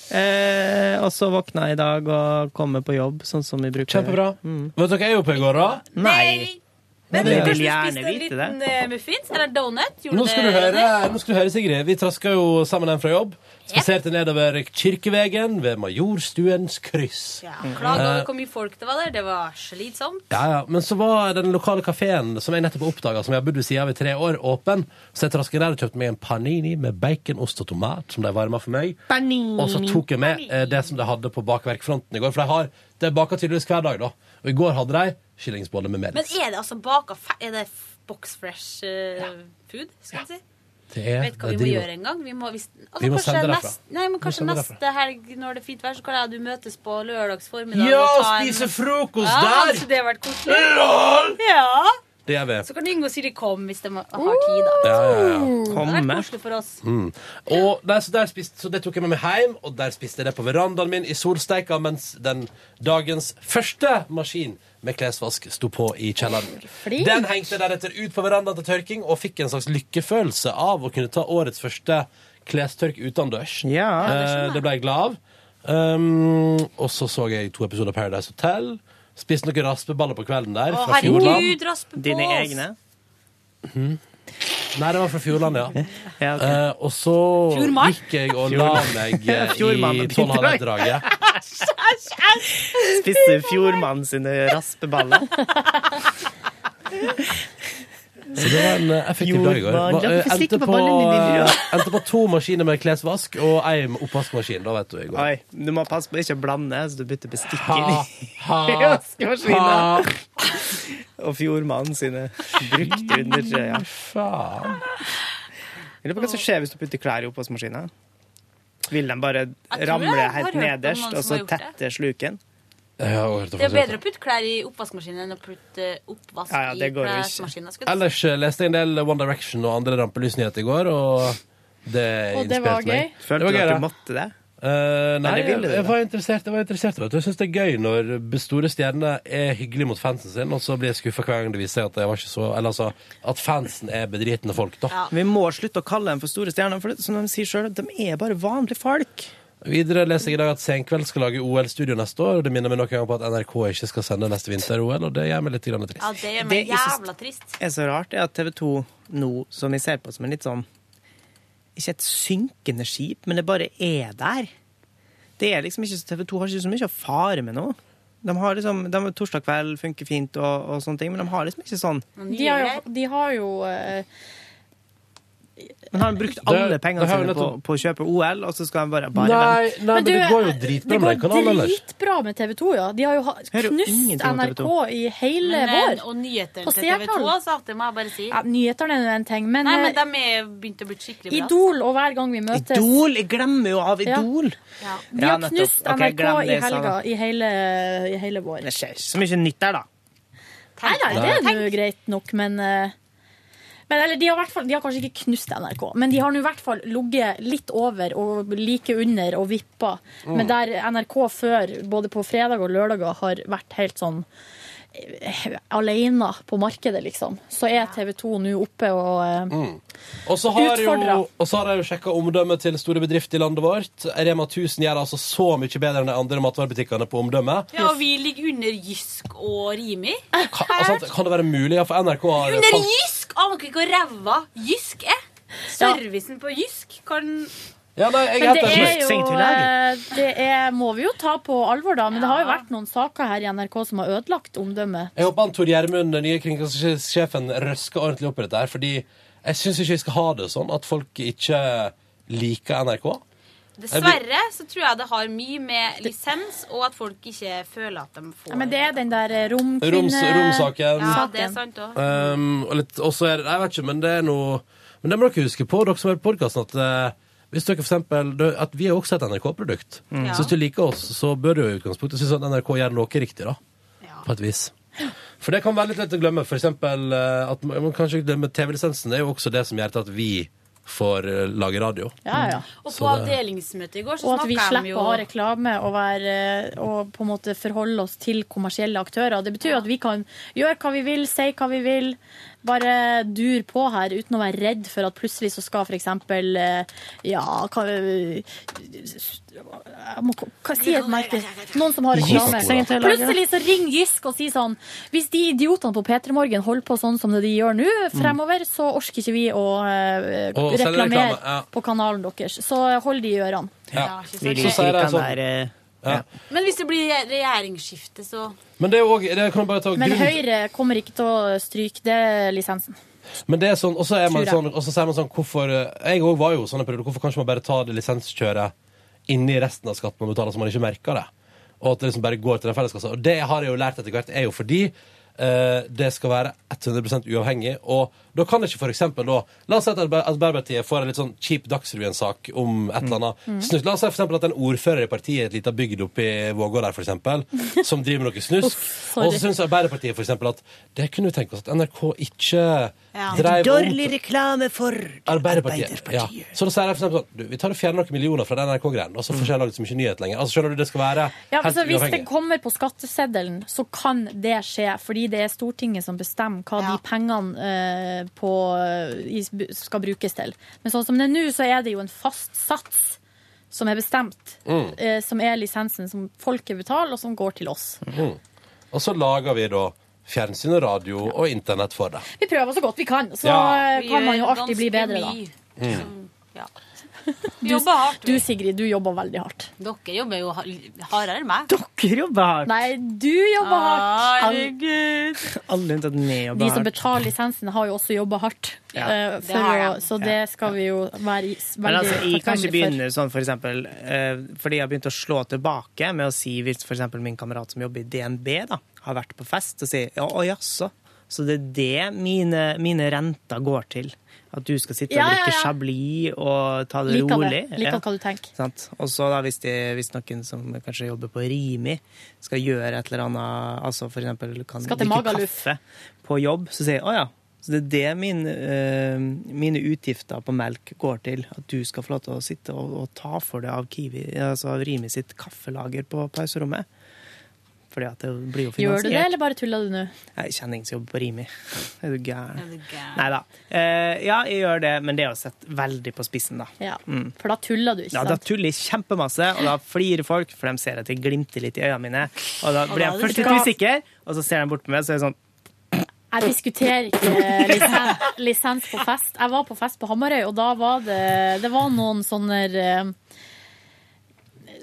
Eh, og så våkna jeg i dag og kom på jobb, sånn som vi bruker. Kjempebra. Vet dere hva jeg gjorde på i går, da? Nei. Men vil du gjerne vite det. liten eh, muffins eller donut? Gjorde Nå skal, du det, høre, nå skal du høre, Sigrid. Vi traska jo sammen hjem fra jobb. Spaserte nedover Kirkevegen ved Majorstuens kryss. Ja, Klaga over Eh, hvor mye folk det var der. Det var slitsomt. Ja, ja. Men så var den lokale kafeen som jeg nettopp oppdaga, som jeg har bodd ved sida av i tre år, åpen. Så jeg traska der og kjøpte meg en panini med bacon, ost og tomat, som de varma for meg. Og så tok jeg med eh, det som de hadde på bakverkfronten i går. For de har, det baker tydeligvis hver dag, da. Og i går hadde de kyllingsboller med Men er det altså baka Er det box fresh eh, food? Skal jeg si? Det er, Vet hva det vi må gjøre en gang? Vi må, hvis, altså, Vi må sende derfra. nest- Nei, men kanskje neste helg når det er fint vær, så kan jeg du møtes på lørdags formiddag. Ja, og spise frokost ja, der! Altså, det har vært koselig. Ja. Det gjør vi. Så kan Ingo si de kom hvis de har tid, da. Ja, ja, ja. Det har vært koselig for oss. Mm. Og der, så, der spist, så det tok jeg med meg hjem, og der spiste jeg det på verandaen min i solsteika, mens den dagens første maskin med klesvask sto på i kjelleren. Flink. Den hengte deretter ut på verandaen til tørking, og fikk en slags lykkefølelse av å kunne ta årets første klestørk utendørs. Ja, det Eh, det ble jeg glad av. Um, og så så jeg to episoder av Paradise Hotel. Spiste noen raspeballer på kvelden der. Å, fra Fjordland. herregud, på Dine egne? Mhm. Nei, det var fra Fjordland, ja. Ja, okay. uh, og så Fjordmark? gikk jeg og la Fjordland. meg i Fjordmann i æsj! Spiste fjordmannen sine raspeballer. Så det var en eh, effektiv dag i går. Eh, Endte på ja. endte på to maskiner med klesvask og ei oppvaskmaskin. Da vet du i går. Oi, du må passe på ikke å blande, så du bytter bestikk Ha, inn ha, i vaskemaskinen. Og fjordmannen sine brukte undertrøyer. Faen. Jeg lurer på hva som skjer hvis du putter klær i oppvaskmaskinen. Vil de bare ramle helt nederst, og så tette sluken? Ja, Det er bedre å putte klær i oppvaskmaskinen enn å putte oppvask Ja, ja, det i klesmaskinen. Ellers eh, leste jeg en del One Direction og andre rampelysnyheter i går, og det Og det var inspirerte meg. gøy? Følte du at du måtte det? Eh, nei, ville jeg, jeg var interessert. Jeg var interessert vet du. Jeg syns det er gøy når store stjerner er hyggelige mot fansen sin, og så blir jeg skuffa hver gang det viser seg at, jeg var ikke så, eller altså, at fansen er bedritne folk. da. Vi må slutte å kalle dem for store stjerner, for det, som de sier selv, de er bare vanlige folk. Videre leser jeg i dag at Senkveld skal lage OL-studio neste år. og Det minner meg noen gang på at NRK ikke skal sende neste vinter-OL, og det gjør meg litt grann trist. Ja, det gjør meg jævla trist. er så rart, er at TV 2 nå, som vi ser på som en litt sånn Ikke et synkende skip, men det bare er der. Det er liksom ikke, TV 2 har ikke så mye å fare med nå. De har liksom, de, Torsdag kveld funker fint, og, og sånne ting, men de har liksom ikke sånn De har jo, de har jo eh, Men har han brukt alle det pengene sine på, på å kjøpe OL, og så skal han bare bare Nei, vente? nei, men, du, det går jo dritbra med den går kanalen ellers. dritbra med TV 2, ja. De har jo knust ingenting om TV 2. NRK i hele Men, vår. eh, og nyhetene til TV 2, seertall. altså, det må jeg bare si. Ja, nyhetene er jo en ting, men, Nei, men eh, de er begynt å bli skikkelig bra. Idol og hver gang vi møtes Idol! Jeg glemmer jo av Idol! Ja. De har knust NRK okay, i det helga, i hele, i hele vår. Det skjer ikke så mye nytt der, da. Nei, nei, det er jo greit nok, men eh, men eller, de, har fall, de har kanskje ikke knust NRK, men de har nå i hvert fall ligget litt over og like under og vippa. Mm. Men der NRK før, både på fredag og lørdager, har vært helt sånn eh, alene på markedet, liksom. Så er TV 2 nå oppe og eh, Mm. Og så har, jeg jo sjekka omdømmet til store bedrifter i landet vårt. Rema 1000 gjør altså så mye bedre enn de andre matvarebutikkene på omdømme. Ja, og vi ligger under Jysk og Rimi. Kan, altså, kan det være mulig? Ja, for NRK har Under Jysk! Aner ikke hvor ræva Jysk er. Servicen på Jysk kan Ja, nei, jeg Men det er jo eh, Det er, må vi jo ta på alvor, da. Men det har jo vært noen saker her i NRK som har ødelagt omdømmet. Jeg håper han Tor Gjermund, den nye kringkastingssjefen, røsker ordentlig opp i dette her. Fordi jeg syns ikke vi skal ha det sånn at folk ikke liker NRK. Dessverre så tror jeg det har mye med lisens og at folk ikke føler at de får Ja, men det er den der eh, romkvinne... Roms- romsaken. Ja, det er sant òg. Um, og litt, også er jeg vet ikke, men det er noe Men det må dere huske på, dere som hører på podkasten, at uh, hvis dere for eksempel, at vi er også et NRK-produkt. Mm. Så hvis du liker oss, så bør du i utgangspunktet synes at NRK gjør noe riktig, da. Ja. På et vis. For det kan være litt lett å glemme. For eksempel eh, at man kanskje glemmer TV-lisensen. Det er jo også det som gjør at vi får å lage radio. Ja, ja. Og på avdelingsmøtet i går så Og at vi slipper jo å ha reklame og, være, og på en måte forholde oss til kommersielle aktører. Det betyr jo at vi kan gjøre hva vi vil, si hva vi vil, bare dur på her uten å være redd for at plutselig så skal eksempel eh, Ja, hva, jeg må, hva si et merke? Noen som har reklame. Plutselig så ringer Gisk og sier sånn Hvis de idiotene på P3 Morgen holder på sånn som det de gjør nå fremover, så orker ikke vi å uh, reklamere på kanalen deres. Så hold de i ørene. Ja. Ja, Så sier de Kan sånn være, ja. Men hvis det blir regjeringsskifte, så Men det er jo også, det kan bare ta Men grunn- Høyre kommer ikke til å stryke det lisensen. Men det er sånn, og så er man sånn, og så sier man sånn hvorfor Jeg òg var jo sånn en periode. Hvorfor kan ikke man bare ta det lisenskjøret inni resten av skatten man betaler, så man ikke merker det? Og at det liksom bare går til den felleskassa. Og det har jeg jo lært etter hvert, er jo fordi eh, det skal være 100% uavhengig. Og da kan det ikke eksempel da La oss si at Arbe- Arbeiderpartiet får en litt sånn kjip Dagsrevyen-sak om et eller annet. Mm. Snus. La oss si for at en ordfører i partiet i et lite bygd oppe i Vågå der, eksempel, som driver med noe snusk. og så syns Arbeiderpartiet eksempel at det kunne vi tenke oss at NRK ikke Ja. Dårlig reklame for Arbeiderpartiet. Ja. Så da sier jeg for eksempel sånn du, Vi tar og fjerner noen millioner fra den NRK-greien, og så får ikke jeg laget så mye nyhet lenger. Altså, skjønner du, det skal være Ja, helt så Hvis det kommer på skatteseddelen, så kan det skje. Fordi det er Stortinget som bestemmer hva de pengene eh, på, skal brukes til. Men sånn som det er nå, så er det jo en fast sats som er bestemt. Mm. Eh, som er lisensen som folket betaler, og som går til oss. Mm. Og så lager vi da fjernsyn og radio og internett for det. Vi prøver så godt vi kan, så Ja. eh, kan man jo alltid bli bedre, da. Mm. Du, Jobber hardt, du Sigrid, du jobber veldig hardt. Dere jobber jo ha- hardere enn meg. Dere jobber hardt. Nei, du jobber hardt. Herregud. Alle unntatt meg jobber De som hardt. betaler lisensen, har jo også jobba hardt. Ja. for Det har å, de. så det skal vi jo være i- Men veldig altså, jeg kan ikke takknemlige for. begynne sånn, for eksempel, eh, fordi jeg har begynt å slå tilbake med å si, hvis for eksempel min kamerat som jobber i DNB, da, har vært på fest, og sier, ja, å jaså, så det er det mine, mine renter går til. At du skal sitte og Ja, ja, drikke ja. chablis og ta det Liker rolig. det. Liker hva du tenker. Og så da, hvis, de, hvis noen som kanskje jobber på Rimi, skal gjøre et eller annet, altså for eksempel kan drikke Magaluf. kaffe på jobb, så sier jeg, å ja, så det er det min, eh, mine utgifter på melk går til. At du skal få lov til å sitte og, og ta for deg av Kiwi, altså av Rimi sitt kaffelager på pauserommet. Fordi at det blir jo Gjør du det, eller bare tuller du nå? Jeg kjenner ingen som jobber på Rimi. Er du gæren? Nei da. Eh, ja, jeg gjør det, men det er jo sett veldig på spissen, da. Ja, Mm. For da tuller du, ikke Ja, da tuller jeg kjempemasse, og da flirer folk, for de ser at jeg glimter litt i øynene mine. Og da blir jeg først litt usikker, og så ser de bort på meg, så er det sånn Jeg diskuterer ikke lisens, lisens på fest. Jeg var på fest på Hamarøy, og da var det Det var noen sånne eh,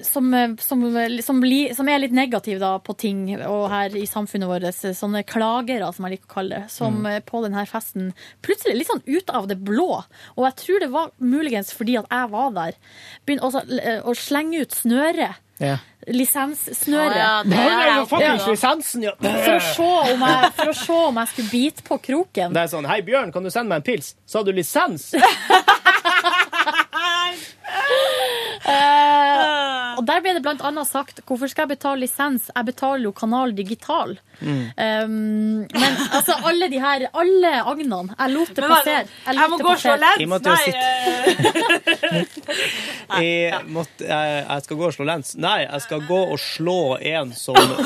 som, eh, som, som, li- som er litt negative da, på ting og her i samfunnet vårt. Sånne klagere, som jeg liker å kalle det. Som Mm. eh, på denne festen plutselig litt sånn ut av det blå. Og jeg tror det var muligens fordi at jeg var der. Begynte også eh, å slenge ut snøret. Ja. Lisenssnøret. Ja, ja. For å se om jeg skulle bite på kroken. Det er sånn Hei, Bjørn, kan du sende meg en pils? Så har du lisens? Eh, og der ble det blant annet sagt hvorfor skal jeg betale lisens? Jeg betaler jo Kanal Digital. Um, men altså, alle de her Alle agnene. Jeg lot det passere. jeg jeg, må gå og slå lens. Jeg måtte jo Nei, jeg, måtte, jeg, jeg skal gå og slå lens. Nei, jeg skal gå og slå en som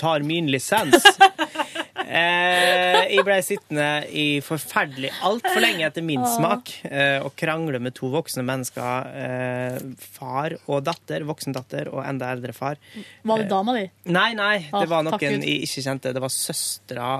tar min lisens. Eh, jeg ble sittende i forferdelig altfor lenge etter min smak eh, og krangle med to voksne mennesker. Eh, far og datter. Voksen datter og enda eldre far. Var det dama di? Nei, nei, det var noen jeg ikke kjente. Det var søstera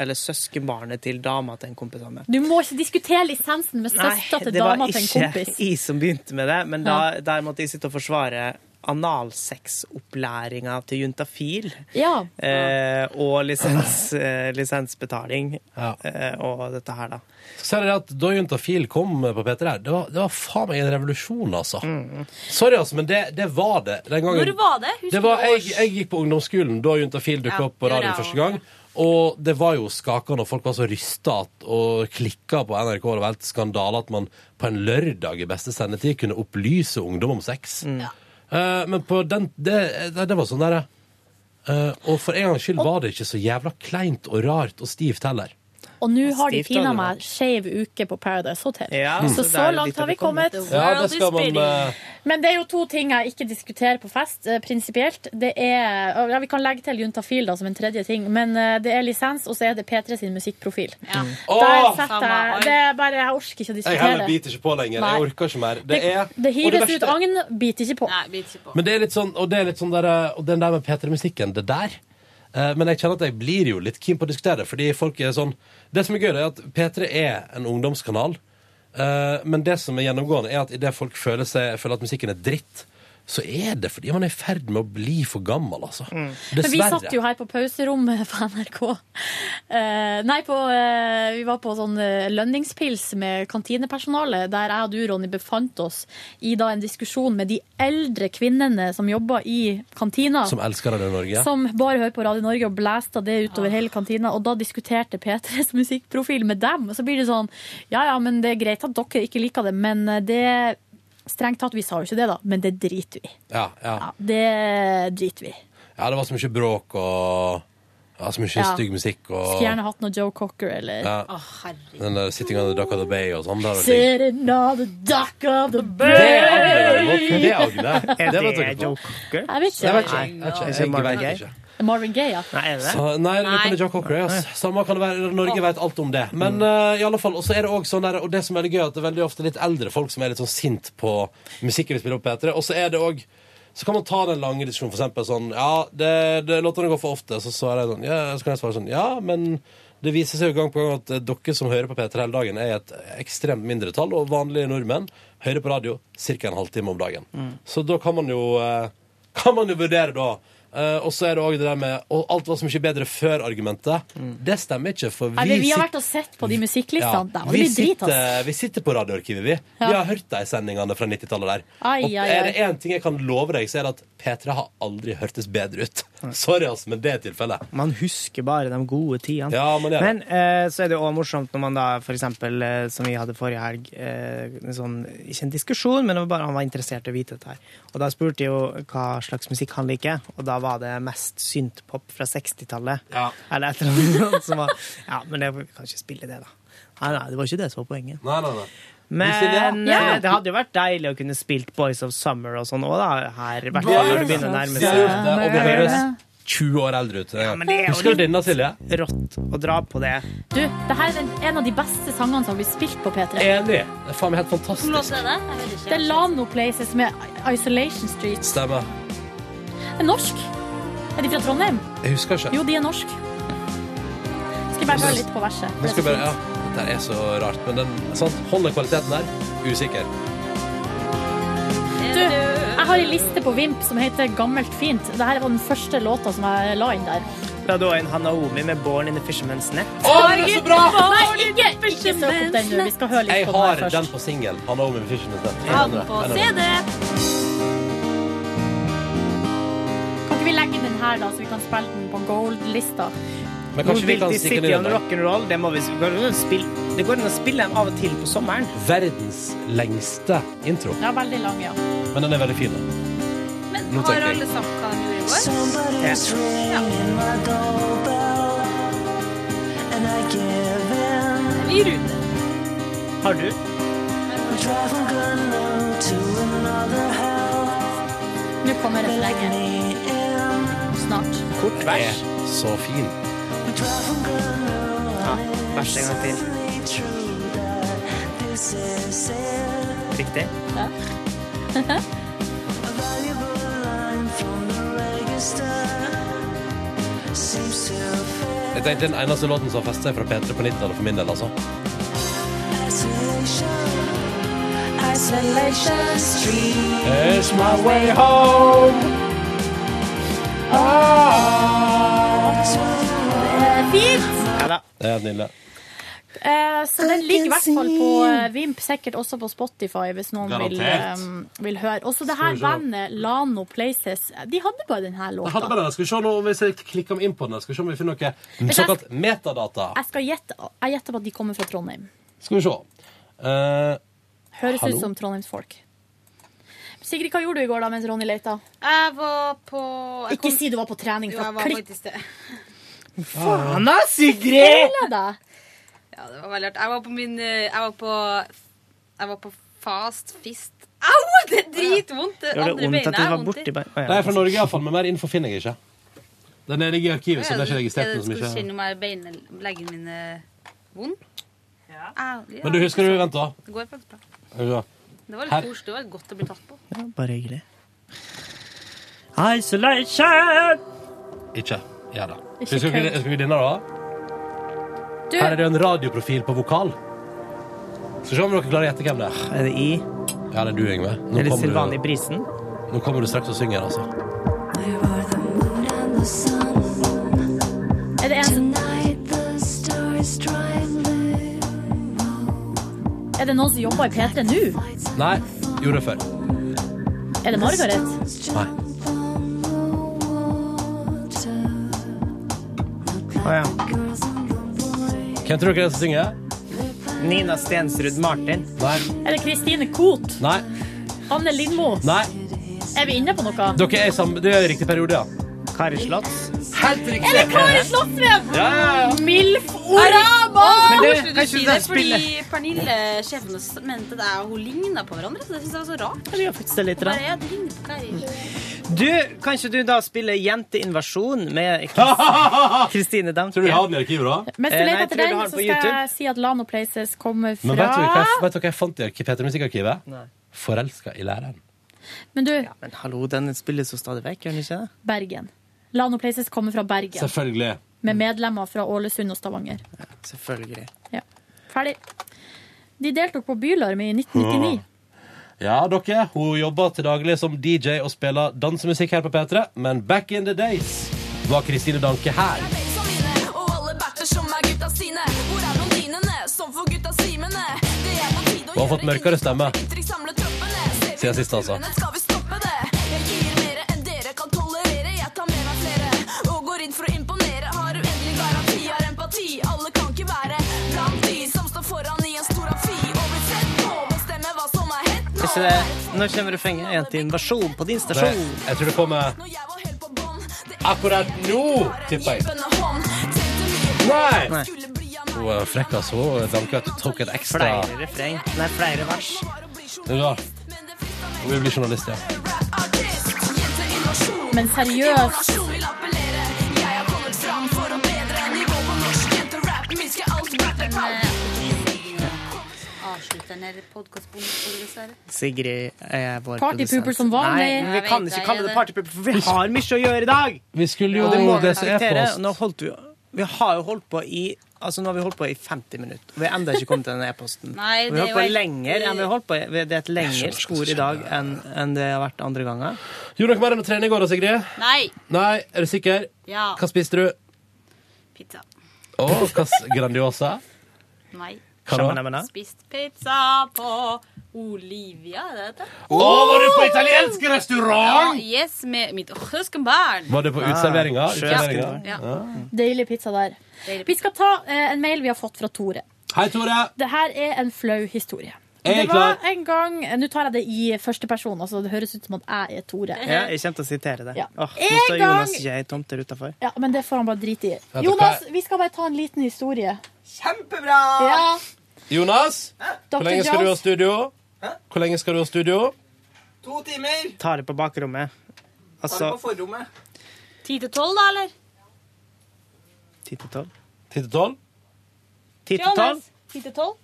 eller søskenbarnet til dama til en kompis av meg. Du må ikke diskutere lisensen med søstera til det var dama til en ikke jeg som begynte med det, men da, der måtte jeg sitte og forsvare analsexopplæringa til juntafil. Ja. Eh, og lisens, eh, lisensbetaling eh, og dette her, da. Så er det at Da Juntafil kom på P3 her, det var, det var faen meg en revolusjon, altså. Mm. Sorry, altså, men det, det var det. Den gangen, Når var det? Husker det var, jeg, jeg gikk på ungdomsskolen da Juntafil dukka Ja, opp på radioen første gang. Og det var jo skakende, og folk var så rysta og klikka på NRK. Det var helt skandale at man på en lørdag i beste sendetid kunne opplyse ungdom om sex. Eh, men på den Det, det, det var sånn derre eh, Og for en gangs skyld var det ikke så jævla kleint og rart og stivt heller. Og nå har de Stivt pina meg skeiv uke på Paradise Hotel. Ja, så så så langt har vi kommet. Ja, det skal man, uh... Men det er jo to ting jeg ikke diskuterer på fest, eh, prinsipielt. Det er Ja, vi kan legge til Juntafil da, som en tredje ting, men eh, det er lisens, og så er det P3 sin musikkprofil. Der setter jeg Det er bare Jeg orker ikke å diskutere. Jeg heller biter ikke på lenger. Nei. Jeg orker ikke mer. Det, Det, er det hives det ut agn, biter ikke på. Nei, biter ikke på. Men det er litt sånn, og det er litt sånn der, og den der med P3-musikken, det der eh, Men jeg kjenner at jeg blir jo litt keen på å diskutere det, fordi folk er sånn Det som er gøy, er at P3 er en ungdomskanal, eh, men det som er gjennomgående, er at idet folk føler, seg, føler at musikken er dritt, så er det fordi man er i ferd med å bli for gammel, altså. Men vi satt jo her på pauserommet på NRK. Uh, nei, på, uh, vi var på sånn eh, lønningspils med kantinepersonale, der jeg og du, Ronny, befant oss i da en diskusjon med de eldre kvinnene som jobber i kantina. Som elsker Radio Norge. Som bare hører på Radio Norge og blæsta det utover hele kantina. Og da diskuterte P3s musikkprofil med dem. Og så blir det sånn Ja ja, men det er greit at dere ikke liker det, men det Strengt tatt, vi sa jo ikke det, da, men det driter vi Ja, Ja, ja. Det driter vi i. ja, det var så mye bråk og ja, så mye Ja. stygg musikk og Skulle gjerne hatt noe Joe Cocker eller ja. Den der Sitting on the Dock of the Bay og sånn. det hadde vært digg. Sitting on the dock of the Det er Agne, derimot. bay. Det er Agne. Er Det vet det dere på. Joe Cocker? Jeg vet ikke. Jeg vet ikke. Jeg, vet ikke. Ikke jeg, vet ikke. Marvin Gaye, ja. Nei, er det det? Så, nei, det kan være Joe Cocker. Ja. Samme kan det være. Norge vet alt om det. Men uh, i alle fall, og så er det også sånn der, og det som er veldig gøy, at det er veldig ofte litt eldre folk som er litt sånn sint på musikken vi spiller opp etter. P3. Og så er det òg så kan man ta den lange diskusjonen, for eksempel sånn Ja, det, det låtene går for ofte. Så svarer jeg sånn Ja, så kan jeg svare sånn Ja, men det viser seg jo gang på gang at eh, dere som hører på P3 hele dagen, er et ekstremt mindretall, og vanlige nordmenn hører på radio ca. en halvtime om dagen. Mm. Så da kan man jo eh, Kan man jo vurdere, da. Eh, og så er det òg det der med Og alt var så mye bedre før-argumentet. Det stemmer ikke, for vi, Nei, vi har vært og sett på de musikklistene. ja, Ja, vi, vi sitter, vi sitter på radioarkivet, vi. Vi har hørt de sendingene fra 90-tallet der. Ai, og ai, er det én ting jeg kan love deg, så er det at P3 har aldri hørtes bedre ut. Sorry, altså, men det er tilfellet. Man husker bare de gode tidene. Ja, men. Men uh, så er det også morsomt når man da, for eksempel, eh, som vi hadde forrige helg, uh, sånn, ikke en diskusjon, men det var bare han var interessert i å vite dette her. Og da spurte jeg jo hva slags musikk han liker, og da var det mest syntpop fra 60-tallet. Eller et eller annet som var Ja, men jeg kan ikke spille det, da. Nei, nei, det var ikke det som var poenget. Nei, nei, nei. Men Ja. eh, det hadde jo vært deilig å kunne spilt Boys of Summer og sånn òg, da. Her, i hvert fall når det begynner å nærme seg. det, og høres 20 år eldre ut. det er Husker du litt- denne, Silje? rått å dra på det. Du, det her er en, av de beste sangene som har blitt spilt på P3. Enig. Det er faen meg helt fantastisk. Det? Det er Lano Places med Isolation Street. Stemmer. Det er norsk. Er de fra Trondheim? Jeg husker ikke. Jo, de er norsk. Skal jeg bare høre litt på verset. Det skal bare, ja, Dette er så rart, men den sant, holder kvaliteten der. Usikker. Du, jeg har en liste på Vimp som heter Gammelt fint. Dette var den første låta som jeg la inn der. Da da en Hanaomi med Born in the Fisherman's Net. Å, det er så bra! Nei, ikke, ikke søk opp den nå. Vi skal høre litt Jeg på den først. Jeg har den på singel. Hanaomi med Fisherman's Net. Ha den på CD. Vi legge den her, da, så vi kan spille den på Gold-lista? Men kanskje vi kan stikke den inn der. Rock'n'Roll, det må vi spille. Det går an å spille dem av og til på sommeren. Verdens lengste intro. Ja, veldig lang, ja. Men den er veldig fin. da. Men Nå har tenker jeg. alle sagt hva de gjorde i går? Ny rute. Har du? Nå kommer refrenget. Kort vers. Så fin. Ja, vers en gang til. Riktig. Ja. Jeg tenkte Den eneste låten som har festet seg fra P3 på 90-tallet for min del, altså. It's my way home. Fint! Ja da. Det er nydelig. Eh, så den ligger i hvert fall på eh, Vimp, sikkert også på Spotify, hvis noen vil, Garantert. eh, vil høre. Også det her Skal vi se. bandet, Lano Places, de hadde bare denne Jeg låta. hadde bare den. Skal vi se nå, Hvis jeg klikker inn på den, skal vi se om vi finner noe jeg- såkalt metadata. Jeg skal gjette jeg gjetter på at de kommer fra Trondheim. Skal vi se. Eh, Høres Hallo? ut som trondheimsfolk. Sigrid, hva gjorde du i går da mens Ronny leita? Jeg var på jeg Ikke kom- si du var på trening. Jo, For jeg var klipp faktisk det. Faen da, Sigrid! Ja, det var veldig artig. Jeg var på min eh, Jeg var på Jeg var på fast fist. Au! Det er dritvondt! Det andre beinet er var vondt borti i. bare? Å, ja. Er fra Norge iallfall, men mer info finner jeg ikke. Den er ligger i arkivet, så det er ikke Er registrert noe som ikke Skulle kjenne om jeg beina leggene mine vondt? Au, ja. Men du husker du Vent, da. Det går faktisk bra. Det var Her. litt koselig. Det var godt å bli tatt på. Ja, bare hyggelig. Isolation! Ikke gjør det. Ikke Skal vi, skal vi da? Du, Her er det en radioprofil på vokal. Skal vi se om dere klarer å gjette hvem det er. Er det I? Ja, det er du, Yngve. Nå Er det kommer Silvani Brisen? Nå kommer du straks og synger, altså. Er Er det noen som jobber i P3 nå? Nei, gjorde det før. Er det Margaret? Nei. Å ja. Hvem tror dere er det som synger? Nina Stensrud Martin. Nei. Er det Kristine Koht? Nei. Anne Lindmo? Nei. Er vi inne på noe? Dere er i samme Det er riktig periode, ja. Kari Slotts. Helt riktig. Er det Kari Slottsveen? Ja, ja, ja. Milf Arama! Men det- du si det? Fordi Pernille, sjefen mente det og hun ligna på hverandre. Så det synes jeg var så rart. Ja, det litt. Bare, Da. ja, det ligner på Du, kan ikke du da spille Jenteinvasjon med Kristine Damke? Tror du vi har den i arkivet, da? Mens du Eh, leter etter den, så skal YouTube. jeg si at Lano Places kommer Men vet du hva jeg, vet dere hva jeg fant i P3 Musikkarkivet? Forelska i læreren. Men du, Men hallo, den spilles jo stadig vekk, gjør den ikke det? Bergen. Lano Places kommer fra Bergen, Selvfølgelig. Med medlemmer fra Ålesund og Stavanger. Selvfølgelig. Ja. Ferdig. De deltok på Bylarm i 1999. Ja, dere, hun jobber til daglig som DJ og spiller dansemusikk her på P3, men back in the days var Kristine Danke her. Er er er Hun har fått mørkere stemme siden sist, altså. Er hett nå. Ikke det? Nå kommer refrenget. invasjon på din Nei, stasjon. jeg tror det kommer akkurat nå, tipper jeg. Nei! Nei. Hun er frekk, altså. Hun danker at du tok et ekstra Flere refreng. Nei, flere vers. Det er Hun vil bli journalist, ja. Men seriøst, Avslutt den her podkastbonusen, dessverre. Sigrid er vår Partypooper som vanlig. Nei, vi kan ikke kalle det partypooper, for vi har mye å gjøre i dag! Vi skulle jo Og det må vi respektere. e-post. Nå holdt vi Vi har jo holdt på i Altså, nå har vi holdt på i 50 minutter, og vi har enda ikke kommet til den e-posten. Nei, vi har er holdt på helt- lenger enn vi har holdt på. Det er et lengre spor i dag enn enn det har vært andre ganger. Gjorde dere mer enn å trene i går da, Sigrid? Nei. Nei, er du sikker? Ja. Hva spiste du? Pizza. Å, hva s- Grandiosa? Nei. Hva da? Spist pizza på Olivia, er det det? Å, var du på italiensk Ja, restaurant? yes, med mitt søskenbarn. Var du på uteserveringa? Ah, Utserveringa? Ja. deilig pizza der. Vi skal ta eh, en mail vi har fått fra Tore. Hei, Tore. Det her er en flau historie. Jeg Det var klar. en gang Nå tar jeg det i første person, altså det høres ut som at jeg er Tore. Ja, jeg kommer til å sitere det. Ja. Åh, nå En står gang- Jonas J. Tomter utafor. Ja, men det får han bare drite i. Jonas, vi skal bare ta en liten historie. Kjempebra! Ja, Jonas, hvor lenge skal du ha studio? studio? Hvor lenge skal du ha studio? To timer. Ta det på bakrommet. Altså forrommet. Ti til tolv, da, eller? ti til tolv. Ti til tolv? Ti til tolv? Ti til tolv?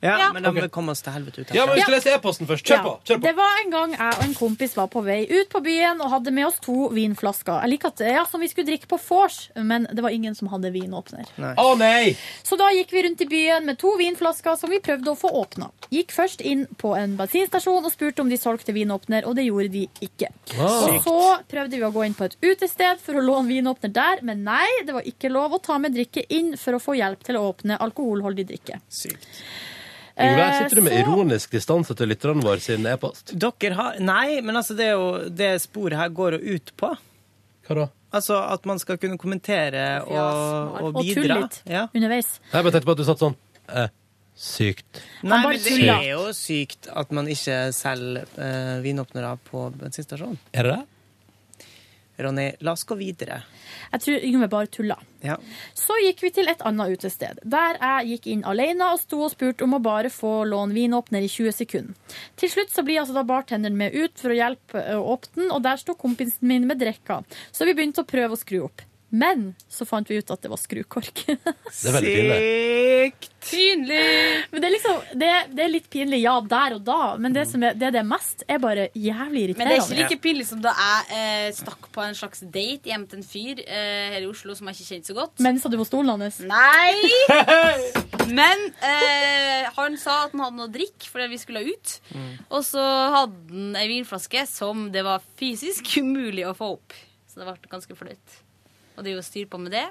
Ja, Ja. men da må vi komme oss til helvete ut Ja, men vi skal lese e-posten først. Kjør på! kjør på. Det var en gang jeg og en kompis var på vei ut på byen og hadde med oss to vinflasker. Jeg liker at, ja, Som vi skulle drikke på vors, men det var ingen som hadde vinåpner. Å nei! Så da gikk vi rundt i byen med to vinflasker som vi prøvde å få åpna. Gikk først inn på en bensinstasjon og spurte om de solgte vinåpner, og det gjorde de ikke. Wow. Og så prøvde vi å gå inn på et utested for å låne vinåpner der, men nei, det var ikke lov å ta med drikke inn for å få hjelp til å åpne alkoholholdig drikke. Sykt. Yngve, der sitter du med så- ironisk distanse til lytterne våre sin e-post? Dere har Nei, men altså, det er jo Det sporet her går jo ut på. Hva da? Altså at man skal kunne kommentere og, og Og tulle litt Ja. underveis. Jeg bare tenkte på at du satt sånn eh, Sykt. Nei, men det er jo sykt at man ikke selger eh, vinåpnere på bensinstasjonen. Er det det? Ronny, la oss gå videre. Jeg tror Yngve bare tulla. Ja. Så gikk vi til et annet utested, der jeg gikk inn alene og sto og spurte om å bare få låne vinåpner i 20 sekunder. Til slutt så blir altså da bartenderen med ut for å hjelpe å åpne den, og der sto kompisen min med drekka. Så vi begynte å prøve å skru opp. Men så fant vi ut at det var skrukork. Det er veldig pinlig. Pinlig! Men det er liksom, det, det er litt pinlig, ja, der og da, men det som er, det, det er mest, er bare jævlig Men det er ikke like pinlig som da jeg eh, stakk på en slags date hjem til en fyr eh, her i Oslo som jeg ikke kjente så godt. Mens du på stolen hans. Nei! Men eh, han sa at han hadde noe drikk fordi vi skulle ut. Og så hadde han ei vinflaske som det var fysisk umulig å få opp. Så det ble ganske flaut. Og det er jo styr på med det.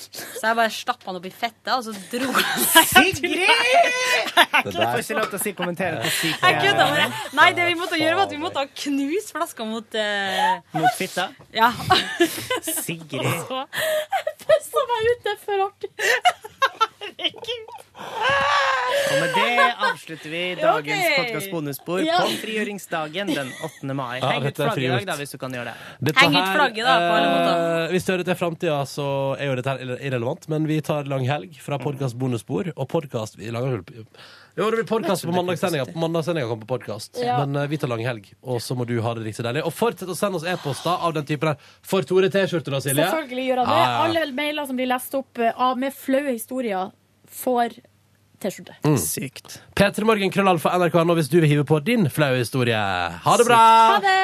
Så jeg bare stappa han opp i fettet, og så dro han Sigrid! Det Du der- får ikke lov til å si kommentere på syke Jeg kødda. Nei, det vi måtte gjøre, var at vi måtte ha knust flaska mot uh... mot fitta. Ja. Sigrid. Jeg pissa meg ut, det er for artig. Og med det avslutter vi dagens okay. podkast bonusspor Ja. på frigjøringsdagen den 8. mai. Ja, Heng ut flagget i dag, da, hvis du kan gjøre det. Dette Heng ut flagget, da, på alle måter. Hvis du hører til framtida, så er jo dette her irrelevant. Men vi tar lang helg fra podkast bonusspor. Og podkast Vi lager Jo, det blir podkast på mandagssendinga. På mandagssendinga kommer på podkast. Ja. Men eh, vi tar lang helg, og så må du ha det riktig deilig. Og fortsett å sende oss e-poster av den typen her. For Tore T-skjorte, da, Silje. Selvfølgelig gjør han det. Ja, ja. Alle mailer som blir lest opp eh, av, med flaue historier, får T-skjorte. Mm. Sykt. P3morgen krøllalfa nrk.no hvis du vil hive på din flaue historie. Ha det bra! Ha det!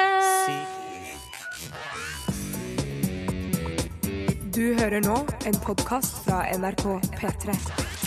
Du hører nå en podkast fra NRK P3.